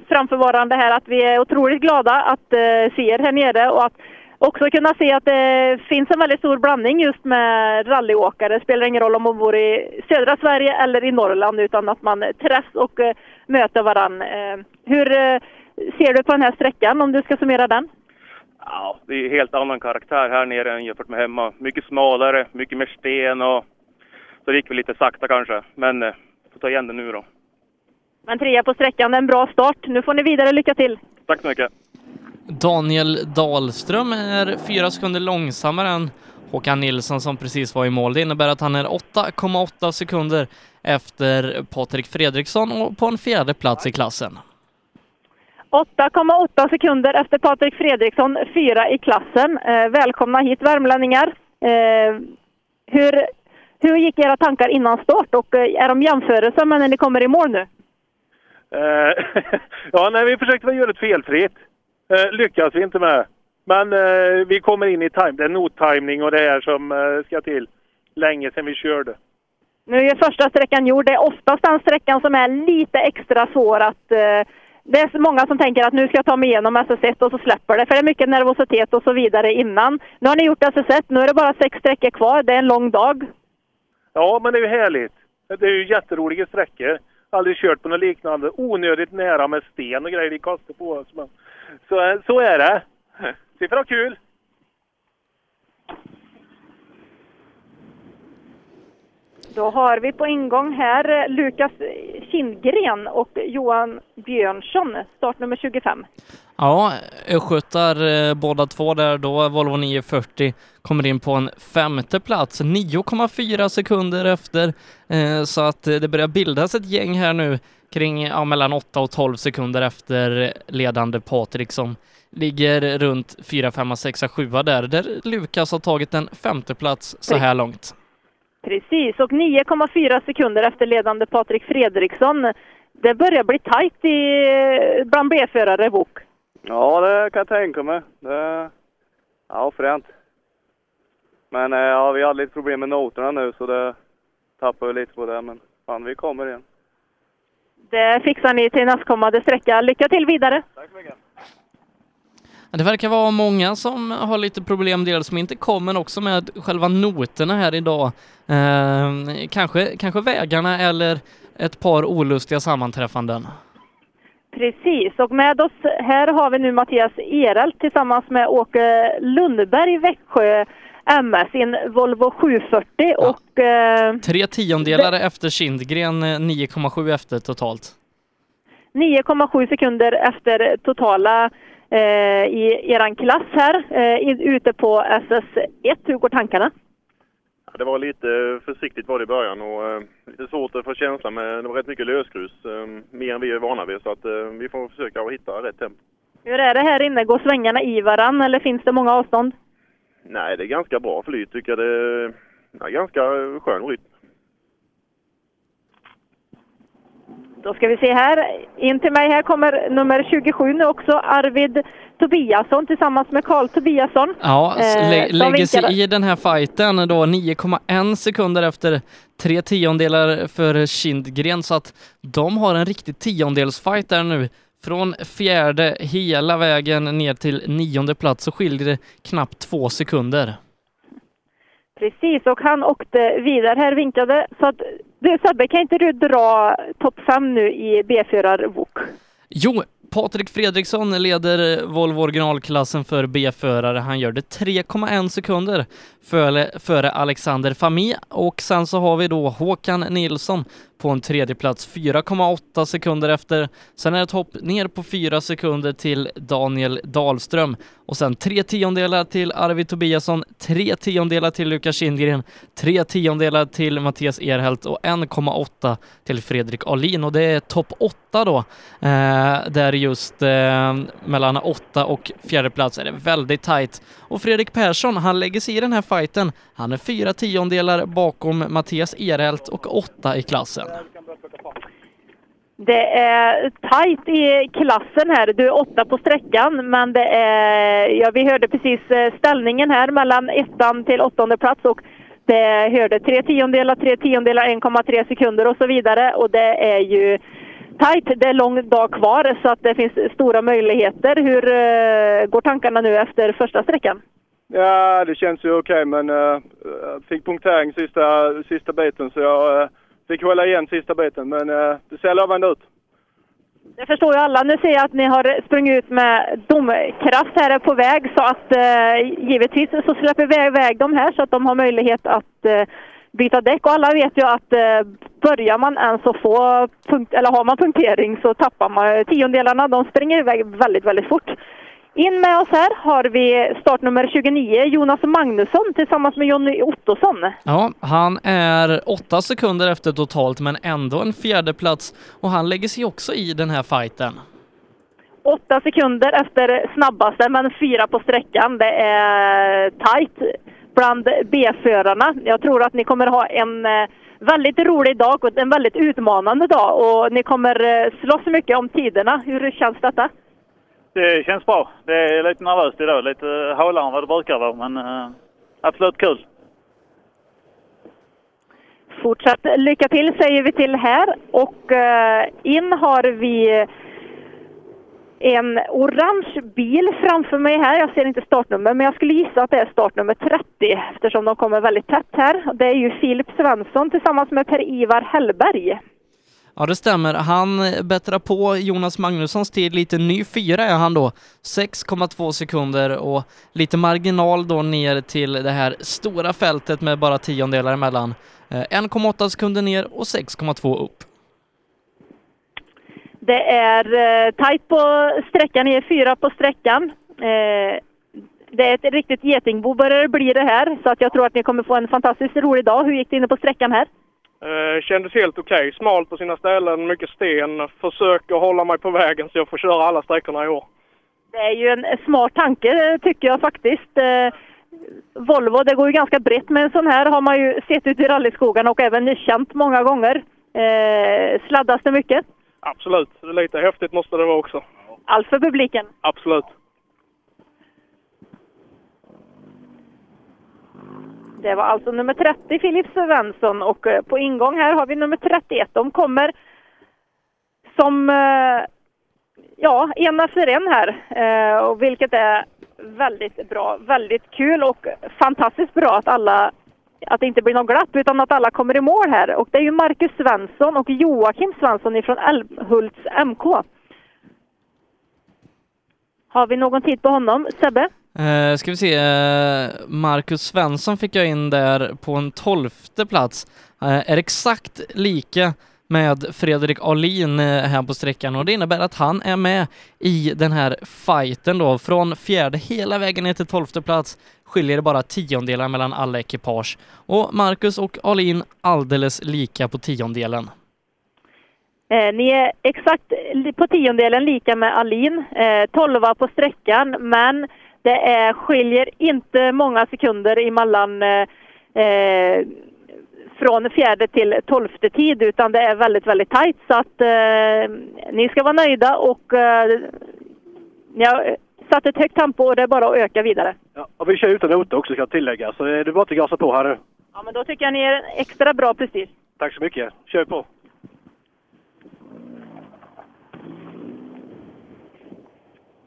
framförvarande här att vi är otroligt glada att eh, se er här nere och att också kunna se att det finns en väldigt stor blandning just med rallyåkare. Det spelar ingen roll om man bor i södra Sverige eller i Norrland utan att man träffas och eh, möter varann. Eh, hur eh, ser du på den här sträckan om du ska summera den? Ja, det är helt annan karaktär här nere än jämfört med hemma. Mycket smalare, mycket mer sten och så det gick väl lite sakta kanske. Men eh, får ta igen det nu då. Men trea på sträckan, det är en bra start. Nu får ni vidare, lycka till! Tack så mycket! Daniel Dahlström är fyra sekunder långsammare än Håkan Nilsson som precis var i mål. Det innebär att han är 8,8 sekunder efter Patrik Fredriksson och på en fjärde plats i klassen. 8,8 sekunder efter Patrik Fredriksson, fyra i klassen. Eh, välkomna hit värmlänningar! Eh, hur, hur gick era tankar innan start och eh, är de jämförelser med när ni kommer i mål nu? Eh, [LAUGHS] ja, nej, vi försökte väl göra ett felfritt. Eh, lyckas vi inte med. Men eh, vi kommer in i time. Det är nottiming och det här som eh, ska till. Länge sedan vi körde. Nu är första sträckan gjord. Det är oftast den sträckan som är lite extra svår att... Eh, det är många som tänker att nu ska jag ta mig igenom SS1 och så släpper det. För det är mycket nervositet och så vidare innan. Nu har ni gjort SS1. Nu är det bara sex sträckor kvar. Det är en lång dag. Ja, men det är ju härligt. Det är ju jätteroliga sträckor. Aldrig kört på något liknande. Onödigt nära med sten och grejer vi kastar på oss. Men så, så är det. Vi får ha kul. Då har vi på ingång här eh, Lukas Kindgren och Johan Björnsson, startnummer 25. Ja, östgötar eh, båda två där då. Volvo 940 kommer in på en femte plats, 9,4 sekunder efter. Eh, så att eh, det börjar bildas ett gäng här nu kring ja, mellan 8 och 12 sekunder efter ledande Patrik som ligger runt 4, 5, 6, 7 där, där Lukas har tagit en femte plats så här långt. Precis, och 9,4 sekunder efter ledande Patrik Fredriksson. Det börjar bli tajt i, bland B-förare VOK. Ja, det kan jag tänka mig. Det... Ja, fränt. Men eh, ja, vi hade lite problem med noterna nu så det tappade vi lite på det. Men fan, vi kommer igen. Det fixar ni till nästkommande sträcka. Lycka till vidare! Det verkar vara många som har lite problem, dels som inte kommer också med själva noterna här idag. Eh, kanske, kanske vägarna eller ett par olustiga sammanträffanden. Precis, och med oss här har vi nu Mattias Erelt tillsammans med Åke Lundberg, Växjö MS i en Volvo 740 och eh, Tre tiondelar efter Kindgren, eh, 9,7 efter totalt. 9,7 sekunder efter totala eh, i eran klass här eh, ute på SS1. Hur går tankarna? Det var lite försiktigt var det i början och eh, lite svårt att få känsla med. Det var rätt mycket lösgrus, eh, mer än vi är vana vid. Så att, eh, vi får försöka att hitta rätt tempo. Hur är det här inne? Går svängarna i varann eller finns det många avstånd? Nej, det är ganska bra flyt tycker jag. Det är ganska skön rytm. Då ska vi se här. In till mig här kommer nummer 27 nu också, Arvid Tobiasson tillsammans med Karl Tobiasson. Ja, Eh, lä- lägger sig i den här fighten då 9,1 sekunder efter tre tiondelar för Kindgren så att de har en riktig tiondelsfight där nu. Från fjärde hela vägen ner till nionde plats så skiljer det knappt två sekunder. Precis, och han åkte vidare här, vinkade. Så att, du Sebbe, kan inte du dra topp fem nu i B-förar-VOK? Jo, Patrik Fredriksson leder Volvo originalklassen för B-förare. Han gör det 3,1 sekunder före, före Alexander Fami och sen så har vi då Håkan Nilsson på en tredje plats 4,8 sekunder efter. Sen är det ett hopp ner på 4 sekunder till Daniel Dahlström och sen tre tiondelar till Arvid Tobiasson, tre tiondelar till Lukas Kindgren, tre tiondelar till Mattias Erhelt och 1,8 till Fredrik Ahlin och det är topp 8 då. Eh, där just eh, mellan 8 och fjärde plats är det väldigt tajt. Och Fredrik Persson, han lägger sig i den här fighten. Han är fyra tiondelar bakom Mattias Erhelt och åtta i klassen. Det är tajt i klassen här. Du är åtta på sträckan, men det är... Ja, vi hörde precis eh, ställningen här mellan ettan till åttonde plats och det hörde tre tiondelar, tre tiondelar, 1,3 sekunder och så vidare. Och det är ju tajt. Det är lång dag kvar så att det finns stora möjligheter. Hur eh, går tankarna nu efter första sträckan? Ja, det känns ju okej men uh, jag fick punktering sista, sista biten så jag uh, fick hålla igen sista biten. Men eh, det ser lovande ut. Det förstår ju alla. Nu ser jag att ni har sprungit ut med domkraft här på väg så att eh, givetvis så släpper vi iväg dem här så att de har möjlighet att eh, byta däck och alla vet ju att eh, börjar man ens att få punkt, eller har man punktering så tappar man eh, tiondelarna. De springer iväg väldigt, väldigt fort. In med oss här har vi startnummer 29, Jonas Magnusson tillsammans med Jonny Ottosson. Ja, han är åtta sekunder efter totalt men ändå en fjärde plats och han lägger sig också i den här fighten. Åtta sekunder efter snabbaste, men fyra på sträckan. Det är tajt bland B-förarna. Jag tror att ni kommer ha en eh, väldigt rolig dag och en väldigt utmanande dag och ni kommer eh, slåss mycket om tiderna. Hur känns detta? Det känns bra. Det är lite nervöst idag. Lite halare än vad det brukar vara, men eh, absolut kul. Fortsatt lycka till säger vi till här och eh, in har vi en orange bil framför mig här. Jag ser inte startnummer, men jag skulle gissa att det är startnummer 30 eftersom de kommer väldigt tätt här. Det är ju Filip Svensson tillsammans med Per-Ivar Hellberg. Ja, det stämmer. Han bättrar på Jonas Magnussons tid lite. Ny fyra är han då. 6,2 sekunder och lite marginal då ner till det här stora fältet med bara tiondelar emellan. Eh, 1,8 sekunder ner och 6,2 upp. Det är eh, tajt på sträckan, ni är fyra på sträckan. Eh, det är ett riktigt getingbo börjar det bli det här, så att jag tror att ni kommer få en fantastiskt rolig dag. Hur gick det inne på sträckan här? Eh, kändes helt okej. Smalt på sina ställen, mycket sten. Försöker hålla mig på vägen så jag får köra alla sträckorna i år. Det är ju en smart tanke eh, tycker jag faktiskt. Eh, Volvo, det går ju ganska brett med en sån här har man ju sett ut i rallyskogarna och även känt många gånger. Eh, sladdas det mycket? Absolut, lite häftigt måste det vara också. Allt för publiken. Absolut. Det var alltså nummer 30, Filip Svensson. Och eh, på ingång här har vi nummer 31. De kommer som, eh, ja, en efter en här. Eh, och vilket är väldigt bra, väldigt kul och fantastiskt bra att alla att det inte blir något glapp utan att alla kommer i mål här. Och det är ju Marcus Svensson och Joakim Svensson ifrån Älmhults MK. Har vi någon tid på honom? Sebbe? Uh, ska vi se, eh, Marcus Svensson fick jag in där på en tolfte plats. Eh, är exakt lika med Fredrik Alin här på sträckan och det innebär att han är med i den här fighten då. Från fjärde hela vägen ner till tolfte plats skiljer det bara tiondelar mellan alla ekipage. Och Marcus och Alin alldeles lika på tiondelen. Eh, ni är exakt på tiondelen lika med Alin, eh, 12 på sträckan, men det är, skiljer inte många sekunder emellan eh, eh, från fjärde till tolfte tid, utan det är väldigt, väldigt tajt. Så att eh, ni ska vara nöjda och eh, ni har satt ett högt tempo och det är bara att öka vidare. Ja, och vi kör utan noter också jag tillägga, så är det bara att gasa på här nu. Ja, men då tycker jag ni är extra bra prestige. Tack så mycket. Kör på!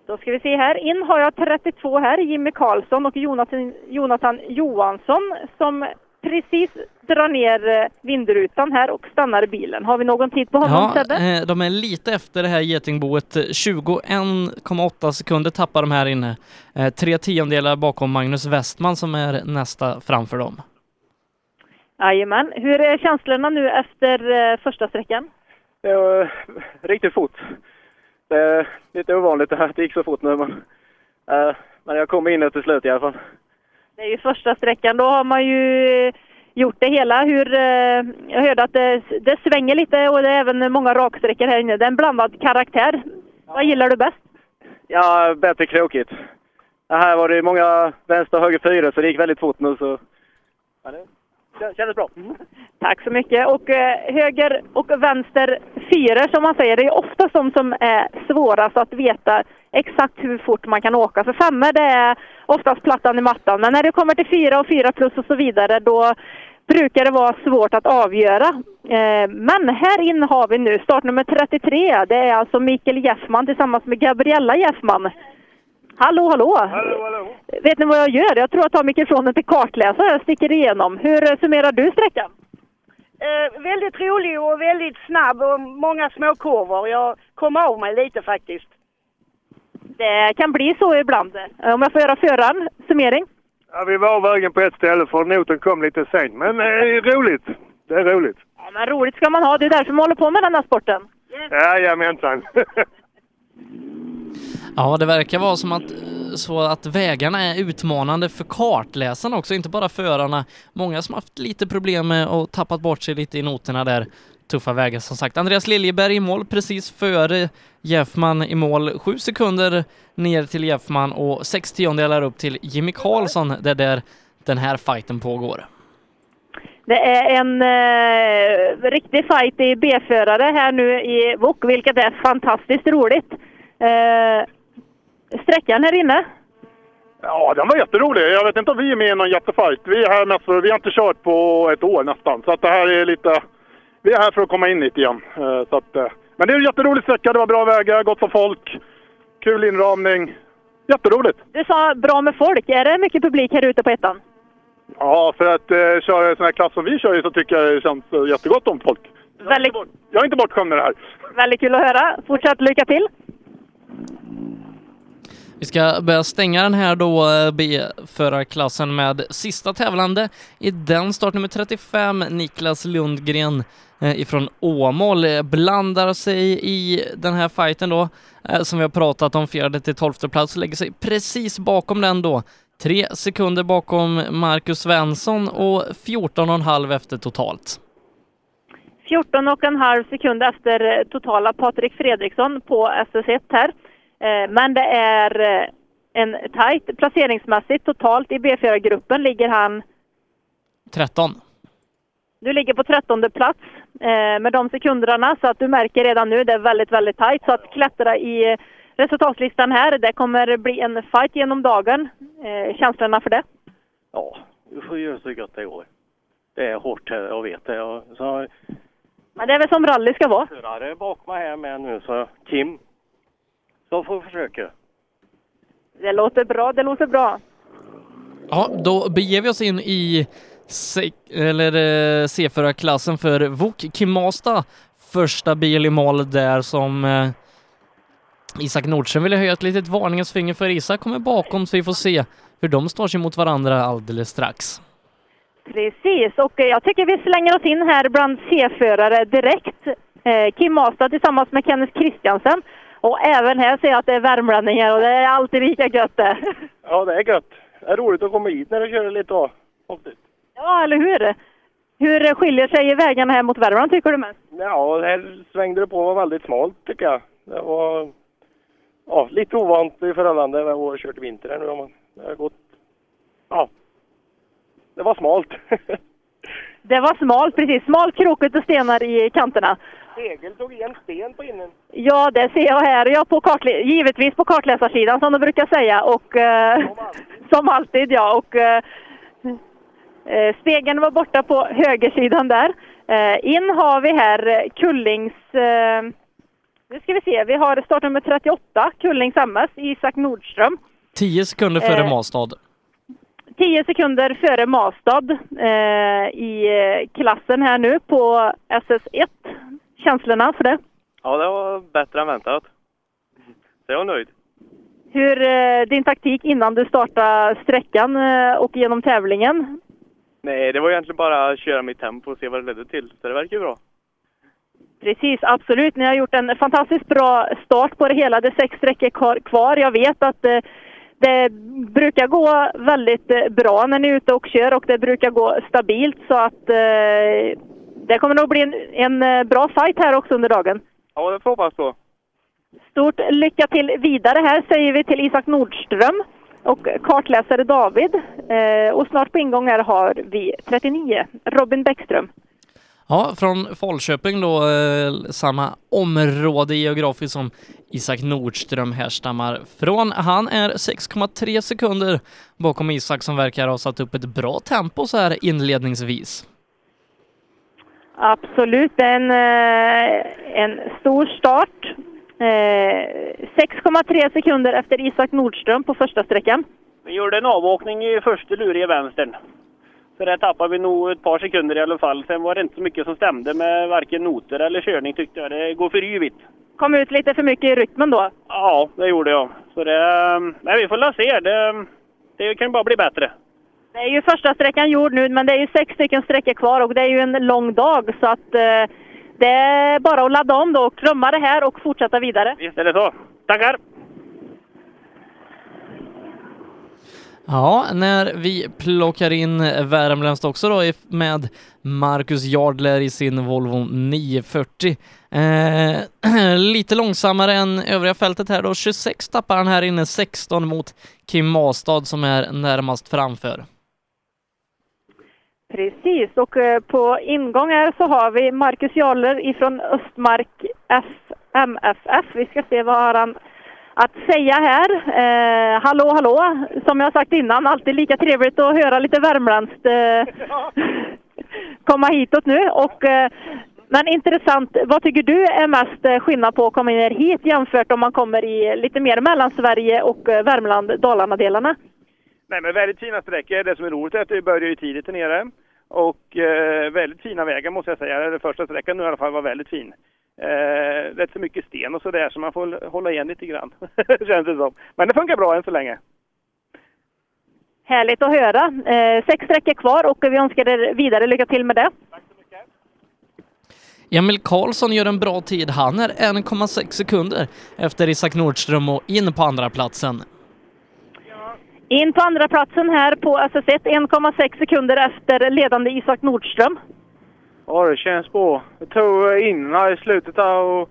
Då ska vi se här. In har jag 32 här, Jimmy Karlsson och Jonathan, Jonathan Johansson som precis drar ner eh, vindrutan här och stannar bilen. Har vi någon tid på honom, Ja, Sebbe? eh, de är lite efter det här getingboet. 21,8 sekunder tappar de här inne. Eh, Tre tiondelar bakom Magnus Westman som är nästa framför dem. Jajamän. Hur är känslorna nu efter första sträckan? Eh, riktigt fort. Det är lite ovanligt det här att det gick så fort nu, men, eh, men jag kom in till slut i alla fall. Det är ju första sträckan. Då har man ju gjort det hela. Hur, eh, jag hörde att det, det svänger lite och det är även många raksträckor här inne. Det är en blandad karaktär. Vad gillar du bäst? Ja, bättre krokigt. Det här var det många vänster och höger fyra, så det gick väldigt fort nu. Så... Ja, det kändes bra. Mm. Tack så mycket. Och eh, höger och vänster fyror som man säger, det är ofta de som är svårast att veta exakt hur fort man kan åka. För femmor det är oftast plattan i mattan. Men när det kommer till fyra och fyra plus och så vidare då brukar det vara svårt att avgöra. Eh, men här inne har vi nu startnummer 33. Det är alltså Mikael Jeffman tillsammans med Gabriella Jeffman. Hallå, hallå! Hallå, hallå! Vet ni vad jag gör? Jag tror jag tar mikrofonen till kartläsare och sticker igenom. Hur eh, summerar du sträckan? Eh, väldigt rolig och väldigt snabb och många småkurvor. Jag kom av mig lite faktiskt. Det kan bli så ibland. Eh, Om jag får göra föraren summering. Ja, vi var vägen på ett ställe för noten kom lite sent, men eh, roligt. Det är roligt. Ja, men roligt ska man ha. Det är därför man håller på med den här sporten. Jajamensan. [LAUGHS] Ja, det verkar vara som att, eh, så att vägarna är utmanande för kartläsarna också, inte bara förarna. Många som haft lite problem med och tappat bort sig lite i noterna där. Tuffa vägar som sagt. Andreas Liljeberg i mål precis före Jeffman i mål. Sju sekunder ner till Jeffman och sex tiondelar upp till Jimmy Karlsson. Det är där den här fighten pågår. Det är en eh, riktig fight i B-förare här nu i Wok, vilket är fantastiskt roligt. Eh, sträckan här inne. Ja, den var jätterolig. Jag vet inte om vi är med i någon jättefight. Vi är här mest för, vi har inte kört på ett år nästan. Så att det här är lite... Vi är här för att komma in lite igen. Eh, Så att, eh, men det är en jätterolig sträcka. Det var bra vägar, gott för folk, kul inramning. Jätteroligt! Du sa bra med folk. Är det mycket publik här ute på ettan? Ja, för att eh, köra en sån här klass som vi kör i så tycker jag det känns eh, jättegott om folk. Väldigt, Jag är inte bortskämd med det här. väldigt kul att höra. Fortsatt lycka till! Vi ska börja stänga den här då eh, B-förarklassen med sista tävlande i den startnummer 35, Niklas Lundgren eh, ifrån Åmål eh, blandar sig i den här fighten då, som vi har pratat om, fjärde till tolfte plats, lägger sig precis bakom den då. Tre sekunder bakom Marcus Svensson och 14,5 efter totalt. 14 och en halv sekund efter totala Patrik Fredriksson på SS1 här. Eh, Men det är eh, en tight placeringsmässigt. Totalt i B4-gruppen ligger han, 13. du ligger på 13 plats eh, med de sekunderna så att du märker redan nu det är väldigt, väldigt tight. Så att klättra i resultatlistan här. Det kommer bli en fight genom dagen. Känslorna för det? Ja, vi får göra så gott det går. Det är hårt, här, jag vet det. Jag, så Men det är väl som rally ska vara? förare bak mig här med nu, så Kim. Så får vi försöka. Det låter bra, det låter bra. Ja, då beger vi oss in i se- eller eh, C4-klassen för VOK Kimasta. Första bil i mål där som eh, Isak Nordström ville höja ett litet varningens finger för. Isak kommer bakom så vi får se hur de står sig mot varandra alldeles strax. Precis, och eh, jag tycker vi slänger oss in här bland C-förare direkt. Eh, Kim Mastad tillsammans med Kenneth Christiansen. Och även här ser jag att det är värmlänningar och det är alltid lika gött det. Ja, det är gött. Det är roligt att komma hit när det kör lite av. Ja, eller hur? Hur skiljer sig vägarna här mot Värmland tycker du mest? Ja, här svängde det på var väldigt smalt tycker jag. Det var ja, lite ovant i förhållande med att ha kört i vinter här nu. Det har gått... Ja. Det var smalt. [LAUGHS] Det var smalt, precis. Smalt, krokigt och stenar i kanterna. Segel tog i en sten på innen. Ja, det ser jag här. Ja, på kartle- givetvis på kartläsarsidan som de brukar säga. Och, eh, [LAUGHS] som alltid, ja. Och, eh, eh, spegeln var borta på högersidan där. Eh, in har vi här eh, Kullings... Eh, nu ska vi se, vi har startnummer 38, Kullings MS, Isak Nordström. 10 sekunder före Eh, Mastad. 10 sekunder före Mastad eh, i klassen här nu på SS1. Känslorna för det? Ja, det var bättre än väntat. Så jag är nöjd. Hur eh, din taktik innan du startade sträckan eh, och genom tävlingen? Nej, det var egentligen bara att köra mitt tempo och se vad det ledde till. Så det verkar ju bra. Precis, absolut. Ni har gjort en fantastiskt bra start på det hela. Det är sex sträckor kvar-. Jag vet att eh, det brukar gå väldigt bra när ni är ute och kör och det brukar gå stabilt så att eh, det kommer nog bli en, en eh, bra fight här också under dagen. Ja, det får hoppas på. Stort lycka till vidare här säger vi till Isak Nordström och kartläsare David. Eh, och snart på ingång här har vi 39, Robin Bäckström. Ja, från Falköping då, eh, samma område geografiskt som Isak Nordström härstammar från. Han är 6,3 sekunder bakom Isak som verkar ha satt upp ett bra tempo så här inledningsvis. Absolut, en, eh, en stor start. Eh, 6,3 sekunder efter Isak Nordström på första sträckan. Vi gjorde en avåkning i första luriga vänstern. Så där tappade vi nog ett par sekunder i alla fall. Sen var det inte så mycket som stämde med varken noter eller körning tyckte jag. Det går för yvigt. Kom ut lite för mycket i rytmen då. Ja, det gjorde jag. Så det... Nej, vi får la se. Det, det kan bara bli bättre. Det är ju första sträckan gjord nu, men det är ju sex stycken sträckor kvar och det är ju en lång dag så att eh, det är bara att ladda om då och krumma det här och fortsätta vidare. Visst är det så. Tackar! Ja, när vi plockar in Värmländskt också då med Marcus Jardler i sin Volvo 940. Eh, [CLEARS THROAT] lite långsammare än övriga fältet här då. 26 tappar han här inne, 16 mot Kim Mastad som är närmast framför. Precis, och eh, på ingång här så har vi Marcus Jarler ifrån Östmark F MFF. Vi ska se vad har han att säga här. Eh, hallå, hallå! Som jag sagt innan, alltid lika trevligt att höra lite värmländskt eh, [LAUGHS] komma hitåt nu. Och, eh, men intressant, vad tycker du är mest eh, skillnad på att komma ner hit jämfört om man kommer i lite mer Mellansverige och eh, Värmland, Dalarna-delarna? Nej, men väldigt fina sträckor. Det som är roligt är att vi börjar ju tidigt här nere. Och eh, väldigt fina vägar måste jag säga. Den första sträckan nu i alla fall var väldigt fin. Eh, rätt så mycket sten och sådär så man får hålla igen lite grann. [LAUGHS] Känns det som. Men det funkar bra än så länge. Härligt att höra. Eh, sex sträckor kvar och vi önskar er vidare lycka till med det. Emil Karlsson gör en bra tid. Han är 1,6 sekunder efter Isak Nordström och in på andra platsen. In på andra platsen här på SS1, 1,6 sekunder efter ledande Isak Nordström. Ja, det känns bra. Jag tog in här i slutet där och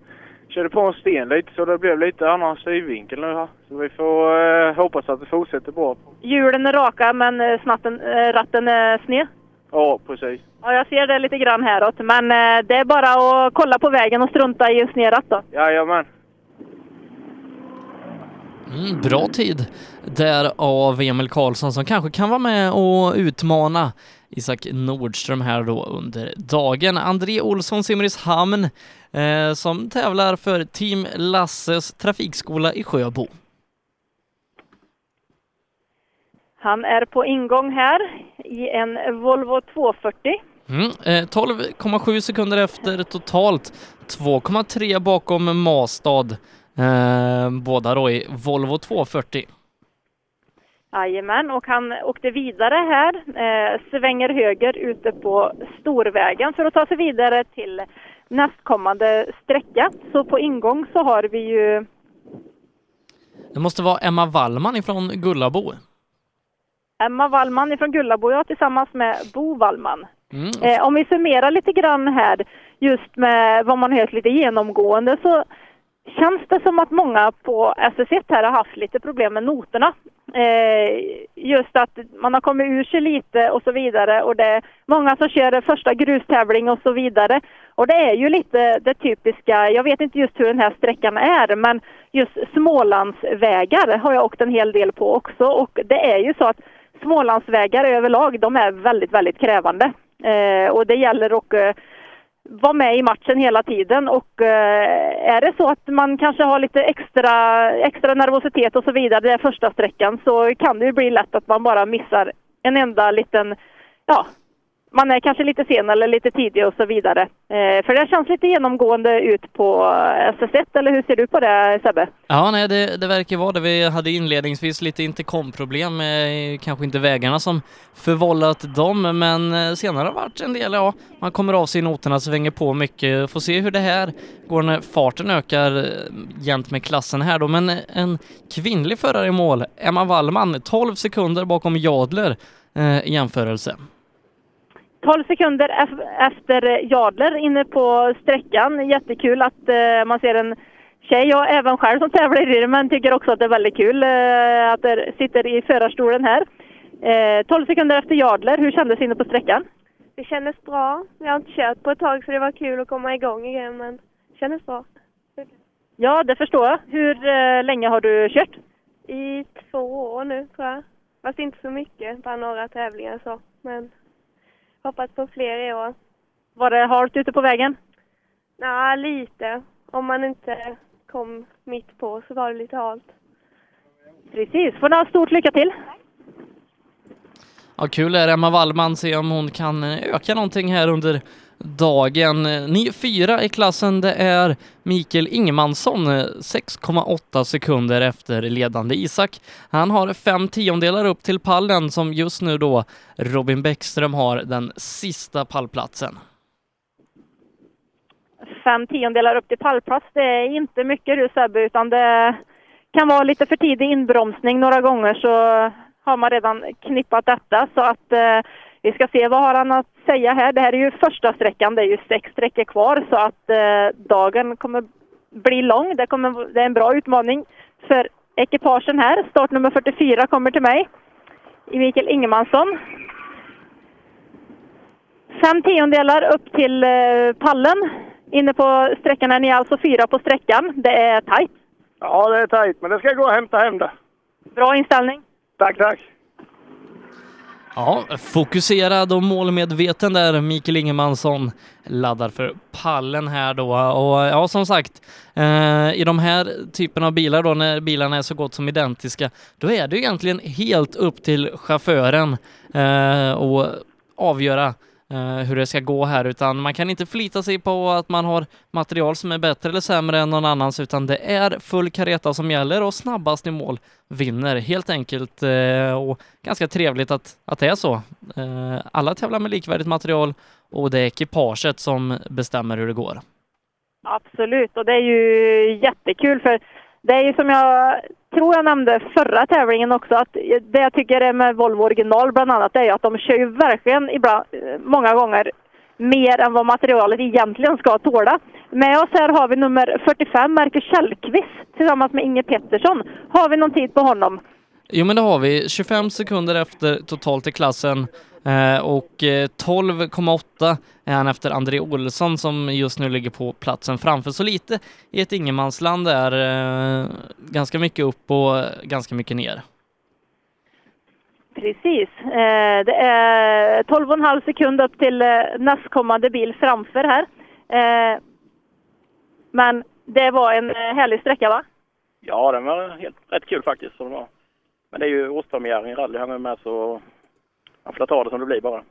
körde på en sten lite så det blev lite annan synvinkel nu här. Så vi får eh, hoppas att det fortsätter bra. Hjulen är raka men eh, snatten, eh, ratten är sned. Ja, precis. Ja, jag ser det lite grann häråt. Men eh, det är bara att kolla på vägen och strunta i en sned ratt då. Jajamän. Mm, bra tid där av Emil Karlsson som kanske kan vara med och utmana Isak Nordström här då under dagen. André Olsson Simrishamn eh, som tävlar för Team Lasses trafikskola i Sjöbo. Han är på ingång här i en Volvo 240. Mm, eh, 12,7 sekunder efter totalt. 2,3 bakom Mastad. Eh, båda då i Volvo 240. Jajamän, och han åkte vidare här, eh, svänger höger ute på Storvägen för att ta sig vidare till nästkommande sträcka. Så på ingång så har vi ju Det måste vara Emma Wallman ifrån Gullabo. Emma Wallman ifrån Gullabo, ja, tillsammans med Bo Wallman. Mm. Eh, om vi summerar lite grann här, just med vad man hört lite genomgående, så känns det som att många på SS1 här har haft lite problem med noterna. Eh, just att man har kommit ur sig lite och så vidare och det är många som kör första grustävling och så vidare. Och det är ju lite det typiska, jag vet inte just hur den här sträckan är, men just Smålandsvägar har jag åkt en hel del på också och det är ju så att Smålandsvägar överlag, de är väldigt, väldigt krävande. Eh, och det gäller att eh, var vara med i matchen hela tiden och eh, är det så att man kanske har lite extra, extra nervositet och så vidare den första sträckan så kan det ju bli lätt att man bara missar en enda liten, ja, man är kanske lite sen eller lite tidig och så vidare. Eh, för det känns lite genomgående ut på eh, SS1, eller hur ser du på det Sebbe? Ja, nej, det, det verkar vara det. Vi hade inledningsvis lite interkomproblem, eh, kanske inte vägarna som förvållat dem, men eh, senare har det varit en del, ja, man kommer av sig i noterna, svänger på mycket. Får se hur det här går när farten ökar eh, jämt med klassen här då, men en kvinnlig förare i mål, Emma Wallman, 12 sekunder bakom Jadler eh, i jämförelse. 12 sekunder ef- efter Jadler inne på sträckan. Jättekul att eh, man ser en tjej, jag även själv som tävlar i det, men tycker också att det är väldigt kul eh, att det sitter i förarstolen här. Eh, 12 sekunder efter Jadler, hur kändes det inne på sträckan? Det kändes bra. Jag har inte kört på ett tag så det var kul att komma igång igen men det kändes bra. Ja, det förstår jag. Hur eh, länge har du kört? I två år nu tror jag. Fast inte så mycket, bara några tävlingar så. Men hoppas på fler i år. Var det halt ute på vägen? Ja, lite. Om man inte kom mitt på så var det lite halt. Precis, får ni ha stort lycka till. Ja, kul är Emma Wallman, se om hon kan eh, öka någonting här under dagen. Ny fyra i klassen, det är Mikael Ingemansson, eh, 6,8 sekunder efter ledande Isak. Han har fem tiondelar upp till pallen som just nu då Robin Bäckström har den sista pallplatsen. Fem tiondelar upp till pallplats, det är inte mycket du Sebbe, utan det kan vara lite för tidig inbromsning några gånger så har man redan knippat detta. Så att eh, vi ska se vad har han att säga här. Det här är ju första sträckan, det är ju sex sträckor kvar så att eh, dagen kommer bli lång. Det, kommer, det är en bra utmaning för ekipagen här. Startnummer 44 kommer till mig, Mikael Ingemansson. Fem tiondelar upp till eh, pallen. Inne på sträckan är ni alltså fyra på sträckan. Det är tajt. Ja, det är tajt, men det ska gå att hämta hem det. Bra inställning. Tack, tack. Ja, fokuserad och målmedveten där Mikael Ingemansson laddar för pallen här då. Och ja som sagt eh, i de här typen av bilar då när bilarna är så gott som identiska då är det ju egentligen helt upp till chauffören eh, och avgöra eh, Eh, hur det ska gå här utan man kan inte förlita sig på att man har material som är bättre eller sämre än någon annans utan det är full kareta som gäller och snabbast i mål vinner helt enkelt eh, och ganska trevligt att, att det är så. Eh, alla tävlar med likvärdigt material och det är ekipaget som bestämmer hur det går. Absolut, och det är ju jättekul för det är ju som jag tror jag nämnde förra tävlingen också att det jag tycker är med Volvo original bland annat är ju att de kör ju verkligen ibland, eh, många gånger mer än vad materialet egentligen ska tåla. Med oss här har vi nummer 45, Marcus Källqvist, tillsammans med Inge Pettersson. Har vi någon tid på honom? Jo, men det har vi. 25 sekunder efter totalt i klassen eh, och eh, 12,8 är han efter André Olsson som just nu ligger på platsen framför. Så lite i ett ingenmansland där, eh, ganska mycket upp och ganska mycket ner. Precis. Eh, det är 12,5 sekund upp till eh, nästkommande bil framför här. Eh, men det var en eh, härlig sträcka va? Ja, den var helt, rätt kul faktiskt. Så det var. Men det är ju årspremiären i rally han är med så man får ta det som det blir bara.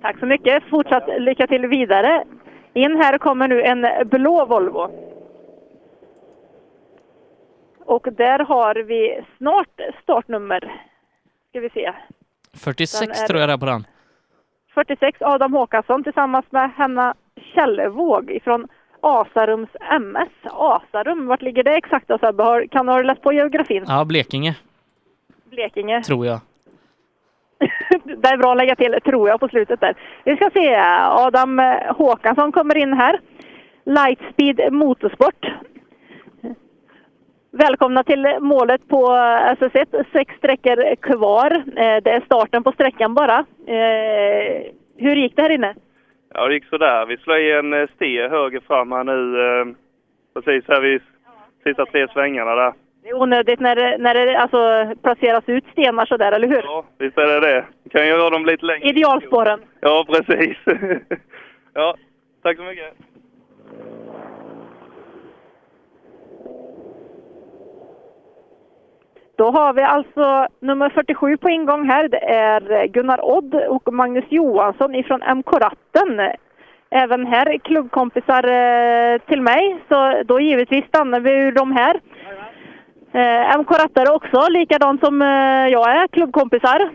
Tack så mycket. Fortsatt lycka till vidare. In här kommer nu en blå Volvo. Och där har vi snart startnummer. Ska vi se. 46 Den är- tror jag det är på den. 46 Adam Håkansson tillsammans med Hanna Kjellvåg ifrån Asarums MS. Asarum, vart ligger det exakt då Sebbe? Kan du ha läst på geografin? Ja, Blekinge, Blekinge. tror jag. [LAUGHS] Det är bra att lägga till, tror jag, på slutet där. Vi ska se, Adam Håkansson kommer in här. Lightspeed Motorsport. Välkomna till målet på SS1. Sex sträckor kvar. Eh, Det är starten på sträckan bara. Eh, Hur gick det här inne? Ja, det gick sådär. Vi slår i en eh, ste höger fram här nu. Eh, precis här vid sista tre svängarna där. Det är onödigt när det, när det alltså, placeras ut stenar sådär, eller hur? Ja, visst är det det. Kan ju göra dem lite längre. Idealspåren. Ja, precis. [LAUGHS] ja, tack så mycket. Då har vi alltså nummer 47 på ingång här. Det är Gunnar Odd och Magnus Johansson ifrån MK Ratten. Även här klubbkompisar eh, till mig, så då givetvis stannar vi ur de här. Eh, MK Rattare också, likadant som eh, jag är, klubbkompisar.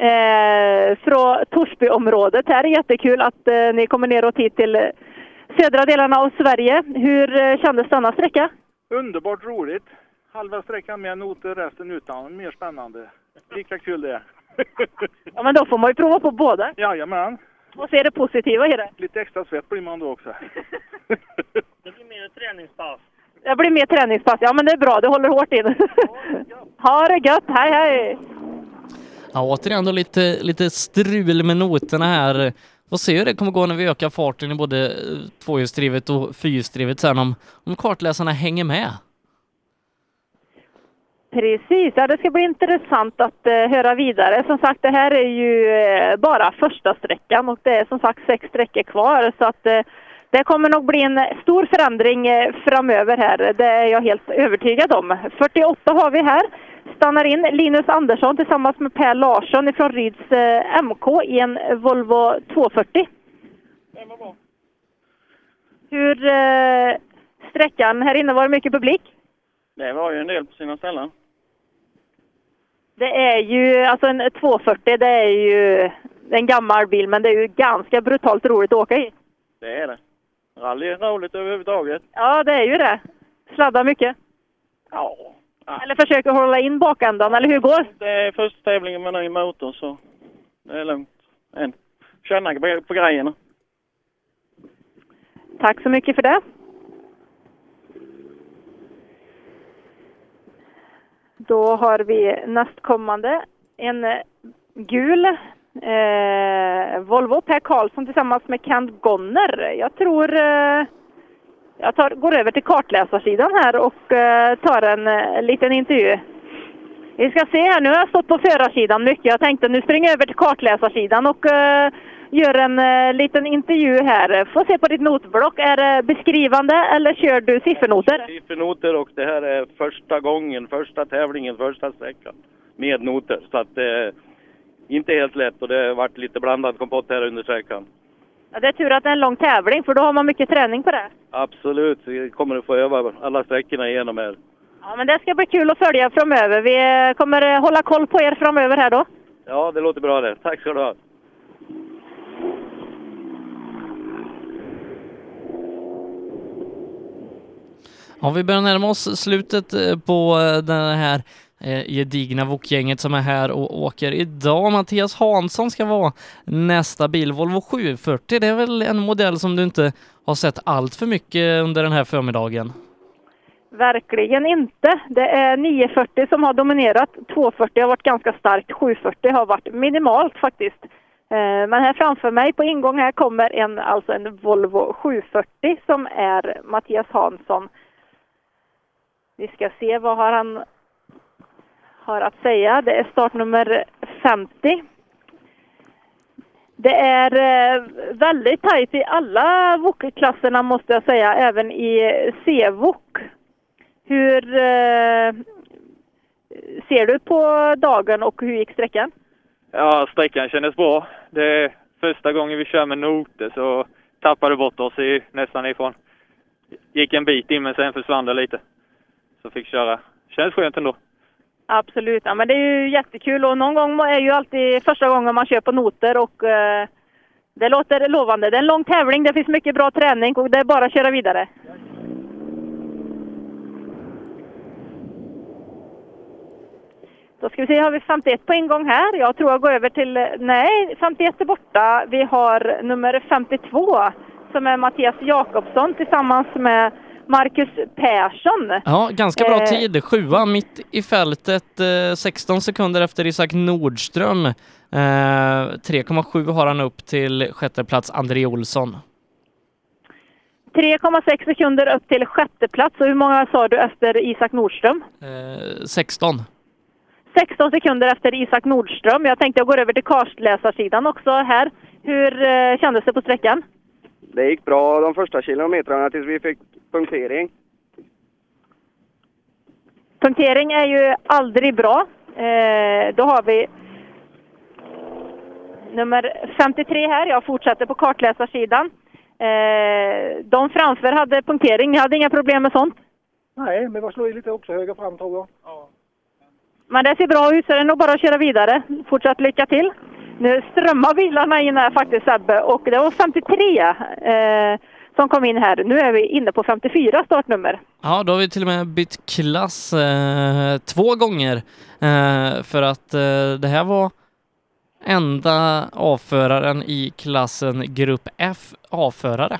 Eh, från Torsbyområdet här. Jättekul att eh, ni kommer neråt hit till eh, södra delarna av Sverige. Hur eh, kändes denna sträcka? Underbart roligt. Halva sträckan med noter, resten utan. Mer spännande. Lika kul det. [LAUGHS] Ja, men då får man ju prova på båda. Jajamän. Och se det positiva i det. Lite extra svett blir man då också. [LAUGHS] Det blir mer träningspass. Det blir mer träningspass. Ja, men det är bra. Det håller hårt in. [LAUGHS] ha det gött. Hej, hej! Ja, återigen då lite, lite strul med noterna här. Får se hur det kommer gå när vi ökar farten i både tvåhjulsdrivet och fyrhjulsdrivet sen om, om kartläsarna hänger med. Precis, ja, det ska bli intressant att eh, höra vidare. Som sagt, det här är ju eh, bara första sträckan och det är som sagt sex sträckor kvar. Så att eh, det kommer nog bli en stor förändring eh, framöver här. Det är jag helt övertygad om. 48 har vi här. Stannar in Linus Andersson tillsammans med Per Larsson ifrån Ryds eh, MK i en Volvo 240. Hur eh, sträckan här inne var det mycket publik? Det var ju en del på sina ställen. Det är ju, alltså en 240, det är ju en gammal bil, men det är ju ganska brutalt roligt att åka i. Det är det. Rally är roligt överhuvudtaget. Ja, det är ju det. Sladdar mycket. Ja. Eller försöker hålla in bakändan, eller hur går Det är första tävlingen med ny motor så det är lugnt. Än. Känna på grejerna. Tack så mycket för det. Då har vi nästkommande en gul eh, Volvo Per Karlsson tillsammans med Kent Gonner. Jag tror eh, jag tar, går över till kartläsarsidan här och eh, tar en eh, liten intervju. Vi ska se här, nu har jag stått på förarsidan mycket. Jag tänkte nu springer jag över till kartläsarsidan och eh, gör en eh, liten intervju här. Får se på ditt notblock. Är det beskrivande eller kör du siffernoter? Siffernoter och det här är första gången, första tävlingen, första sträckan med noter. Så att det är inte helt lätt och det har varit lite blandad kompott här under sträckan. Ja, det är tur att det är en lång tävling för då har man mycket träning på det. Absolut, vi kommer att få öva alla sträckorna igenom här. Ja, men det ska bli kul att följa framöver. Vi eh, kommer eh, hålla koll på er framöver här då. Ja, det låter bra det. Tack ska du ha. Ja, vi börjar närma oss slutet eh, på det den här eh, gedigna Wok-gänget som är här och åker idag. Mattias Hansson ska vara nästa bil, Volvo 740. Det är väl en modell som du inte har sett allt för mycket under den här förmiddagen? Verkligen inte. Det är 940 som har dominerat. 240 har varit ganska starkt. 740 har varit minimalt faktiskt. Men här framför mig på ingång här kommer en, alltså en Volvo 740 som är Mattias Hansson. Vi ska se vad har han har att säga. Det är startnummer 50. Det är eh, väldigt tajt i alla VOK-klasserna måste jag säga, även i C-VOK. Hur eh, ser du på dagen och hur gick sträckan? Ja, sträckan kändes bra. Det är första gången vi kör med noter så tappade bort oss i, nästan ifrån. Gick en bit in men sen försvann det lite. Så fick köra. Känns skönt ändå. Absolut, ja, men det är ju jättekul och någon gång är ju alltid första gången man kör på noter och eh, det låter lovande. Det är en lång tävling, det finns mycket bra träning och det är bara att köra vidare. Då ska vi se, har vi 51 på ingång här? Jag tror jag går över till, nej, 51 är borta. Vi har nummer 52 som är Mattias Jakobsson tillsammans med Marcus Persson. Ja, ganska bra Eh, tid. Sjua mitt i fältet, eh, 16 sekunder efter Isak Nordström. Eh, 3,7 har han upp till sjätte plats André Olsson. 3,6 sekunder upp till sjätte plats. Och hur många sa du efter Isak Nordström? Eh, 16. 16 sekunder efter Isak Nordström. Jag tänkte jag går över till kartläsarsidan också här. Hur eh, kändes det på sträckan? Det gick bra de första kilometrarna tills vi fick punktering. Punktering är ju aldrig bra. Eh, då har vi nummer 53 här. Jag fortsätter på kartläsarsidan. Eh, de framför hade punktering. Ni hade inga problem med sånt? Nej, men vi slår i lite också höger fram tror jag. Men det ser bra ut så det är nog bara att köra vidare. Fortsatt lycka till. Nu strömmar bilarna in här faktiskt Sebbe och det var 53 eh, som kom in här. Nu är vi inne på 54 startnummer. Ja, då har vi till och med bytt klass eh, två gånger eh, för att eh, det här var enda avföraren i klassen Grupp F avförare.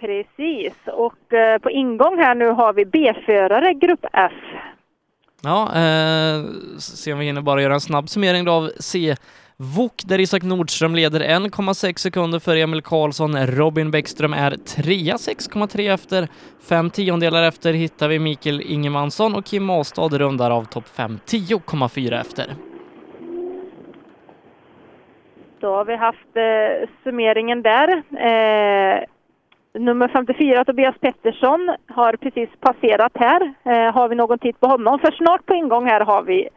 Precis, och eh, på ingång här nu har vi B-förare Grupp F. Ja, eh, se om vi hinner bara göra en snabb summering då av C. VOK där Isak Nordström leder 1,6 sekunder för Emil Karlsson. Robin Bäckström är trea, 6,3 efter. Fem tiondelar efter hittar vi Mikael Ingemansson och Kim Astad rundar av topp 5, 10,4 efter. Då har vi haft eh, summeringen där. Eh, nummer 54, Tobias Pettersson, har precis passerat här. Eh, har vi någon tid på honom? För snart på ingång här har vi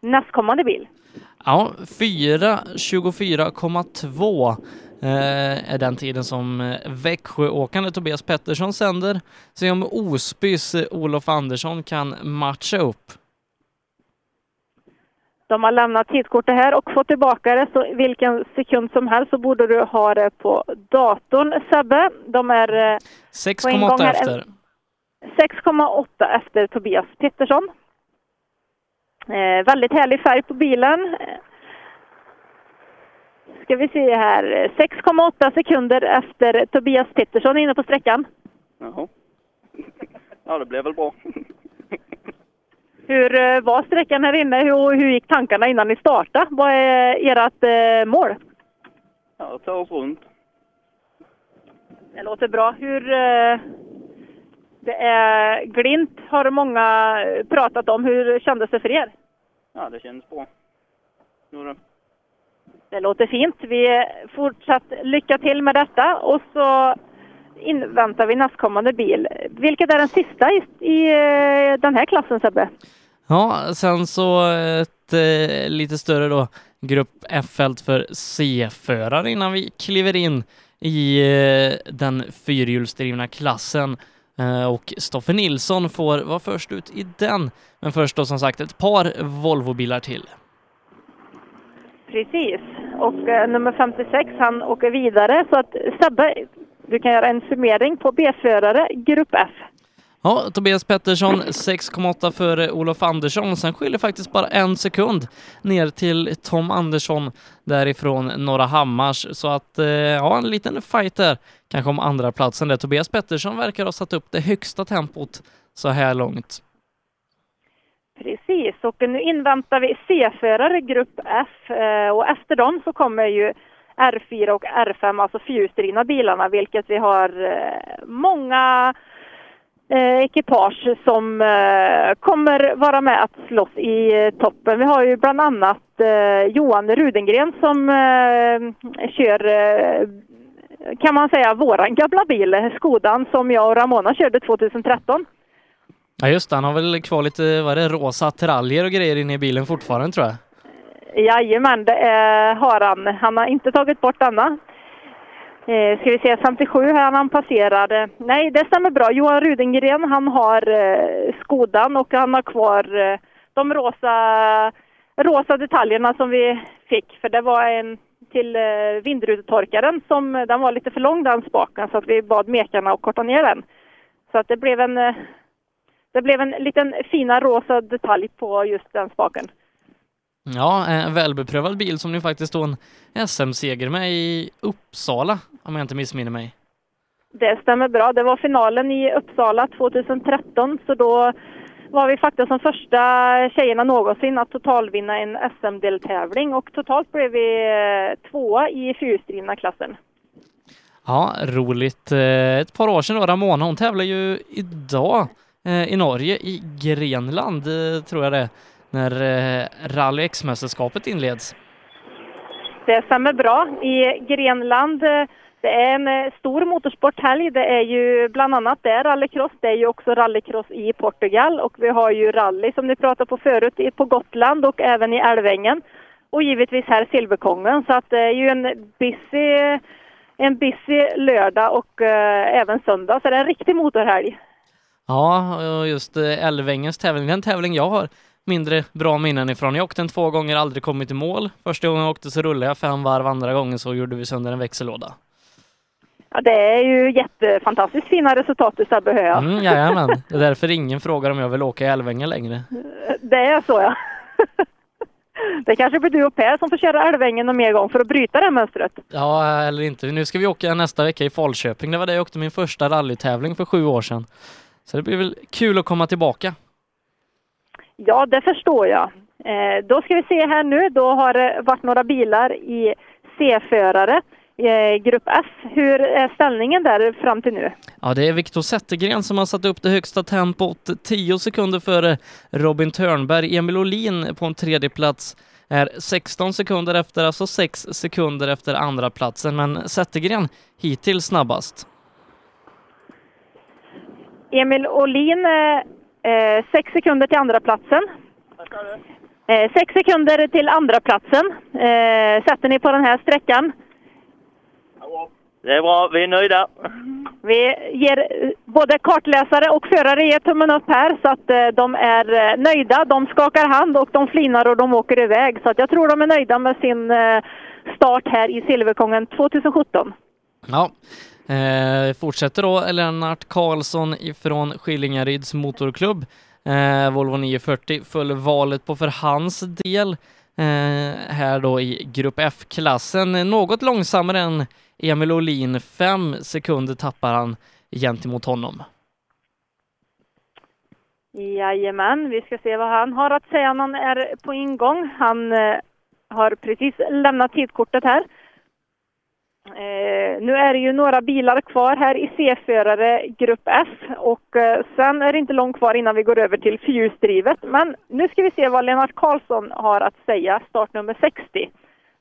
nästkommande bil. Ja, 4.24,2 eh, är den tiden som eh, Växjöåkande Tobias Pettersson sänder. Se om Osbys eh, Olof Andersson kan matcha upp. De har lämnat tidskortet här och fått tillbaka det, så vilken sekund som helst så borde du ha det på datorn, Sebbe. De är eh, på ingång 6,8 här. efter. 6,8 efter Tobias Pettersson. Eh, väldigt härlig färg på bilen. Eh, Ska vi se här. 6,8 sekunder efter Tobias Pettersson inne på sträckan. Jaha. Ja, det blev väl bra. Hur eh, var sträckan här inne? Hur, hur gick tankarna innan ni startade? Vad är ert eh, mål? Ja, ta oss runt. Det låter bra. Hur... Eh, det är Glint har många eh, pratat om. Hur kändes det för er? Ja, det känns bra. Jo, det. Det låter fint. Vi fortsatt lycka till med detta och så inväntar vi nästkommande bil. Vilket är den sista i, i eh, den här klassen Sebbe? Ja, sen så ett eh, lite större då grupp F-fält för C-förare innan vi kliver in i eh, den fyrhjulsdrivna klassen. Eh, och Stoffe Nilsson får vara först ut i den. Men först då som sagt ett par Volvobilar till. Precis. Och eh, nummer 56 han åker vidare så att Sebbe, du kan göra en summering på B-förare grupp F. Ja, Tobias Pettersson 6,8 före Olof Andersson. Sen skiljer faktiskt bara en sekund ner till Tom Andersson därifrån Norra Hammars. Så att, eh, ja, en liten fight där, kanske om andra platsen där. Tobias Pettersson verkar ha satt upp det högsta tempot så här långt. Precis, och nu inväntar vi C-förare grupp F eh, och efter dem så kommer ju R4 och R5, alltså fyrhjulsdrivna bilarna, vilket vi har eh, många eh, ekipage som eh, kommer vara med att slåss i eh, toppen. Vi har ju bland annat eh, Johan Rudengren som eh, kör, eh, kan man säga, våran gamla bil, Skodan, som jag och Ramona körde 2013. Ja just det, han har väl kvar lite, vad är det, rosa attiraljer och grejer inne i bilen fortfarande tror jag. Jajamän, det är, har han. Han har inte tagit bort denna. Eh, ska vi se, 57 här han passerade. Nej, det stämmer bra. Johan Rudengren, han har eh, Skodan och han har kvar eh, de rosa, rosa detaljerna som vi fick. För det var en till eh, vindrutetorkaren som, eh, den var lite för lång den spaken så att vi bad mekarna att korta ner den. Så att det blev en, eh, det blev en liten fina rosa detalj på just den spaken. Ja, en välbeprövad bil som ni faktiskt tog en SM-seger med i Uppsala, om jag inte missminner mig. Det stämmer bra. Det var finalen i Uppsala 2013 så då var vi faktiskt de första tjejerna någonsin att totalvinna en SM-deltävling och totalt blev vi eh, tvåa i fyrhjulsdrivna klassen. Ja, roligt. Eh, Ett par år sedan då, Ramona, hon tävlar ju idag eh, i Norge i Grenland, tror jag det är, när eh, Rally X-mästerskapet inleds. Det stämmer bra. I Grenland, eh, det är en eh, stor motorsporthelg. Det är ju bland annat där rallycross. Det är ju också rallycross i Portugal och vi har ju rally som ni pratade på förut på Gotland och även i Älvängen. Och givetvis här Silverkongen. Så att det är ju en busy, en busy lördag och eh, även söndag. Så det är en riktig motorhelg. Ja, och just Älvängens tävling, den tävling jag har mindre bra minnen ifrån. Jag åkte den två gånger, aldrig kommit i mål. Första gången jag åkte så rullade jag fem varv, andra gången så gjorde vi sönder en växellåda. Ja, det är ju jättefantastiskt fina resultat du Sebbe, hör jag. Mm, jajamän, det är därför ingen frågar om jag vill åka i Älvängen längre. Det är så ja. [LAUGHS] Det kanske blir du och Per som får köra Älvängen någon mer gång för att bryta det här mönstret. Ja, eller inte. Nu ska vi åka nästa vecka i Falköping. Det var där jag åkte min första rallytävling för sju år sedan. Så det blir väl kul att komma tillbaka. Ja, det förstår jag. Eh, då ska vi se här nu. Då har det varit några bilar i C-förare, eh, grupp F. Hur är ställningen där fram till nu? Ja, det är Viktor Zettergren som har satt upp det högsta tempot 10 sekunder före Robin Törnberg. Emil Olin på en tredje plats är 16 sekunder efter, alltså 6 sekunder efter andra platsen. Men Zettergren hittills snabbast. Emil Olin, eh, sex sekunder till andra platsen. Eh, sex sekunder till andra platsen. Eh, sätter ni på den här sträckan? Det är bra, vi är nöjda. Vi ger både kartläsare och förare ger tummen upp här så att eh, de är eh, nöjda. De skakar hand och de flinar och de åker iväg. Så att jag tror de är nöjda med sin eh, start här i Silverkongen 2017. Ja, eh, fortsätter då Lennart Karlsson ifrån Skillingaryds motorklubb. Eh, Volvo 940 föll valet på för hans del eh, här då i Grupp F-klassen. Något långsammare än Emil Olin. Fem sekunder tappar han gentemot honom. Jajamän, vi ska se vad han har att säga när han är på ingång. Han eh, har precis lämnat tidkortet här. Eh, nu är det ju några bilar kvar här i C-förare grupp F och eh, sen är det inte långt kvar innan vi går över till fyrhjulsdrivet. Men nu ska vi se vad Lennart Karlsson har att säga, startnummer 60.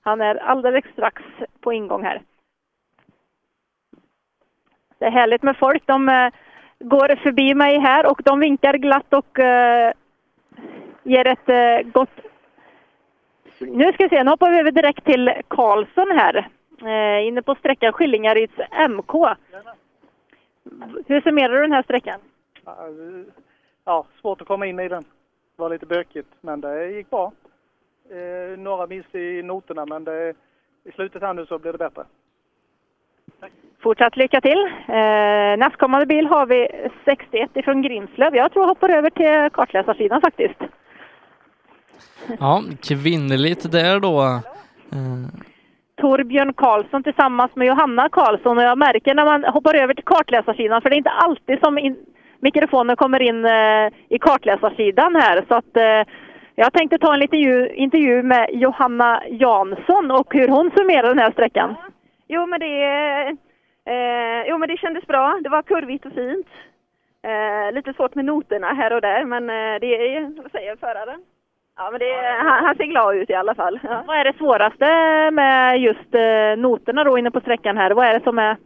Han är alldeles strax på ingång här. Det är härligt med folk. De eh, går förbi mig här och de vinkar glatt och eh, ger ett eh, gott... Nu ska vi se, nu hoppar vi över direkt till Karlsson här. Eh, inne på sträckan Skillingaryds MK. Hur summerar du den här sträckan? Ja, svårt att komma in i den. Det var lite bökigt, men det gick bra. Eh, några miss i noterna, men det, i slutet här nu så blir det bättre. Fortsatt lycka till. Eh, nästkommande bil har vi 61 ifrån Grimslöv. Jag tror jag hoppar över till kartläsarsidan faktiskt. Ja, kvinnligt där då. Eh, Torbjörn Karlsson tillsammans med Johanna Karlsson och jag märker när man hoppar över till kartläsarsidan för det är inte alltid som in, mikrofonen kommer in eh, i kartläsarsidan här så att eh, jag tänkte ta en liten intervju, intervju med Johanna Jansson och hur hon summerar den här sträckan. Jo men det, eh, jo, men det kändes bra. Det var kurvigt och fint. Eh, lite svårt med noterna här och där, men eh, det är, vad säger föraren? Ja, men det, han, han ser glad ut i alla fall. Ja. Vad är det svåraste med just eh, noterna då inne på sträckan här? Vad är det som är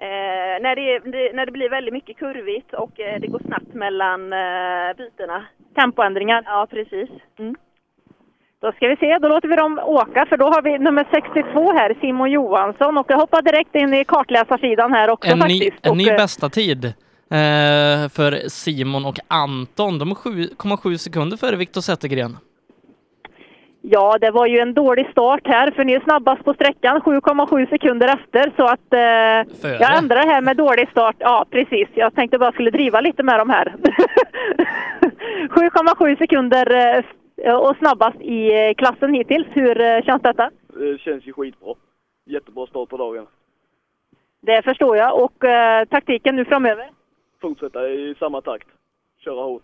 Eh, när, det, det, när det blir väldigt mycket kurvigt och eh, det går snabbt mellan eh, bytena. tempoändringar? Ja, precis. Mm. Då ska vi se, då låter vi dem åka för då har vi nummer 62 här, Simon Johansson och jag hoppar direkt in i kartläsarsidan här också En ny, faktiskt. en och, ny eh, bästa tid eh, för Simon och Anton. De är 7,7 sekunder före Viktor Zettergren. Ja, det var ju en dålig start här för ni är snabbast på sträckan, 7,7 sekunder efter. Så att eh, jag ändrar det här med dålig start. Ja, precis. Jag tänkte bara skulle driva lite med dem här. [LAUGHS] 7,7 sekunder eh, och snabbast i eh, klassen hittills. Hur eh, känns detta? Det känns ju skitbra. Jättebra start på dagen. Det förstår jag. Och eh, taktiken nu framöver? Fortsätta i samma takt. Köra hårt.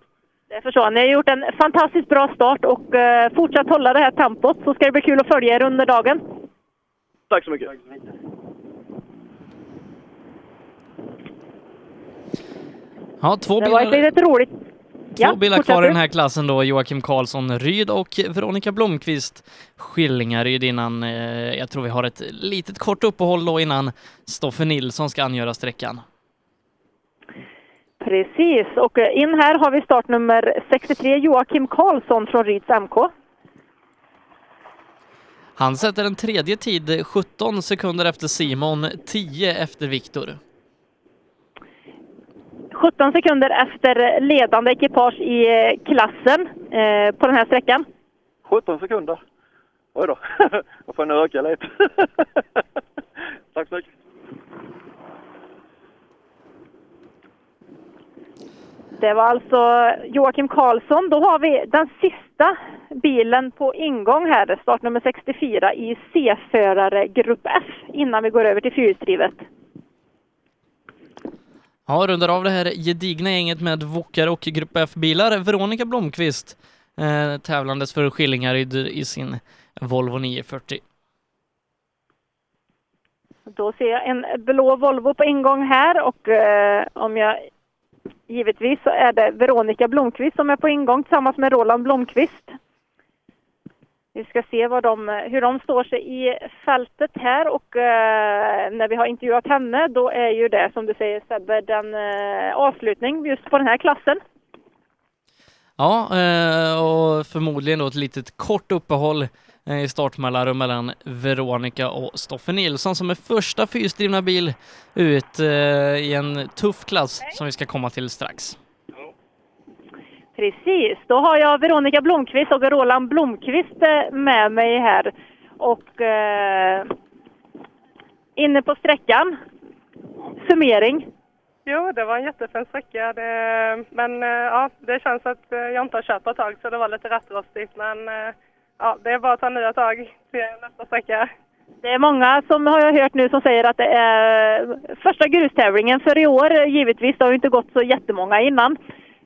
Det förstår jag. Ni har gjort en fantastiskt bra start och eh, fortsatt hålla det här tempot så ska det bli kul att följa er under dagen. Tack så mycket. Ja, två Det var ett bilar, litet roligt... två bilar fortsätt kvar i den här klassen då. Joakim Karlsson Ryd och Veronica Blomqvist Skillingaryd innan, eh, jag tror vi har ett litet kort uppehåll då innan Stoffe Nilsson ska angöra sträckan. Precis, och eh, in här har vi startnummer 63 Joakim Karlsson från Ryds MK. Han sätter en tredje tid 17 sekunder efter Simon, 10 efter Viktor. 17 sekunder efter ledande ekipage i eh, klassen eh, på den här sträckan. 17 sekunder. Oj då. [LAUGHS] Jag får nog öka lite. [LAUGHS] Tack så mycket. Det var alltså Joakim Karlsson. Då har vi den sista bilen på ingång här, startnummer 64 i C-förare grupp F, innan vi går över till fyrhjulsdrivet. Ja, rundar av det här gedigna gänget med Wokar och Grupp F-bilar. Veronica Blomqvist eh, tävlandes för Skillingaryd i sin Volvo 940. Då ser jag en blå Volvo på ingång här och eh, om jag givetvis så är det Veronica Blomqvist som är på ingång tillsammans med Roland Blomqvist. Vi ska se vad de, hur de står sig i fältet här och eh, när vi har intervjuat henne då är ju det som du säger Sebbe den eh, avslutning just på den här klassen. Ja, eh, och förmodligen då ett litet kort uppehåll eh, i startmellanrum mellan Veronica och Stoffe Nilsson som är första fyrhjulsdrivna bil ut eh, i en tuff klass som vi ska komma till strax. Precis, då har jag Veronica Blomqvist och Roland Blomqvist eh, med mig här. Och eh, inne på sträckan, summering. Jo, det var en jättefin sträcka. Det, men eh, ja, det känns att eh, jag inte har kört på ett tag så det var lite rattrostigt. Men eh, ja, det är bara att ta nya tag till nästa sträcka. Det är många som har jag hört nu som säger att det är första grustävlingen för i år givetvis. Det har ju inte gått så jättemånga innan.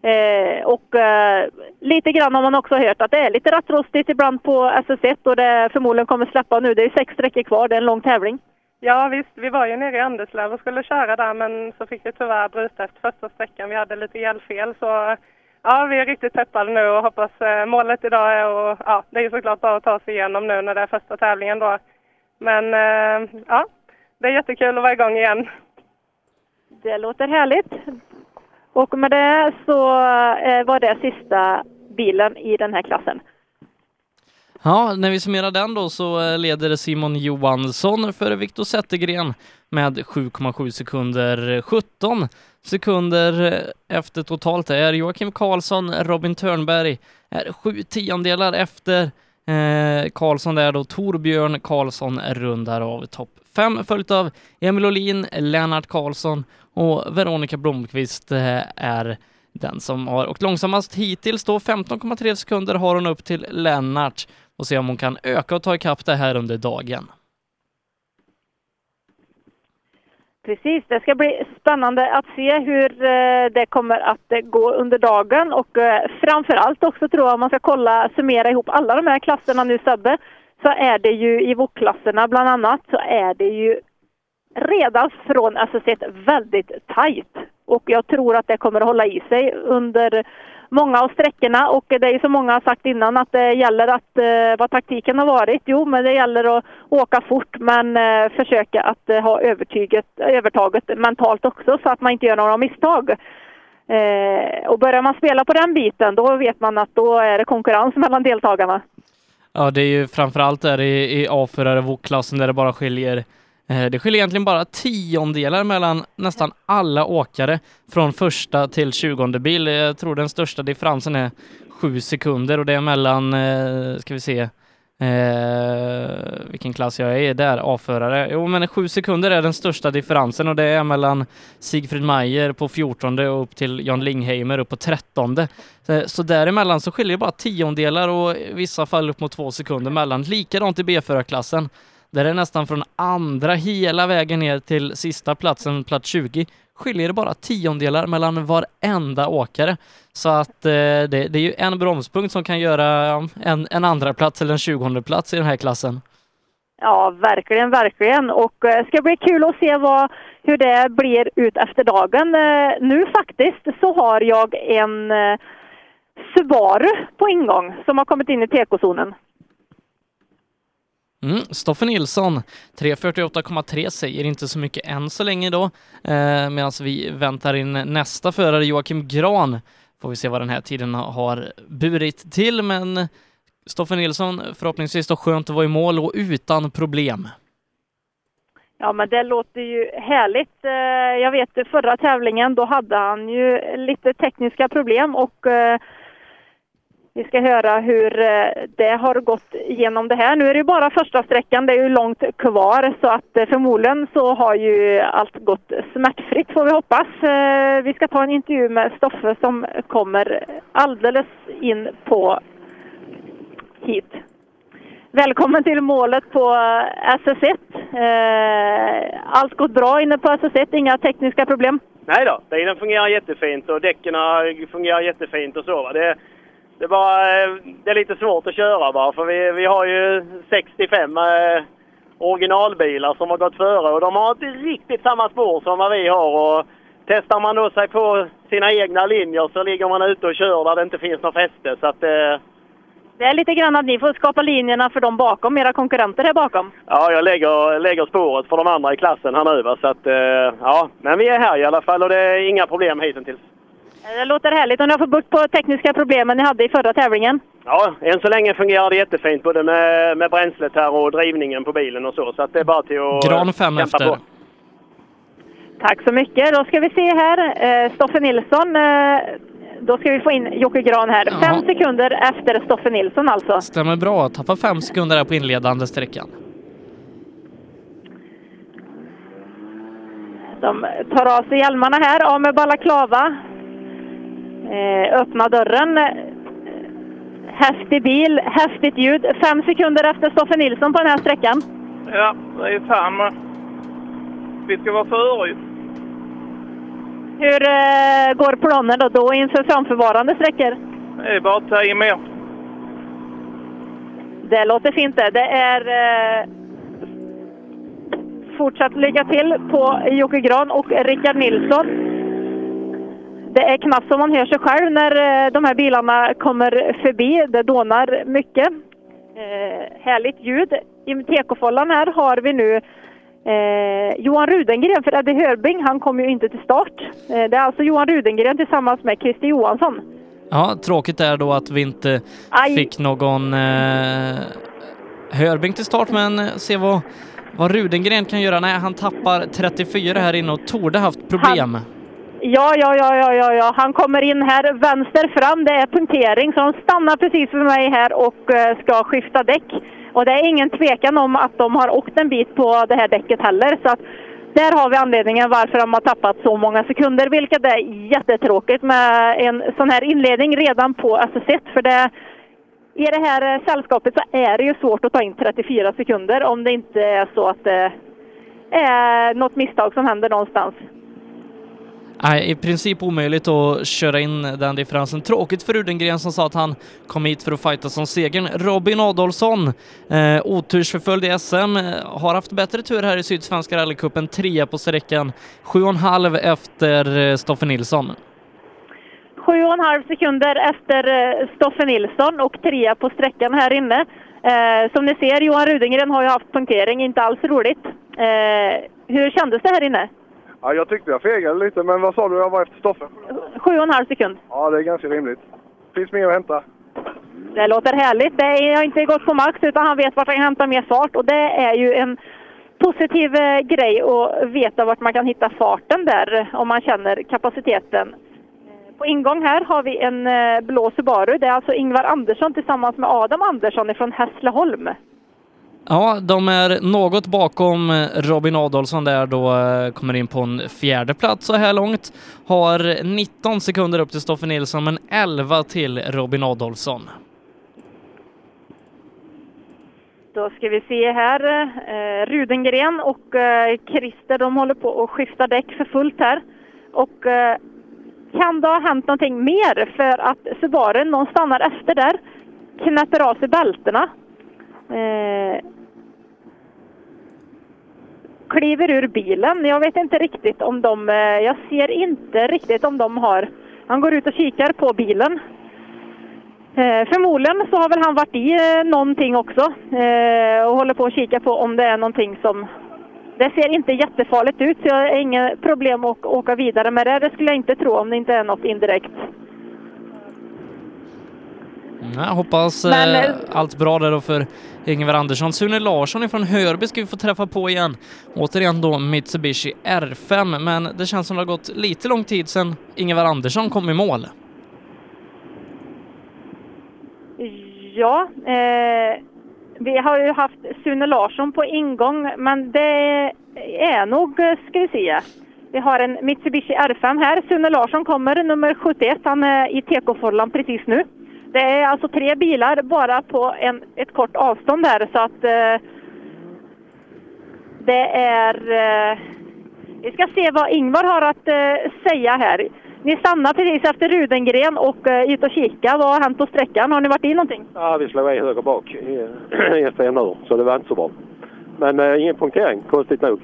Eh, och eh, lite grann har man också hört att det är lite rattrostigt ibland på SS1 och det förmodligen kommer släppa nu. Det är sex sträckor kvar, det är en lång tävling. Ja visst, vi var ju nere i Anderslöv och skulle köra där men så fick vi tyvärr bryta efter första sträckan. Vi hade lite elfel så ja, vi är riktigt peppade nu och hoppas eh, målet idag är och ja, det är ju såklart bara att ta sig igenom nu när det är första tävlingen då. Men eh, ja, det är jättekul att vara igång igen. Det låter härligt. Och med det så eh, var det sista bilen i den här klassen. Ja, när vi summerar den då så leder Simon Johansson före Viktor Zettergren med 7,7 sekunder. 17 sekunder efter totalt är Joakim Karlsson, Robin Törnberg är sju tiondelar efter eh, Karlsson där då Torbjörn Karlsson rundar av topp fem, följt av Emil Olin, Lennart Karlsson och Veronica Blomqvist eh, är den som har åkt långsammast hittills då. 15,3 sekunder har hon upp till Lennart och se om hon kan öka och ta ikapp det här under dagen. Precis, det ska bli spännande att se hur eh, det kommer att eh, gå under dagen och eh, framförallt framför allt också tror jag om man ska kolla, summera ihop alla de här klasserna nu Sebbe, så är det ju i VOK-klasserna bland annat så är det ju redan från SS1 väldigt tajt. Och jag tror att det kommer att hålla i sig under många av sträckorna och det är ju som många har sagt innan att det gäller att, eh, vad taktiken har varit, jo men det gäller att åka fort men eh, försöka att eh, ha övertyget, övertaget mentalt också så att man inte gör några misstag. Eh, och börjar man spela på den biten då vet man att då är det konkurrens mellan deltagarna. Ja, det är ju framförallt där i, i A4-klassen där det bara skiljer Eh, det skiljer egentligen bara tiondelar mellan nästan alla åkare från första till tjugonde bil. Jag tror den största differensen är sju sekunder och det är mellan, eh, ska vi se, eh, vilken klass jag är där, A-förare. Jo, men sju sekunder är den största differensen och det är mellan Sigfrid Mayer på 14 och upp till Jan Lingheimer upp på 13. Så, eh, så däremellan så skiljer det bara tiondelar och i vissa fall upp mot två sekunder mellan. Likadant i B-förarklassen. Där är nästan från andra hela vägen ner till sista platsen, plats 20, skiljer det bara tiondelar mellan varenda åkare. Så att eh, det, det, är ju en bromspunkt som kan göra en, en andra plats eller en tjugonde plats i den här klassen. Ja, verkligen, verkligen. Och eh, det eh, ska bli kul att se vad, hur det blir ut efter dagen. Eh, nu faktiskt så har jag en eh, Subaru på ingång som har kommit in i tekozonen. Mm, Stoffe Nilsson, 3.48,3 säger inte så mycket än så länge då, eh, medan vi väntar in nästa förare, Joakim Gran. Får vi se vad den här tiden har burit till, men Stoffe Nilsson förhoppningsvis då skönt att vara i mål och utan problem. Ja, men det låter ju härligt. Eh, jag vet förra tävlingen, då hade han ju lite tekniska problem och eh, vi ska höra hur eh, det har gått igenom det här. Nu är det ju bara första sträckan, det är ju långt kvar så att eh, förmodligen så har ju allt gått smärtfritt får vi hoppas. Eh, vi ska ta en intervju med Stoffe som kommer alldeles in på hit. Välkommen till målet på SS1. Allt gått bra inne på SS1, inga tekniska problem? Nej då, bilen fungerar jättefint och däcken fungerar jättefint och så. Det, det, är bara, eh, det är lite svårt att köra bara för vi, vi har ju 65 eh, originalbilar som har gått före och de har inte riktigt samma spår som vad vi har. Och testar man då sig på sina egna linjer så ligger man ute och kör där det inte finns något fäste. Så att, eh, det är lite grann att ni får skapa linjerna för de bakom, era konkurrenter här bakom. Ja, jag lägger, lägger spåret för de andra i klassen här nu. Va? Så att, eh, ja. Men vi är här i alla fall och det är inga problem hittills. Det låter härligt. Och ni har fått bukt på tekniska problemen ni hade i förra tävlingen? Ja, än så länge fungerar det jättefint både med, med bränslet här och drivningen på bilen och så. Så att det är bara till att Gran fem efter. På. Tack så mycket. Då ska vi se här. Eh, Stoffe Nilsson. Eh, då ska vi få in Jocke Gran här. Ja. Fem sekunder efter Stoffe Nilsson alltså. Stämmer bra. Tappar fem sekunder här på inledande sträckan. De tar av sig hjälmarna här, av med balaklava. Eh, öppna dörren. Häftig bil, häftigt ljud. Fem sekunder efter Stoffe Nilsson på den här sträckan. Ja, det är fan Vi ska vara före Hur eh, går planen då, då inför framförvarande sträckor? Det är bara tio mer. Det låter fint det. Det är eh, fortsatt lycka till på Jocke Gran och Rickard Nilsson. Det är knappt som man hör sig själv när eh, de här bilarna kommer förbi. Det dånar mycket. Eh, härligt ljud. I tekofållan här har vi nu eh, Johan Rudengren, för Eddie Hörbing han kom ju inte till start. Eh, det är alltså Johan Rudengren tillsammans med Christer Johansson. Ja, tråkigt är då att vi inte Aj. fick någon eh, Hörbing till start, men eh, se vad, vad Rudengren kan göra. Nej, han tappar 34 här inne och torde haft problem. Han Ja, ja, ja, ja, ja, ja. Han kommer in här vänster fram. Det är punktering, så de stannar precis för mig här och eh, ska skifta däck. Och det är ingen tvekan om att de har åkt en bit på det här däcket heller. Så att där har vi anledningen varför de har tappat så många sekunder, vilket är jättetråkigt med en sån här inledning redan på SS1. För det, i det här eh, sällskapet så är det ju svårt att ta in 34 sekunder om det inte är så att det är något misstag som händer någonstans. Nej, i princip omöjligt att köra in den differensen. Tråkigt för Rudengren som sa att han kom hit för att fighta om segern. Robin Adolfsson, eh, otursförföljd i SM, eh, har haft bättre tur här i Sydsvenska rallycupen, trea på sträckan, sju och en halv efter eh, Stoffe Nilsson. Sju och en halv sekunder efter eh, Stoffe Nilsson och trea på sträckan här inne. Eh, som ni ser, Johan Rudengren har ju haft punktering, inte alls roligt. Eh, hur kändes det här inne? Ja, jag tyckte jag fegade lite, men vad sa du jag var efter Stoffe? Sju och en halv sekund. Ja, det är ganska rimligt. Finns mer att hämta. Det låter härligt. Det har inte gått på max utan han vet vart han kan hämta mer fart och det är ju en positiv eh, grej att veta vart man kan hitta farten där om man känner kapaciteten. På ingång här har vi en eh, blå Subaru. Det är alltså Ingvar Andersson tillsammans med Adam Andersson från Hässleholm. Ja, de är något bakom eh, Robin Adolfsson där då eh, kommer in på en fjärde plats så här långt. Har 19 sekunder upp till Stoffe Nilsson men 11 till Robin Adolfsson. Då ska vi se här. Eh, Rudengren och eh, Christer de håller på att skifta däck för fullt här. Och eh, kan det ha hänt någonting mer för att Subaru, någon stannar efter där, knäpper av sig bältena. Eh, kliver ur bilen. Jag vet inte riktigt om de... Eh, jag ser inte riktigt om de har... Han går ut och kikar på bilen. Eh, förmodligen så har väl han varit i eh, någonting också eh, och håller på att kika på om det är någonting som... Det ser inte jättefarligt ut så jag har inga problem att åka vidare med det. Det skulle jag inte tro om det inte är något indirekt. Jag hoppas eh, Men, eh, allt bra där då för Ingvar Andersson. Sune Larsson från Hörby ska vi få träffa på igen. Återigen då Mitsubishi R5, men det känns som det har gått lite lång tid sedan Ingvar Andersson kom i mål. Ja, eh, vi har ju haft Sune Larsson på ingång, men det är nog, ska vi se. Vi har en Mitsubishi R5 här. Sune Larsson kommer, nummer 71. Han är i TK-fållan precis nu. Det är alltså tre bilar bara på en, ett kort avstånd där, så att eh, det är... Eh, vi ska se vad Ingvar har att eh, säga här. Ni stannar precis efter Rudengren och eh, ut och kika. Vad har hänt på sträckan? Har ni varit i någonting? Ja, vi slog i höger bak i i en stenur, så det var inte så bra. Men eh, ingen punktering, konstigt nog.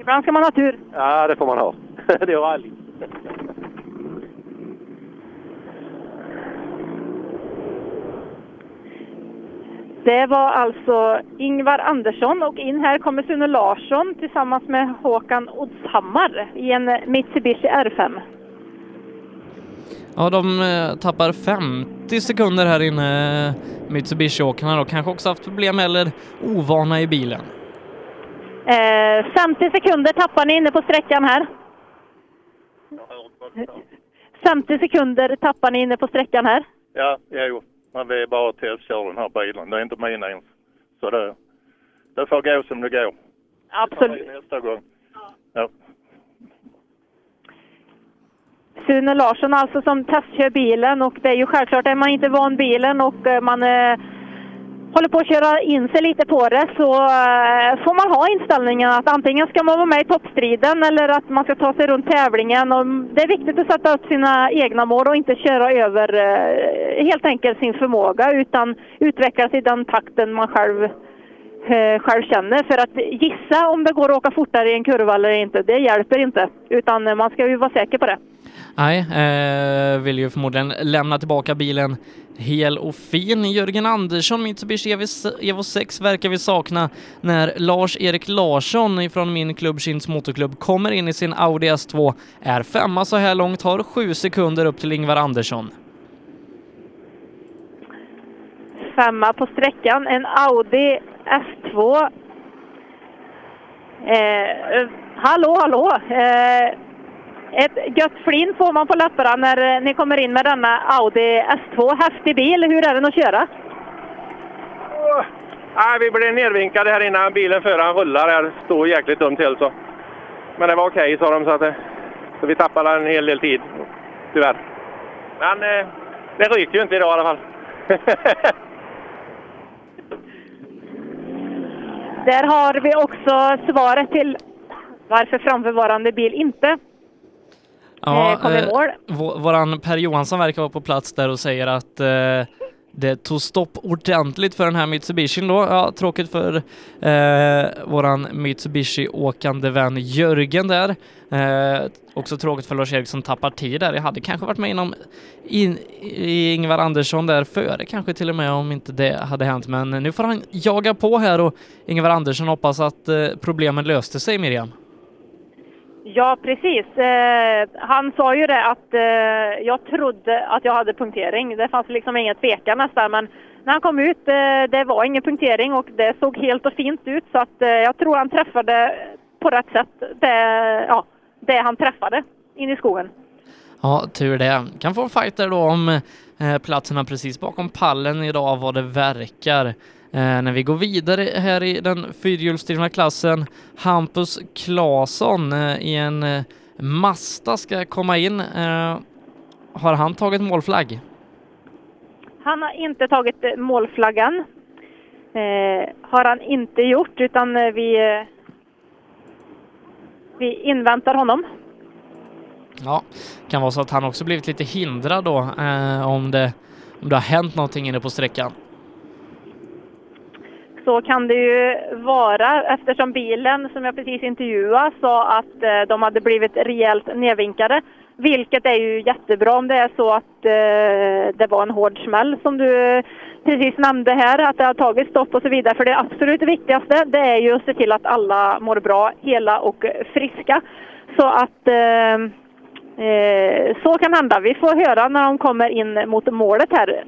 Ibland ska man ha tur. Ja, det får man ha. [LAUGHS] det är rally. Det var alltså Ingvar Andersson och in här kommer Sune Larsson tillsammans med Håkan Oddshammar i en Mitsubishi R5. Ja, de eh, tappar 50 sekunder här inne, Mitsubishi-åkarna då. Kanske också haft problem eller ovana i bilen. Eh, 50 sekunder tappar ni inne på sträckan här. 50 sekunder tappar ni inne på sträckan här. Ja, jo. Men vi är bara testkör den här bilen. Det är inte min ens. Så det, det får gå som det går. Absolut. Nästa gång. Ja. Sune Larsson alltså som testkör bilen och det är ju självklart, är man inte van bilen och eh, man eh, håller på att köra in sig lite på det så eh, får man ha inställningen att antingen ska man vara med i toppstriden eller att man ska ta sig runt tävlingen. Och det är viktigt att sätta upp sina egna mål och inte köra över eh, helt enkelt sin förmåga utan utvecklas i den takten man själv eh, själv känner. För att gissa om det går att åka fortare i en kurva eller inte, det hjälper inte. Utan man ska ju vara säker på det. Nej, eh, vill ju förmodligen lämna tillbaka bilen hel och fin. Jörgen Andersson, Mitsubishi Evo 6 verkar vi sakna när Lars-Erik Larsson från min klubb Kinds Motorklubb kommer in i sin Audi S2, är femma så här långt, har sju sekunder upp till Ingvar Andersson. Femma på sträckan, en Audi S2. Eh, hallå, hallå! Eh, ett gött flin får man på läpparna när eh, ni kommer in med denna Audi S2. Häftig bil. Hur är den att köra? Åh, Nej, vi blev nervinkade här innan bilen före han rullar här. Stod jäkligt dumt till så. Men det var okej sa de så att det, så vi tappade en hel del tid. Tyvärr. Men eh, det ryker ju inte idag i alla fall. [LAUGHS] Där har vi också svaret till varför framförvarande bil inte eh, kom i eh, mål. våran Per Johansson verkar vara på plats där och säger att eh, det tog stopp ordentligt för den här Mitsubishin då. Ja, tråkigt för eh, våran Mitsubishi-åkande vän Jörgen där. Eh, också tråkigt för Lars-Erik som tappar tid där. Jag hade kanske varit med inom in, i Ingvar Andersson där före kanske till och med om inte det hade hänt. Men nu får han jaga på här och Ingvar Andersson hoppas att eh, problemen löste sig Miriam. Ja, precis. Eh, han sa ju det att eh, jag trodde att jag hade punktering. Det fanns liksom ingen tvekan nästan, men när han kom ut, eh, det var ingen punktering och det såg helt och fint ut så att eh, jag tror han träffade på rätt sätt det, ja, det han träffade in i skogen. Ja, tur det. Kan få en fight där då om eh, platserna precis bakom pallen idag vad det verkar. Eh, när vi går vidare här i den fyrhjulsdrivna klassen, Hampus Claesson eh, i en eh, Mazda ska komma in. Har han tagit målflagg? Han har inte tagit målflaggan. Har han inte gjort, utan vi, vi inväntar honom. Ja, kan vara så att han också blivit lite hindrad då om, det, om det har hänt någonting inne på sträckan. Så kan det ju vara eftersom bilen som jag precis intervjuade sa att eh, de hade blivit rejält nedvinkade. Vilket är ju jättebra om det är så att eh, det var en hård smäll som du precis nämnde här, att det har tagit stopp och så vidare. För det absolut viktigaste det är ju att se till att alla mår bra, hela och friska. Så att eh, eh, så kan hända. Vi får höra när de kommer in mot målet här.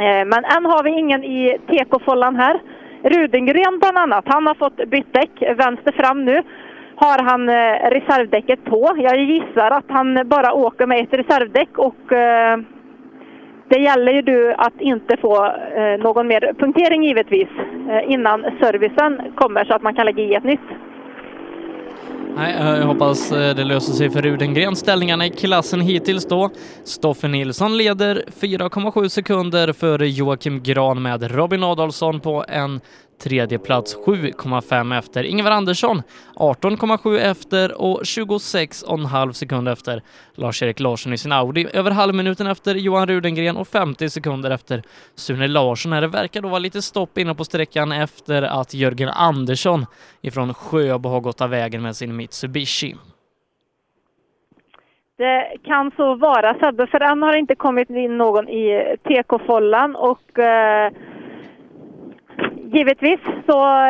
Eh, men än har vi ingen i tekofållan här. Rudengren bland annat, han har fått bytt däck vänster fram nu. Har han eh, reservdäcket på. Jag gissar att han bara åker med ett reservdäck och eh, det gäller ju du att inte få någon mer punktering givetvis innan servicen kommer så att man kan lägga i ett nytt. Nej, eh, jag hoppas eh, det löser sig för Rudengren. Ställningarna i klassen hittills då. Stoffe Nilsson leder 4,7 sekunder före Joakim Gran med Robin Adolfsson på en tredje plats 7,5 efter. Ingvar Andersson 18,7 efter och 26,5 sekunder efter Lars-Erik Larsson i sin Audi. Över halvminuten efter Johan Rudengren och 50 sekunder efter Sune Larsson. Här det verkar då vara lite stopp inne på sträckan efter att Jörgen Andersson ifrån Sjöbo har gått av vägen med sin Mitsubishi. Det kan så vara Sebbe, för än har det inte kommit in någon i TK-follan och eh, givetvis så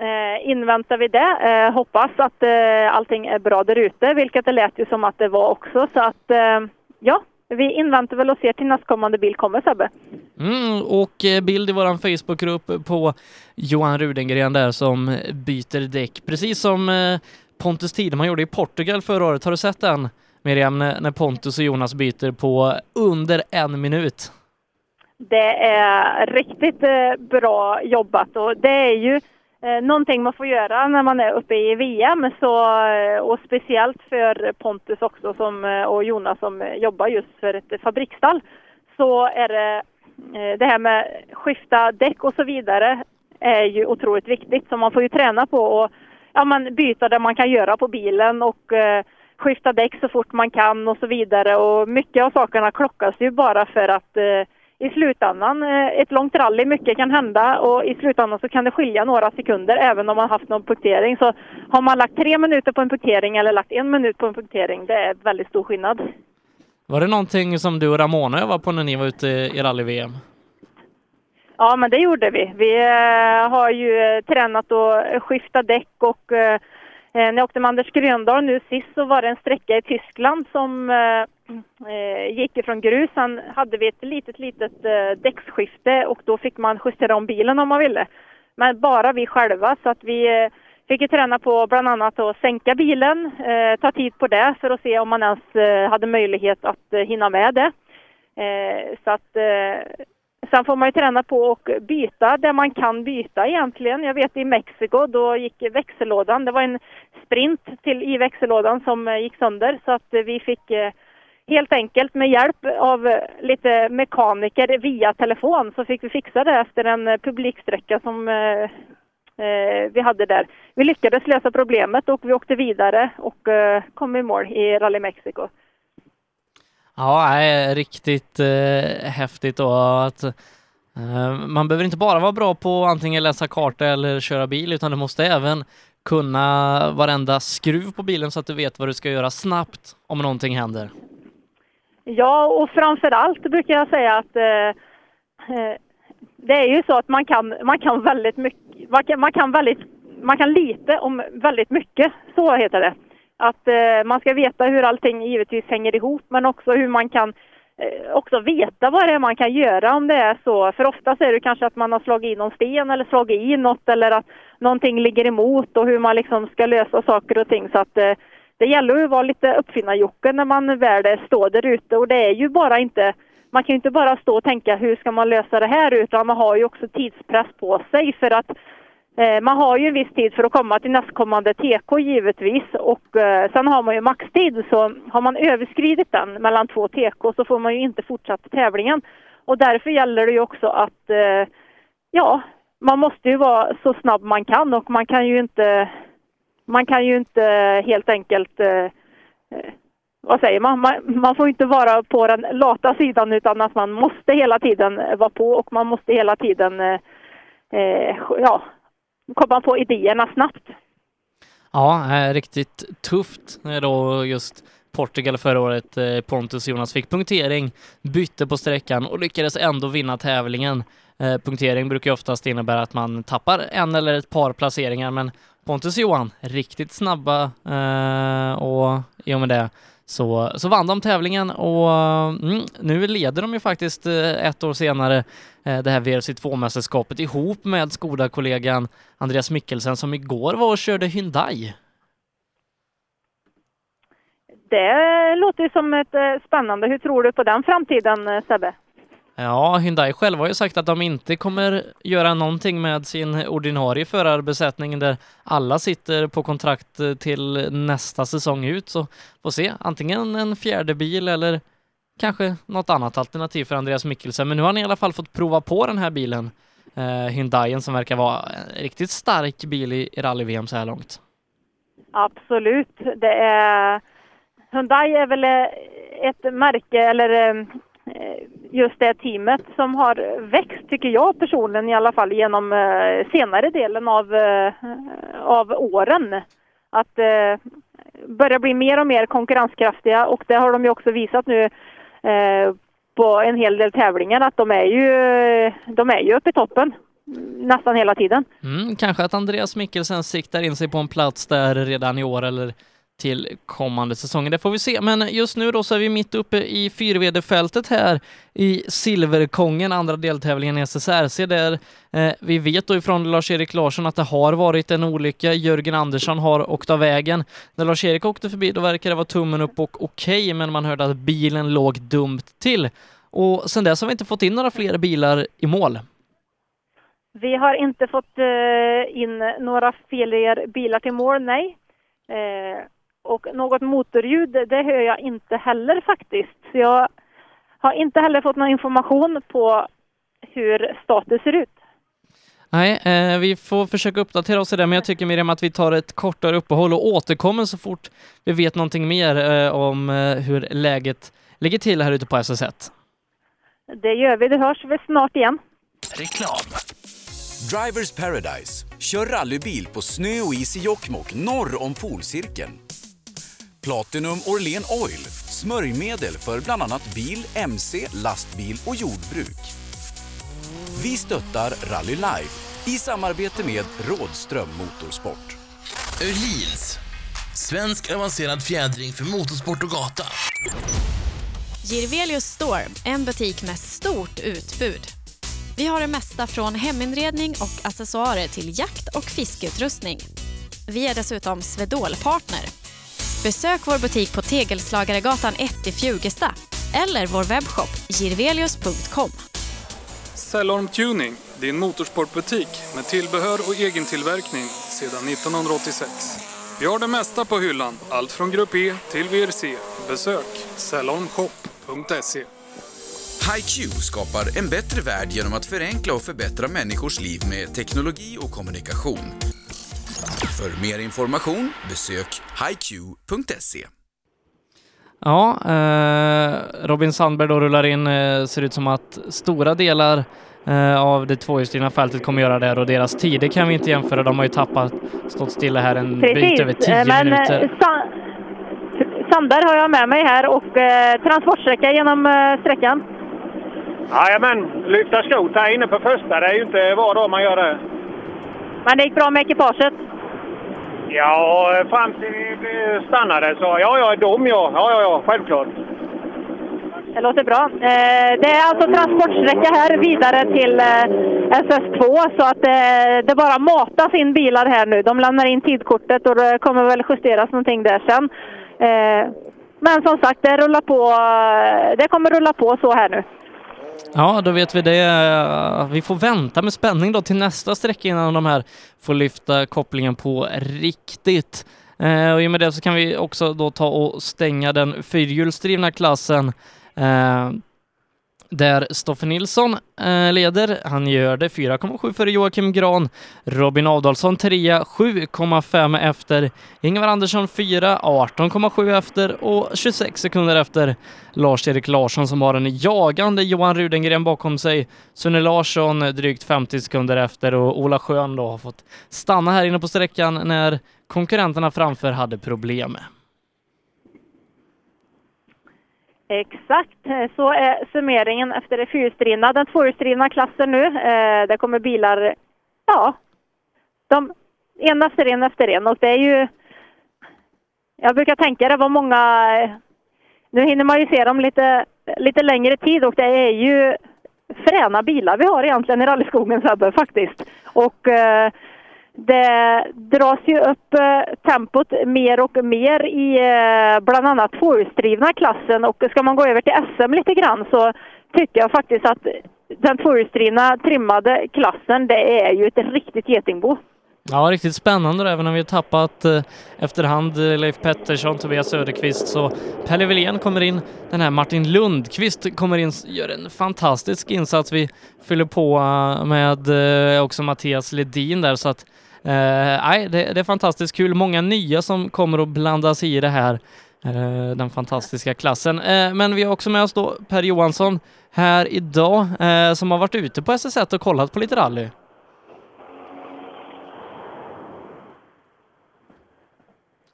eh, inväntar vi det. Eh, hoppas att eh, allting är bra där ute, vilket det lät ju som att det var också. Så att eh, ja, vi inväntar väl och ser till nästkommande bil kommer Sebbe. Mm, och eh, bild i våran Facebookgrupp på Johan Rudengren där som byter däck, precis som eh, Pontus Tideman gjorde i Portugal förra året. Har du sett den Miriam, när Pontus och Jonas byter på under en minut? Det är riktigt eh, bra jobbat. Och det är ju eh, någonting man får göra när man är uppe i VM så, eh, och speciellt för Pontus också som, och Jonas som jobbar just för ett fabriksstall. Så är det det här med skifta däck och så vidare är ju otroligt viktigt. Så man får ju träna på och ja, man byta det man kan göra på bilen och eh, skifta däck så fort man kan och så vidare. Och mycket av sakerna klockas ju bara för att eh, i slutändan, eh, ett långt rally, mycket kan hända och i slutändan så kan det skilja några sekunder även om man haft någon punktering. Så har man lagt tre minuter på en punktering eller lagt en minut på en punktering, det är väldigt stor skillnad. Var det någonting som du och Ramona övade på när ni var ute i rally-VM? Ja, men det gjorde vi. Vi eh, har ju eh, tränat att skifta däck och Eh, när jag åkte med Anders Gröndahl nu sist så var det en sträcka i Tyskland som eh, eh, gick ifrån grus. Sen hade vi ett litet, litet eh, däcksskifte och då fick man justera om bilen om man ville. Men bara vi själva så att vi eh, fick ju träna på bland annat att sänka bilen, eh, ta tid på det för att se om man ens eh, hade möjlighet att eh, hinna med det. Eh, så att eh, sen får man ju träna på att byta det man kan byta egentligen. Jag vet i Mexiko, då gick växellådan, det var en sprint till i växellådan som eh, gick sönder så att eh, vi fick eh, helt enkelt med hjälp av lite mekaniker via telefon så fick vi fixa det efter en publiksträcka som eh, vi hade där. Vi lyckades lösa problemet och vi åkte vidare och eh, kom i mål i Rally Mexico. Ja, nej, riktigt eh, häftigt då att eh, man behöver inte bara vara bra på antingen läsa karta eller köra bil utan du måste även kunna varenda skruv på bilen så att du vet vad du ska göra snabbt om någonting händer. Ja, och framför allt brukar jag säga att eh, eh, det är ju så att man kan, man kan väldigt mycket, man kan, man kan väldigt, man kan lite om väldigt mycket, så heter det. Att eh, man ska veta hur allting givetvis hänger ihop, men också hur man kan eh, också veta vad det är man kan göra om det är så. För ofta är det kanske att man har slagit i någon sten eller slagit i något eller att någonting ligger emot och hur man liksom ska lösa saker och ting. Så att eh, det gäller ju att vara lite uppfinnarjocke när man väl står där ute och det är ju bara inte man kan ju inte bara stå och tänka hur ska man lösa det här utan man har ju också tidspress på sig för att Eh, man har ju en viss tid för att komma till nästkommande TK givetvis och eh, sen har man ju maxtid så har man överskridit den mellan två TK så får man ju inte fortsätta tävlingen och därför gäller det ju också att eh, ja, man måste ju vara så snabb man kan och man kan ju inte man kan ju inte helt enkelt eh, eh vad säger man? man? Man får inte vara på den lata sidan utan att man måste hela tiden vara på och man måste hela tiden eh, eh ja, komma på idéerna snabbt. Ja, eh, riktigt tufft då just Portugal förra året. Eh, Pontus Jonas fick punktering, bytte på sträckan och lyckades ändå vinna tävlingen. Eh, punktering brukar ju oftast innebära att man tappar en eller ett par placeringar, men Pontus Johan, riktigt snabba eh, och i och med det så, så vann de tävlingen och eh, mm, nu leder de ju faktiskt eh, ett år senare eh, det här VRC2-mästerskapet ihop med Skoda-kollegan Andreas Mikkelsen som igår var och körde Hyundai. Det låter ju som ett spännande. Hur tror du på den framtiden, Sebbe? Ja, Hyundai själva har ju sagt att de inte kommer göra någonting med sin ordinarie förarbesättning där alla sitter på kontrakt eh, till nästa säsong ut. Så får se, antingen en fjärde bil eller kanske något annat alternativ för Andreas Mikkelsen. Men nu har han i alla fall fått prova på den här bilen, eh, Hyundaien som verkar vara en riktigt stark bil i, i rally-VM så här långt. Absolut, det är Hyundai är väl eh, ett märke eller eh, Eh, just det teamet som har växt, tycker jag personligen i alla fall, genom eh, senare delen av, eh, av åren. Att eh, börja bli mer och mer konkurrenskraftiga och det har de ju också visat nu eh, på en hel del tävlingar att de är ju, de är ju uppe i toppen nästan hela tiden. Mm, kanske att Andreas Mikkelsen siktar in sig på en plats där redan i år eller till kommande säsonger. Det får vi se, men just nu då så är vi mitt uppe i fyrvd-fältet här i Silverkongen, andra deltävlingen i SSRC, där eh, vi vet då ifrån Lars-Erik Larsson att det har varit en olycka. Jörgen Andersson har åkt av vägen. När Lars-Erik åkte förbi då verkade det vara tummen upp och okej, okay, men man hörde att bilen låg dumt till. Och sen dess har vi inte fått in några fler bilar i mål. Vi har inte fått eh, in några fler bilar till mål, nej. Eh, och något motorljud, det hör jag inte heller faktiskt. Så jag har inte heller fått någon information på hur status ser ut. Nej, eh, vi får försöka uppdatera oss i det, men jag tycker Miriam att vi tar ett kortare uppehåll och återkommer så fort vi vet någonting mer eh, om eh, hur läget ligger till här ute på SS1. Det gör vi, det hörs vi snart igen. Reklam. Drivers Paradise. Kör rallybil på snö och is i Jokkmokk norr om polcirkeln. Platinum Orlen Oil, smörjmedel för bland annat bil, mc, lastbil och jordbruk. Vi stöttar Rally Life i samarbete med Rådström Motorsport. Öhlins, svensk avancerad fjädring för motorsport och gata. Girvelius Store, en butik med stort utbud. Vi har det mesta från heminredning och accessoarer till jakt och fiskeutrustning. Vi är dessutom Swedol-partner Besök vår butik på Tegelslagaregatan 1 i Fjugesta eller vår webbshop girvelius.com. Cellorm Tuning, din motorsportbutik med tillbehör och egen tillverkning sedan 1986. Vi har det mesta på hyllan, allt från Grupp E till VRC. Besök cellormshop.se. HiQ skapar en bättre värld genom att förenkla och förbättra människors liv med teknologi och kommunikation. För mer information besök hiq.se. Ja, eh, Robin Sandberg då rullar in. Eh, ser ut som att stora delar eh, av det tvåhjulsdrivna fältet kommer göra det och deras tider kan vi inte jämföra. De har ju tappat, stått stilla här en bit över tio men minuter. eh, Sa- Sandberg har jag med mig här och eh, transportsträcka genom eh, sträckan. Jajamän, lyfta skrot här inne på första. Det är ju inte var dag man gör det. Men det gick bra med ekipaget. Ja, fram till vi stannade så ja, ja, de ja. Ja, ja, ja, självklart. Det låter bra. Eh, det är alltså transportsträcka här vidare till eh, SS2 så att eh, det bara matas in bilar här nu. De lämnar in tidkortet och det kommer väl justeras någonting där sen. Men som sagt, det, rullar på, det kommer rulla på så här nu. Ja, då vet vi det. Vi får vänta med spänning då till nästa sträcka innan de här får lyfta kopplingen på riktigt. Eh, och i och med det så kan vi också då ta och stänga den fyrhjulsdrivna klassen eh, där Stoffe Nilsson eh, leder. Han gör det 4,7 före Joakim Gran. Robin Adolfsson 3, 7,5 efter. Ingvar Andersson 4, 18,7 efter och 26 sekunder efter Lars-Erik Larsson som har en jagande Johan Rudengren bakom sig. Sunne Larsson drygt 50 sekunder efter och Ola Schön då har fått stanna här inne på sträckan när konkurrenterna framför hade problem. Exakt, så är summeringen efter det fyrhjulsdrivna. Den tvåhjulsdrivna klassen nu, eh, det kommer bilar, ja, de, en efter en efter en och det är ju, jag brukar tänka det var många, nu hinner man ju se dem lite, lite längre tid och det är ju fräna bilar vi har egentligen i rallyskogen Sebbe faktiskt. Och eh, det dras ju upp eh, tempot mer och mer i eh, bland annat tvåhjulsdrivna klassen och ska man gå över till SM lite grann så tycker jag faktiskt att den tvåhjulsdrivna trimmade klassen det är ju ett riktigt getingbo. Ja, riktigt spännande då, även om vi har tappat eh, efterhand eh, Leif Pettersson, Tobias Söderqvist, så Pelle Wilén kommer in. Den här Martin Lundqvist kommer in, gör en fantastisk insats. Vi fyller på med eh, också Mattias Ledin där, så att eh, nej, det, det är fantastiskt kul. Många nya som kommer att blanda sig i det här, eh, den fantastiska klassen. Eh, men vi har också med oss då Per Johansson här idag, eh, som har varit ute på SS1 och kollat på lite rally.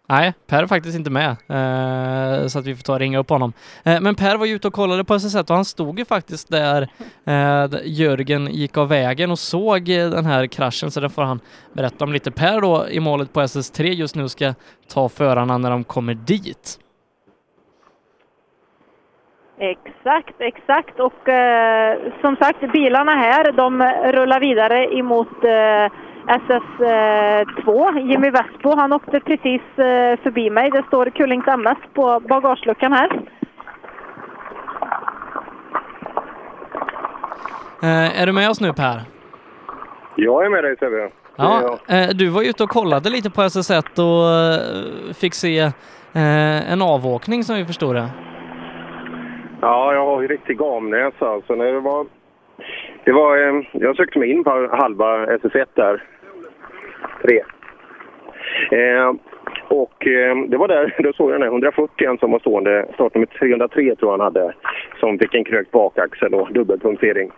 Nej, Per är faktiskt inte med, eh, så att vi får ta och ringa upp honom. Eh, men Per var ju ute och kollade på SS1 och han stod ju faktiskt där eh, där Jörgen gick av vägen och såg eh, den här kraschen, så det får han berätta om lite. Per då i målet på SS3 just nu ska ta förarna när de kommer dit. Exakt, exakt. Och eh, som sagt, bilarna här, de rullar vidare emot eh, SS2. Jimmy Vespo, han åkte precis eh, förbi mig. Det står Kullings MS på bagageluckan här. Eh, är du med oss nu Per? Jag är med dig Sebbe. Ja, eh, du var ute och kollade lite på SS1 och eh, fick se eh, en avåkning som vi förstod det. Ja, jag har ju riktig gamnäsa. Alltså, när det var, det var, eh, jag sökte mig in på halva SS1 där. 3. Eh, och eh, det var där, då såg jag den här 140 som var stående, startnummer 303 tror jag han hade, som fick en krökt bakaxel och dubbelpunktering.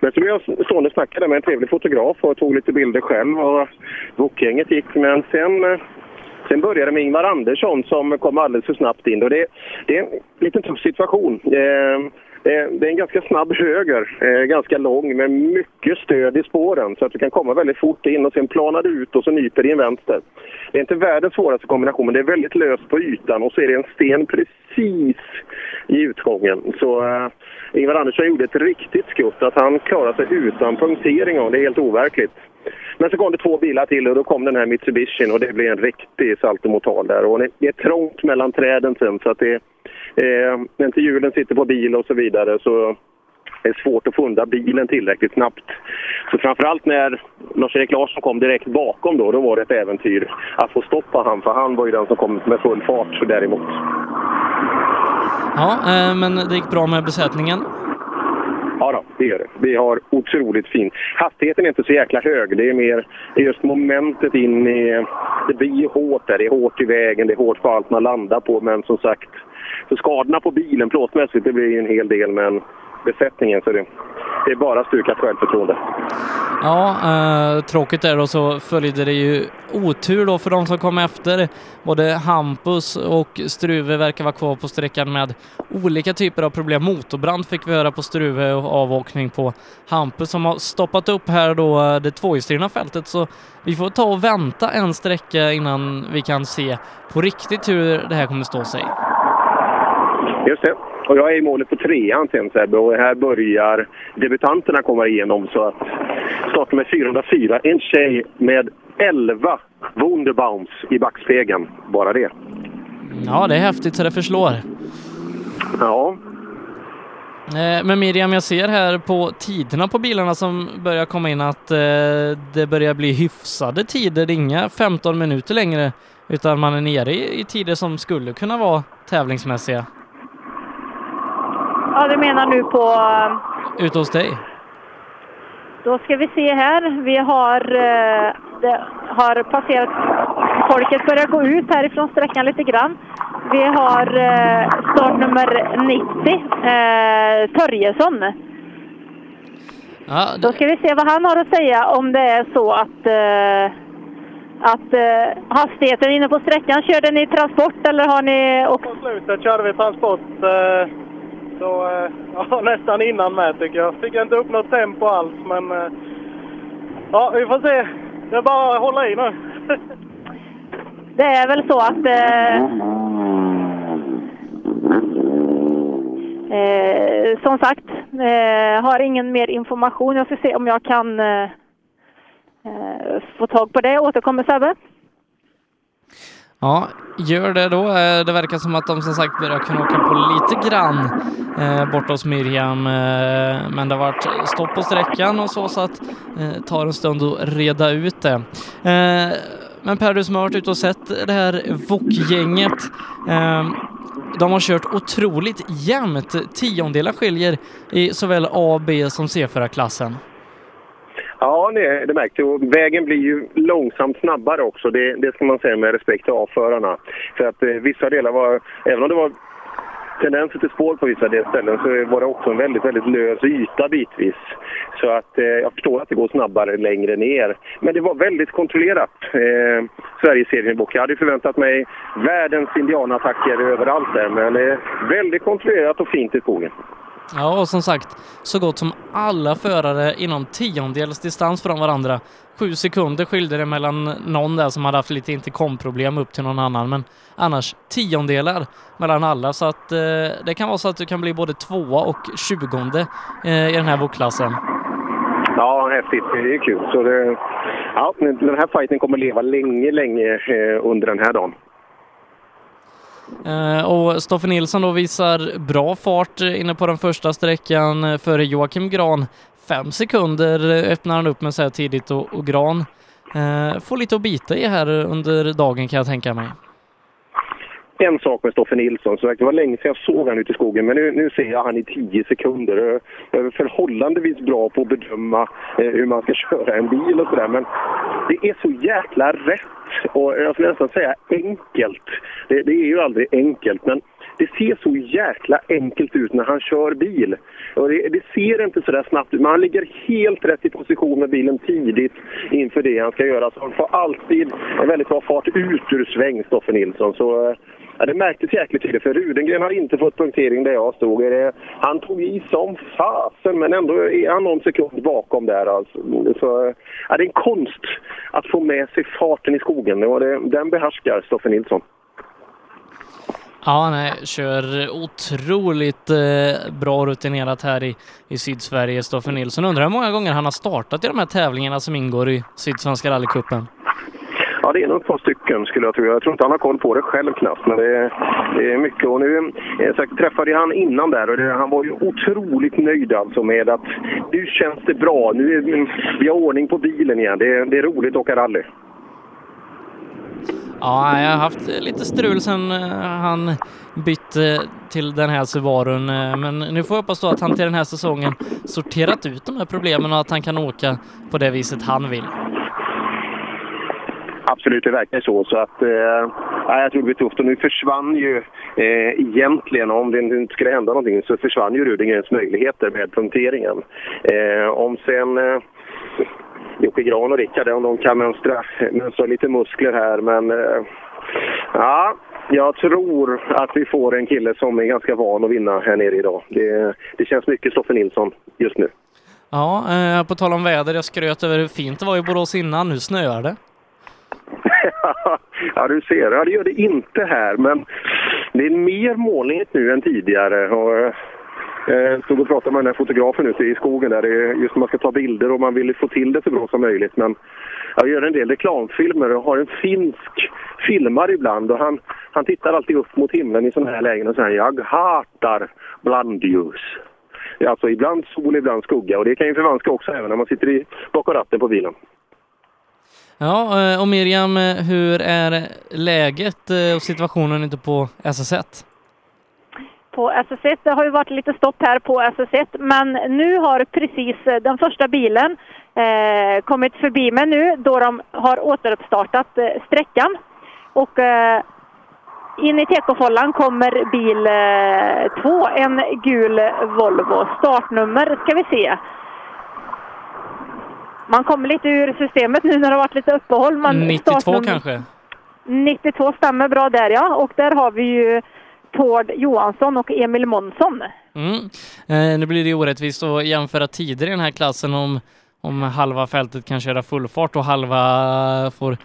Men så blev jag stående och snackade med en trevlig fotograf och tog lite bilder själv och bokgänget gick. Men sen eh, Sen började det med Ingvar Andersson som kom alldeles för snabbt in. Och det, det är en liten tuff situation. Eh, det, är, det är en ganska snabb höger, eh, ganska lång med mycket stöd i spåren så att du kan komma väldigt fort in och sen planar du ut och så nyper det i en vänster. Det är inte världens svåraste kombination men det är väldigt löst på ytan och så är det en sten precis i utgången. Så eh, Ingvar Andersson gjorde ett riktigt skutt att han klarade sig utan punktering och det är helt overkligt. Men så kom det två bilar till och då kom den här Mitsubishin och det blev en riktig saltomortal där. Och det är trångt mellan träden sen så att det eh, när inte hjulen sitter på bil och så vidare så det är svårt att få undan bilen tillräckligt snabbt. Så framförallt när Lars-Erik Larsson kom direkt bakom då, då var det ett äventyr att få stoppa han, för han var ju den som kom med full fart däremot. Ja, eh, men det gick bra med besättningen. Ja då, det gör det. Vi har otroligt fint. Hastigheten är inte så jäkla hög. Det är mer det är just momentet in i... Det blir hårt där. Det är hårt i vägen, det är hårt på allt man landar på. Men som sagt, så skadorna på bilen plåtmässigt, det blir ju en hel del. Men besättningen, så det, det är bara stukat självförtroende. Ja, eh, tråkigt är det och så följde det ju otur då för de som kom efter. Både Hampus och Struve verkar vara kvar på sträckan med olika typer av problem. Motorbrand fick vi höra på Struve och avåkning på Hampus som har stoppat upp här då eh, det tvåhjulsdrivna fältet så vi får ta och vänta en sträcka innan vi kan se på riktigt hur det här kommer stå sig. Just det. Och jag är i målet på trean sen Sebbe och här börjar debutanterna komma igenom så att startnummer 404, en tjej med 11 Wunderbaums i backspegeln. Bara det. Ja, det är häftigt så det förslår. Ja, Eh, Men Miriam, jag ser här på tiderna på bilarna som börjar komma in att eh, det börjar bli hyfsade tider. Det är inga 15 minuter längre utan man är nere i tider som skulle kunna vara tävlingsmässiga. Ja, du menar nu på... Ute hos dig? Då ska vi se här. Vi har, eh, det har passerat... Folket börjar gå ut härifrån sträckan lite grann. Vi har eh, startnummer 90, eh, Törjesson. Ja, Då ska vi se vad han har att säga om det är så att, eh, att eh, hastigheten inne på sträckan, körde ni transport eller har ni? På slutet körde vi transport. eh, så eh, [LAUGHS] ja, nästan innan med tycker jag. Fick inte upp något tempo alls men eh, ja, vi får se. Det är bara att hålla i nu. [LAUGHS] Det är väl så att eh, eh, som sagt, eh, har ingen mer information. Jag ska se om jag kan eh, eh få tag på det. Återkommer Sebbe. Ja, gör det då. Eh, det verkar som att de som sagt börjar kunna åka på lite grann eh, bort hos Miriam. Eh, men det har varit stopp på sträckan och så, så att eh, tar en stund att reda ut det. Eh, men Per, du som har varit ute och sett det här VOK-gänget. Eh, de har kört otroligt jämnt. Tiondelar skiljer i såväl A, B som C-förarklassen. klassen Ja, det, det märkte Och vägen blir ju långsamt snabbare också. Det, det ska man säga med respekt till avförarna. För att eh, vissa delar var, även om det var tendenser till spår på vissa ställen så var det också en väldigt, väldigt lös yta bitvis. Så att eh, jag förstår att det går snabbare längre ner. Men det var väldigt kontrollerat, eh, Sverigeserien i bok. Jag hade förväntat mig världens indianattacker överallt där, men eh, väldigt kontrollerat och fint i skogen. Ja, och som sagt, så gott som alla förare inom tiondels distans från varandra. Sju sekunder skilde det mellan någon där som hade haft lite intercom-problem upp till någon annan, men annars tiondelar mellan alla. Så att eh, det kan vara så att du kan bli både tvåa och tjugonde eh, i den här vokklassen. Ja, häftigt. Det är kul. Så det, ja, den här fighten kommer leva länge, länge eh, under den här dagen. Eh, och Stoffe Nilsson då visar bra fart eh, inne på den första sträckan eh, före Joakim Gran. Fem sekunder öppnar han upp med så här tidigt och, och Gran eh, får lite att bita i här under dagen kan jag tänka mig. En sak med Stoffe Nilsson. Så det var länge sedan jag såg honom ute i skogen, men nu, nu ser jag han i tio sekunder. Jag är förhållandevis bra på att bedöma eh, hur man ska [LAUGHS] köra en bil och sådär, men det är så jäkla rätt och jag skulle nästan säga enkelt. Det, det är ju aldrig enkelt, men det ser så jäkla enkelt ut när han kör bil. Och det, det ser inte så där snabbt ut, men han ligger helt rätt i position med bilen tidigt inför det han ska göra. Så han får alltid en väldigt bra fart ut ur sväng, Stoffe Nilsson. Så, eh, Ja, det märktes jäkligt tydligt, för Rudengren har inte fått punktering där jag stod. Han tog i som fasen, men ändå är han någon sekund bakom där. Alltså. Så, ja, det är en konst att få med sig farten i skogen och det, den behärskar Stoffe Nilsson. Ja, han kör otroligt eh, bra rutinerat här i, i Sydsverige, Stoffe Nilsson. Undrar hur många gånger han har startat i de här tävlingarna som ingår i Sydsvenska rallycupen. Ja, det är nog ett par stycken skulle jag tro. Jag tror inte han har koll på det själv knappt, men det är, det är mycket. Och nu eh, jag träffade jag han innan där och det, han var ju otroligt nöjd alltså med att nu känns det bra. Nu är vi, vi har ordning på bilen igen. Det, är- det är roligt att åka rally. Ja, jag har haft lite strul sen eh, han bytte till den här Subarun, eh, men nu får jag hoppas då att han till den här säsongen sorterat ut de här problemen och att han kan åka på det viset han vill. Absolut, det verkar så. så att, eh, jag tror det blir tufft. Och nu försvann ju eh, egentligen, om det inte skulle hända någonting, så försvann ju Rudigrens möjligheter med punkteringen. Eh, om sen eh, Jocke Gran och Rickard, om de kan mönstra, mönstra lite muskler här, men eh, ja, jag tror att vi får en kille som är ganska van att vinna här nere idag. Det, det känns mycket Stoffe Nilsson just nu. Ja, eh, på tal om väder, jag skröt över hur fint det var i Borås innan, nu snöar det. [LAUGHS] ja, du ser. Ja, det gör det inte här, men det är mer molnigt nu än tidigare. Och, eh, jag stod och pratade med den här fotografen ute i skogen där. Det är just när man ska ta bilder och man vill få till det så bra som möjligt. Men jag gör en del reklamfilmer och har en finsk filmare ibland och han, han tittar alltid upp mot himlen i sådana här lägen och säger jag hatar blandljus. Det är alltså ibland sol, ibland skugga och det kan ju förvanska också även när man sitter i, bakom ratten på bilen. Ja, eh, och Miriam, eh, hur är läget eh, och situationen ute på SS1? på SS1. Det har ju varit lite stopp här på SS1, men nu har precis den första bilen eh, kommit förbi mig nu då de har återuppstartat eh, sträckan. Och eh, in i tekofållan kommer bil eh, två, en gul Volvo. Startnummer ska vi se. Man kommer lite ur systemet nu när det har varit lite uppehåll. Men 92 startnummer- kanske? 92 stämmer bra där ja. Och där har vi ju Tord Johansson och Emil Månsson. Mm. Eh, nu blir det orättvist att jämföra tider i den här klassen om, om halva fältet kan köra full fart och halva får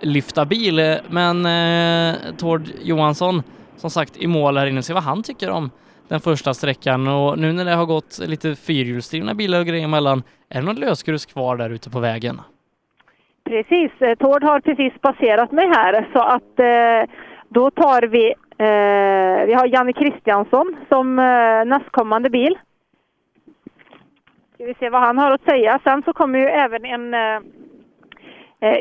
lyfta bil. Eh, Men eh, Tord Johansson, som sagt, i mål här inne, se vad han tycker om den första sträckan och nu när det har gått lite fyrhjulsdrivna bilar och grejer emellan, är det någon lösgrus kvar där ute på vägen? Precis, eh, Tord har precis passerat mig här så att eh, då tar vi, eh, vi har Janne Kristiansson som eh, nästkommande bil. Ska vi se vad han har att säga. Sen så kommer ju även en, eh, eh,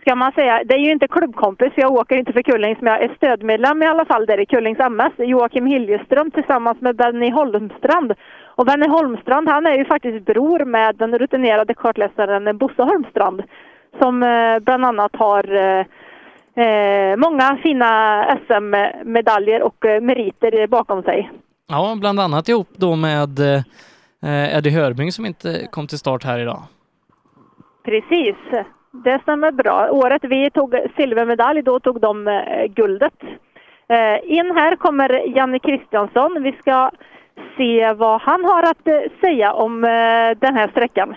ska man säga, det är ju inte klubbkompis, jag åker inte för Kullings, men jag är stödmedlem i alla fall där i Kullings MS. Joakim Hiljeström tillsammans med Benny Holmstrand. Och Benny Holmstrand, han är ju faktiskt bror med den rutinerade kartläsaren Bosse Holmstrand som eh, bland annat har eh, eh, många fina SM-medaljer och eh, meriter bakom sig. Ja, bland annat ihop då med eh, Eddie Hörbing som inte kom till start här idag. Precis, det stämmer bra. Året vi tog silvermedalj, då tog de eh, guldet. Eh, in här kommer Janne Kristiansson. Vi ska se vad han har att eh, säga om eh, den här sträckan.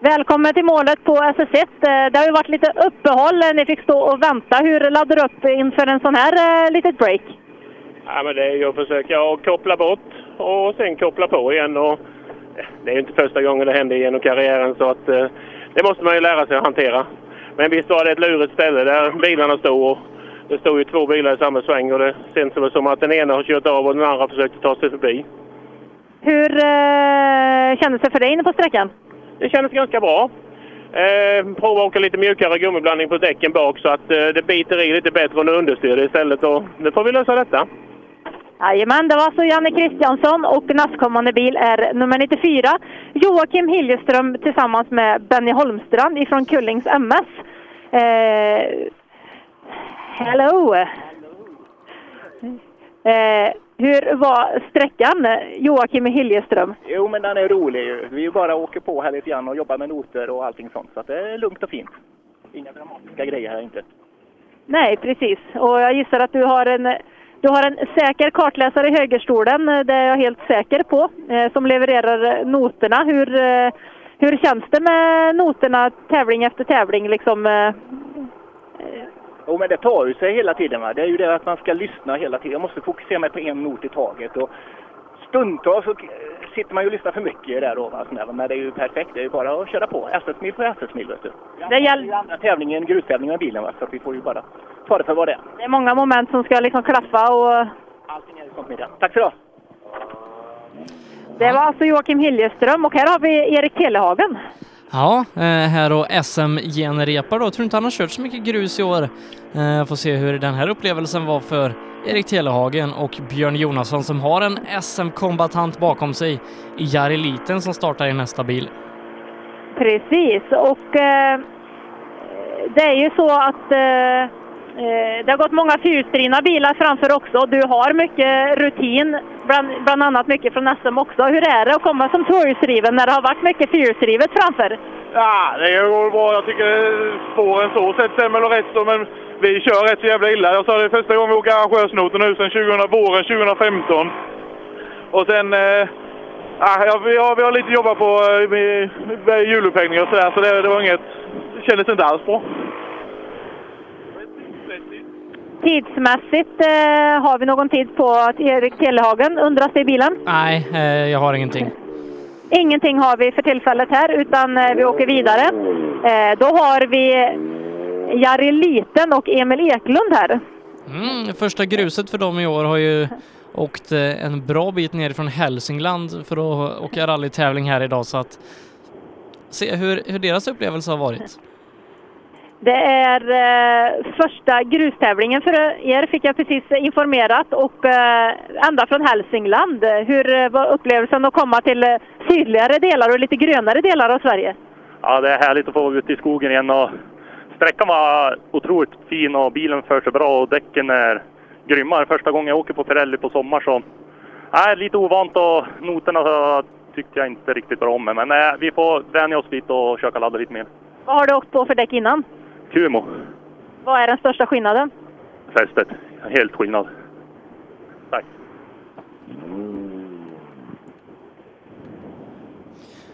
Välkommen till målet på SS1. Eh, det har ju varit lite uppehåll. Eh, ni fick stå och vänta. Hur laddar du upp inför en sån här eh, litet break? Ja, men det är ju att försöka att koppla bort och sen koppla på igen. Och eh, det är ju inte första gången det händer genom karriären så att eh, det måste man ju lära sig att hantera. Men visst var det ett lurigt ställe där bilarna stod och det stod ju två bilar i samma sväng och det känns som att den ena har kört av och den andra försökte ta sig förbi. Hur eh, kändes det för dig inne på sträckan? Det kändes ganska bra. Eh, prova åka lite mjukare gummiblandning på däcken bak så att eh, det biter i lite bättre under understyr istället. Och nu får vi lösa detta. Jajamän, det var alltså Janne Kristiansson och nästkommande bil är nummer 94. Joakim Hiljeström tillsammans med Benny Holmstrand ifrån Kullings MS. Eh, hello! Eh, hur var sträckan, Joakim Hiljeström? Jo, men den är rolig ju. Vi bara åker på här lite grann och jobbar med noter och allting sånt. Så att det är lugnt och fint. Inga dramatiska grejer här inte. Nej, precis. Och jag gissar att du har en, du har en säker kartläsare i högerstolen, eh, det är jag helt säker på, eh, som levererar eh, noterna. Hur, hur känns det med noterna tävling efter tävling? Liksom, Jo, men det tar ju sig hela tiden. Va? Det är ju det att man ska lyssna hela tiden. Jag måste fokusera mig på en not i taget. Och stundtals så sitter man ju och lyssnar för mycket där då. Alltså, men det är ju perfekt. Det är ju bara att köra på. SS-mil på SS-mil vet du. Det gäller... andra tävlingen, grustävlingen med bilen va? Så att vi får ju bara ta det för vad det är. Det är många moment som ska liksom klaffa och Allting är sånt med det. Tack så du det var alltså Joakim Hiljeström och här har vi Erik Telehagen. Ja, eh, här och SM-genrepar då. Tror inte han har kört så mycket grus i år. Eh, Får se hur den här upplevelsen var för Erik Telehagen och Björn Jonasson som har en SM-kombatant bakom sig i Jari Liten som startar i nästa bil. Precis, och eh, det är ju så att eh, eh det har gått många fyrhjulsdrivna bilar framför också. Du har mycket rutin, bland, bland annat mycket från SM också. Hur är det att komma som tvåhjulsdriven när det har varit mycket fyrhjulsdrivet framför? Ja, det går bra. Jag tycker spåren så sett stämmer nog rätt men vi kör rätt så jävla illa. Jag sa det första gången vi åker arrangörsnoten nu sen 2000, våren 2015. Och sen... Eh, ja, vi, har, vi har lite jobbat på eh, med, med hjulupphängning och sådär, så det, det var inget... Det kändes inte alls bra. Tidsmässigt eh, har vi någon tid på att Erik Telehagen undras det i bilen? Nej, eh, jag har ingenting. Ingenting har vi för tillfället här, utan eh, vi åker vidare. Eh, då har vi Jari Liten och Emil Eklund här. Mm, första gruset för dem i år har ju åkt eh, en bra bit ner från Hälsingland för att åka rallytävling här idag så att se hur, hur deras upplevelse har varit. Det är eh, första grustävlingen för er, fick jag precis informerat, och eh, ända från Hälsingland. Hur eh, var upplevelsen att komma till eh, sydligare delar och lite grönare delar av Sverige? Ja, det är härligt att få ut i skogen igen och sträckan var otroligt fin och bilen för sig bra och däcken är grymma. Första gången jag åker på Pirelli på sommar så... Nej, lite ovant och noterna så tyckte jag inte riktigt bra om. Men nej, vi får vänja oss lite och försöka ladda lite mer. Vad har du åkt på för däck innan? Kumo, Vad är den största skillnaden? fästet. Helt skillnad. Tack.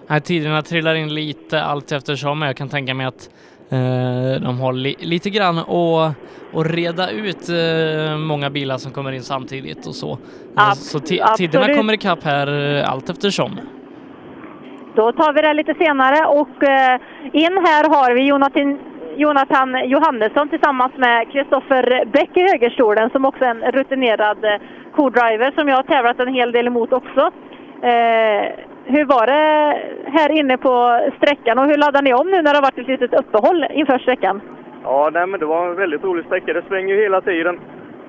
Här tiderna trillar in lite allt eftersom, men jag kan tänka mig att eh, de har li lite grann att, att reda ut eh, många bilar som kommer in samtidigt och så. Eh, Ab- så ti- tiderna kommer ikapp här eh, allt eftersom. Då tar vi det lite senare och eh, in här har vi Jonathan, Jonathan Johannesson tillsammans med Kristoffer Bäck i högerstolen som också är en rutinerad eh, co-driver som jag har tävlat en hel del emot också. Eh, hur var det här inne på sträckan och hur laddar ni om nu när det har varit ett litet uppehåll inför sträckan? Ja, nej, men det var en väldigt rolig sträcka. Det svänger ju hela tiden.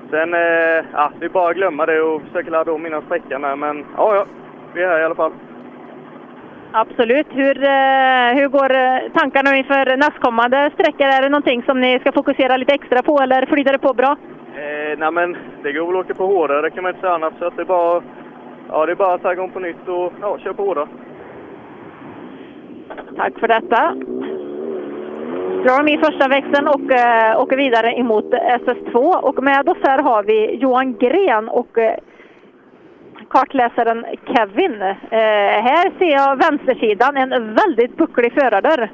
Sen, eh, ja, det är bara att glömma det och försöka ladda om innan sträckan. Men ja, ja, vi är här i alla fall. Absolut. Hur, eh, hur går eh, tankarna inför nästkommande sträckor? Är det någonting som ni ska fokusera lite extra på eller flyter det på bra? Eh, nej, men det går väl att åka på hårdare, det kan man inte säga annat. Så att det är bara, ja, det är bara att tagga om på nytt och ja, köra på hårdare. Tack för detta. Drar de i första växeln och eh, åker vidare emot SS2. Och med oss här har vi Johan Gren och eh, kartläsaren Kevin. Eh, här ser jag vänstersidan, en väldigt bucklig förardörr.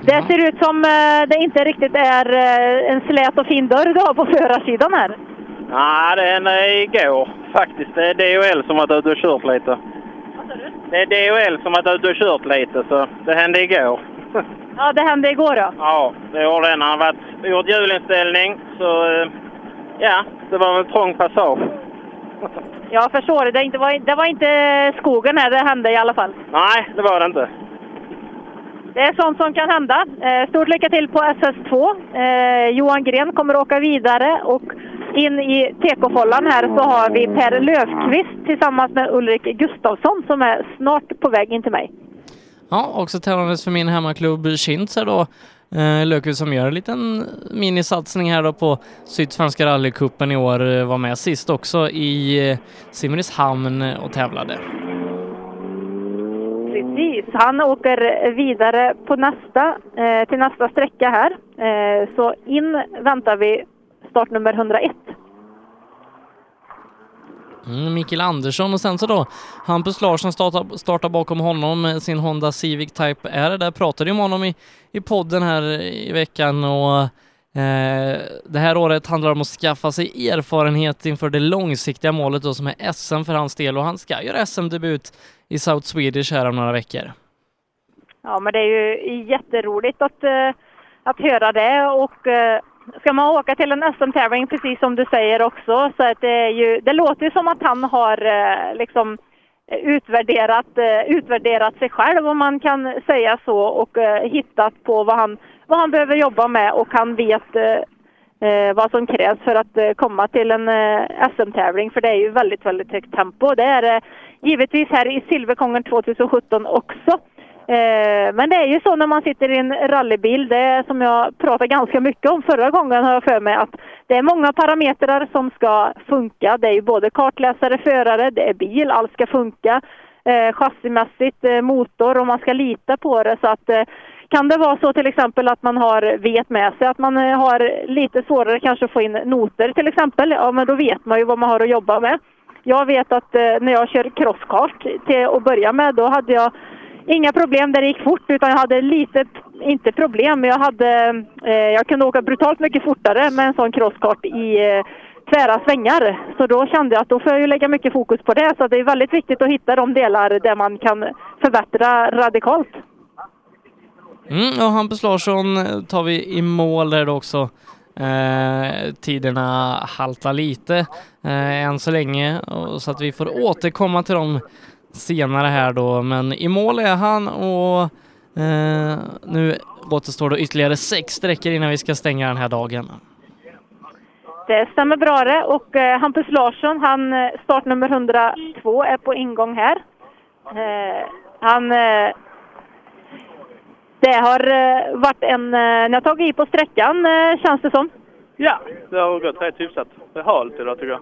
Det ser ut som eh, det inte riktigt är eh, en slät och fin dörr du har på förarsidan här. Nej, det är igår faktiskt. Det är DHL som varit ute och kört lite. Det är DHL som varit ute och kört lite, så det hände igår. Ja, det hände igår ja. [LAUGHS] Ja, det gjorde det han varit, gjort hjulinställning. Så eh, ja, det var väl trång passage. Jag förstår det. Det, inte var, det var inte skogen här det hände i alla fall. Nej, det var det inte. Det är sånt som kan hända. Eh, stort lycka till på SS2. Eh, Johan Gren kommer åka vidare och in i TK-follan här så har vi Per Löfqvist tillsammans med Ulrik Gustafsson som är snart på väg in till mig. Ja, också tävlandes för min hemmaklubb här då. Eh, som gör en liten minisatsning här då på Sydsvenska rallycupen i år. Eh, var med sist också i eh, Simrishamn eh, och tävlade. Precis, han åker vidare på nästa, eh, till nästa sträcka här. Eh, så in väntar vi startnummer 101. Mm, Mikael Andersson och sen så då Hampus Larsson startar, startar bakom honom med sin Honda Civic Type R. Där pratade ju om honom i, i podden här i veckan och Eh, det här året handlar om att skaffa sig erfarenhet inför det långsiktiga målet då som är SM för hans del och han ska göra SM-debut i South Swedish här om några veckor. Ja, men det är ju jätteroligt att, eh, att höra det och eh, ska man åka till en SM-tävling precis som du säger också så att det är ju, det låter ju som att han har eh, liksom eh, utvärderat, eh, utvärderat sig själv om man kan säga så och eh, hittat på vad han, vad han behöver jobba med och han vet eh, eh vad som krävs för att eh, komma till en eh, SM-tävling för det är ju väldigt, väldigt högt tempo. Det är det givetvis här i Silverkongen 2017 också. Eh, men det är ju så när man sitter i en rallybil, det är som jag pratade ganska mycket om förra gången har jag för mig, att det är många parametrar som ska funka. Det är ju både kartläsare, förare, det är bil, allt ska funka. Eh, chassimässigt, eh, motor och man ska lita på det så att eh, kan det vara så till exempel att man har vet med sig att man eh, har lite svårare kanske att få in noter till exempel, ja men då vet man ju vad man har att jobba med. Jag vet att eh, när jag kör crosskart till att börja med, då hade jag inga problem där det gick fort utan jag hade lite, inte problem, men jag hade, eh, jag kunde åka brutalt mycket fortare med en sån crosskart i eh, tvära svängar. Så då kände jag att då får jag ju lägga mycket fokus på det. Så det är väldigt viktigt att hitta de delar där man kan förbättra radikalt. Mm, och Hampus Larsson eh, tar vi i mål där också. Eh, tiderna haltar lite eh, än så länge så att vi får återkomma till dem senare här då. Men i mål är han och eh, nu återstår det ytterligare sex sträckor innan vi ska stänga den här dagen. Det stämmer bra det och eh, Hampus Larsson, han eh, startnummer 102 är på ingång här. Eh, han eh, det har eh, varit en, eh, ni har tagit i på sträckan känns det som. Ja, det har gått rätt hyfsat. Det är halt idag tycker jag.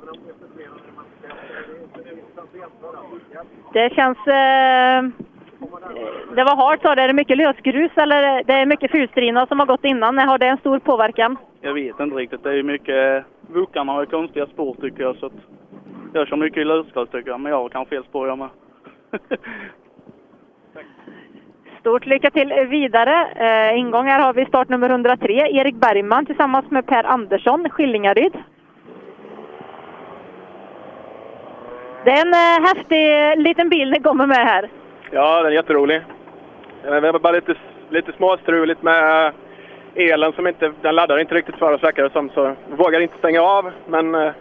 Det känns... Eh, det var hårt sa du. Är det mycket lösgrus eller det är mycket fulstrina som har gått innan? Har det en stor påverkan? Jag vet inte riktigt. Det är mycket... Wokarna har ju konstiga spår tycker jag så att... Jag kör mycket i lösgrus tycker jag, men jag har kanske fel spår jag med. [LAUGHS] Stort lycka till vidare. Eh, ingång här har vi startnummer 103, Erik Bergman tillsammans med Per Andersson, Skillingaryd. Det är en eh, häftig liten bil ni kommer med här. Ja, den är jätterolig. Eh, Vi har bara lite, lite småstruligt med elen som inte, den laddar inte riktigt för oss verkar det som. Så vi vågar inte stänga av, men eh,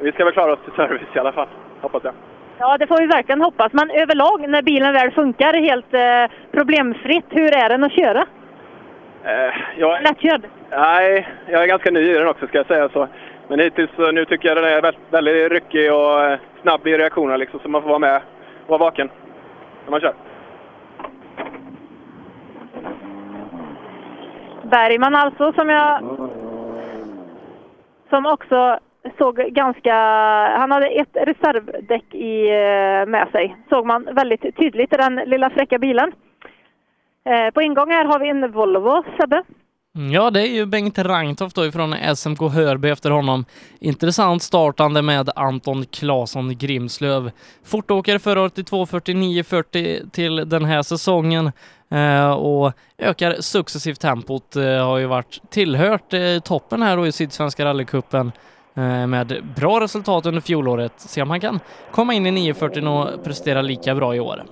vi ska väl klara oss till service i alla fall, hoppas jag. Ja, det får vi verkligen hoppas. Men överlag, när bilen väl funkar helt eh, problemfritt, hur är den att köra? Eh, jag, Lättkörd? nej, jag är ganska ny i den också ska jag säga. Så. Men hittills eh, nu tycker jag den är väldigt, ryckig och eh, snabb i reaktionerna liksom, så man får vara med och vara vaken när man kör. Bergman alltså, som jag... Som också såg ganska... Han hade ett reservdäck i, eh, med sig. Såg man väldigt tydligt i den lilla fräcka bilen. Eh, På ingång här har vi en Volvo, Sebbe. Mm, ja, det är ju Bengt Rangtoft då ifrån SMK Hörby efter honom. Intressant startande med Anton Claesson Grimslöv. Fortåkare förra året i 2.49.40 till den här säsongen eh, och ökar successivt tempot. Eh, har ju varit tillhört eh, toppen här då i Sydsvenska rallycupen eh, med bra resultat under fjolåret. Se om han kan komma in i 9.40 och prestera lika bra i år.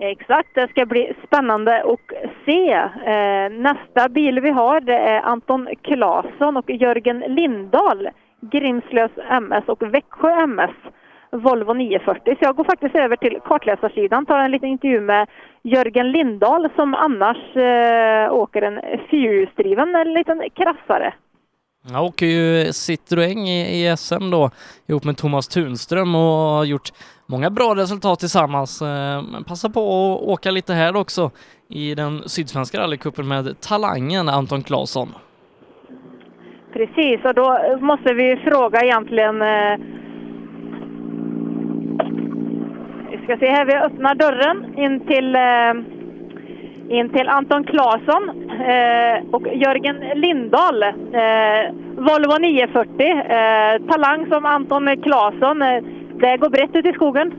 Exakt, det ska bli spännande och se. Eh, nästa bil vi har det är Anton Claesson och Jörgen Lindahl, Grimslövs MS och Växjö MS, Volvo 940. Så jag går faktiskt över till kartläsarsidan, tar en liten intervju med Jörgen Lindahl som annars eh, åker en fyrhjulsdriven liten krassare. Jag åker ju Citroën i, i SM då ihop med Thomas Tunström och har gjort många bra resultat tillsammans. Eh, men passa på att åka lite här också i den sydsvenska rallycupen med talangen Anton Claesson. Precis, och då måste vi fråga egentligen... Eh, vi ska se här, vi öppnar dörren in till, eh, in till Anton Claesson eh, och Jörgen Lindahl. Eh, Volvo 940, eh, talang som Anton Claesson. Eh, det går brett ut i skogen.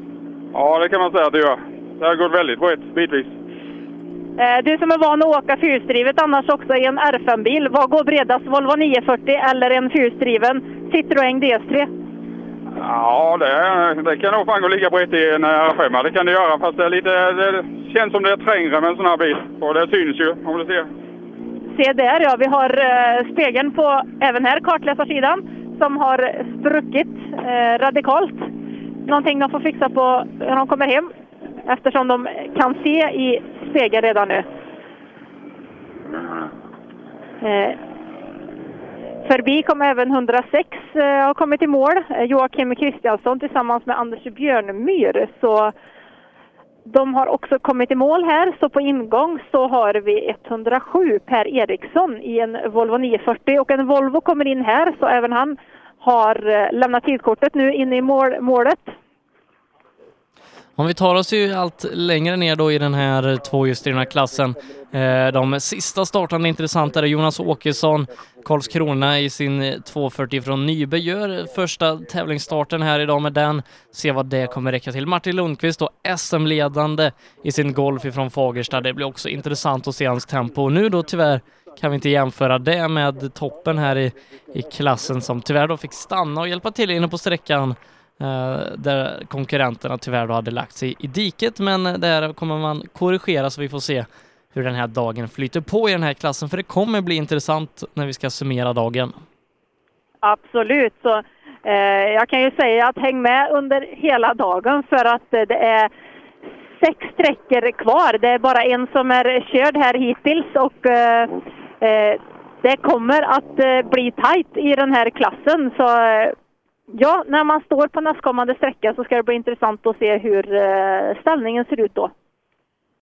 Ja, det kan man säga att det gör. Det har gått väldigt brett bitvis. Eh, Du som är van att åka fyrhjulsdrivet annars också i en R5-bil, vad går bredast? Volvo 940 eller en fyrhjulsdriven Citroën DS3? Ja, det, det kan nog fan gå lika brett i en R5. Det kan det göra, fast det, är lite, det känns som det är trängre med en sån här bil. Och det syns ju, om du ser. Se där ja, vi har eh, spegeln på även här kartläsarsidan som har spruckit eh, radikalt. Någonting de får fixa på när de kommer hem eftersom de kan se i spegeln redan nu. Eh, förbi kom även 106 och eh, har kommit i mål. Eh, Joakim Kristiansson tillsammans med Anders Björnmyr. Så de har också kommit i mål här, så på ingång så har vi 107 Per Eriksson i en Volvo 940 och en Volvo kommer in här så även han har eh, lämnat tidkortet nu inne i mål, målet. Om vi tar oss ju allt längre ner då i den här tvåhjulsdrivna klassen. Eh, de sista startande intressanta är Jonas Åkesson, Karlskrona i sin 240 från Nybe gör första tävlingsstarten här idag med den. Se vad det kommer räcka till. Martin Lundqvist då SM-ledande i sin Golf ifrån Fagersta. Det blir också intressant att se hans tempo. Nu då tyvärr kan vi inte jämföra det med toppen här i, i klassen som tyvärr då fick stanna och hjälpa till inne på sträckan Eh, där konkurrenterna tyvärr då hade lagt sig i diket men där kommer man korrigera så vi får se hur den här dagen flyter på i den här klassen för det kommer bli intressant när vi ska summera dagen. Absolut. Så, eh, jag kan ju säga att häng med under hela dagen för att eh, det är sex sträckor kvar. Det är bara en som är körd här hittills och eh, eh, det kommer att eh, bli tajt i den här klassen. Så eh, ja, när man står på nästkommande sträcka så ska det bli intressant att se hur eh, ställningen ser ut då.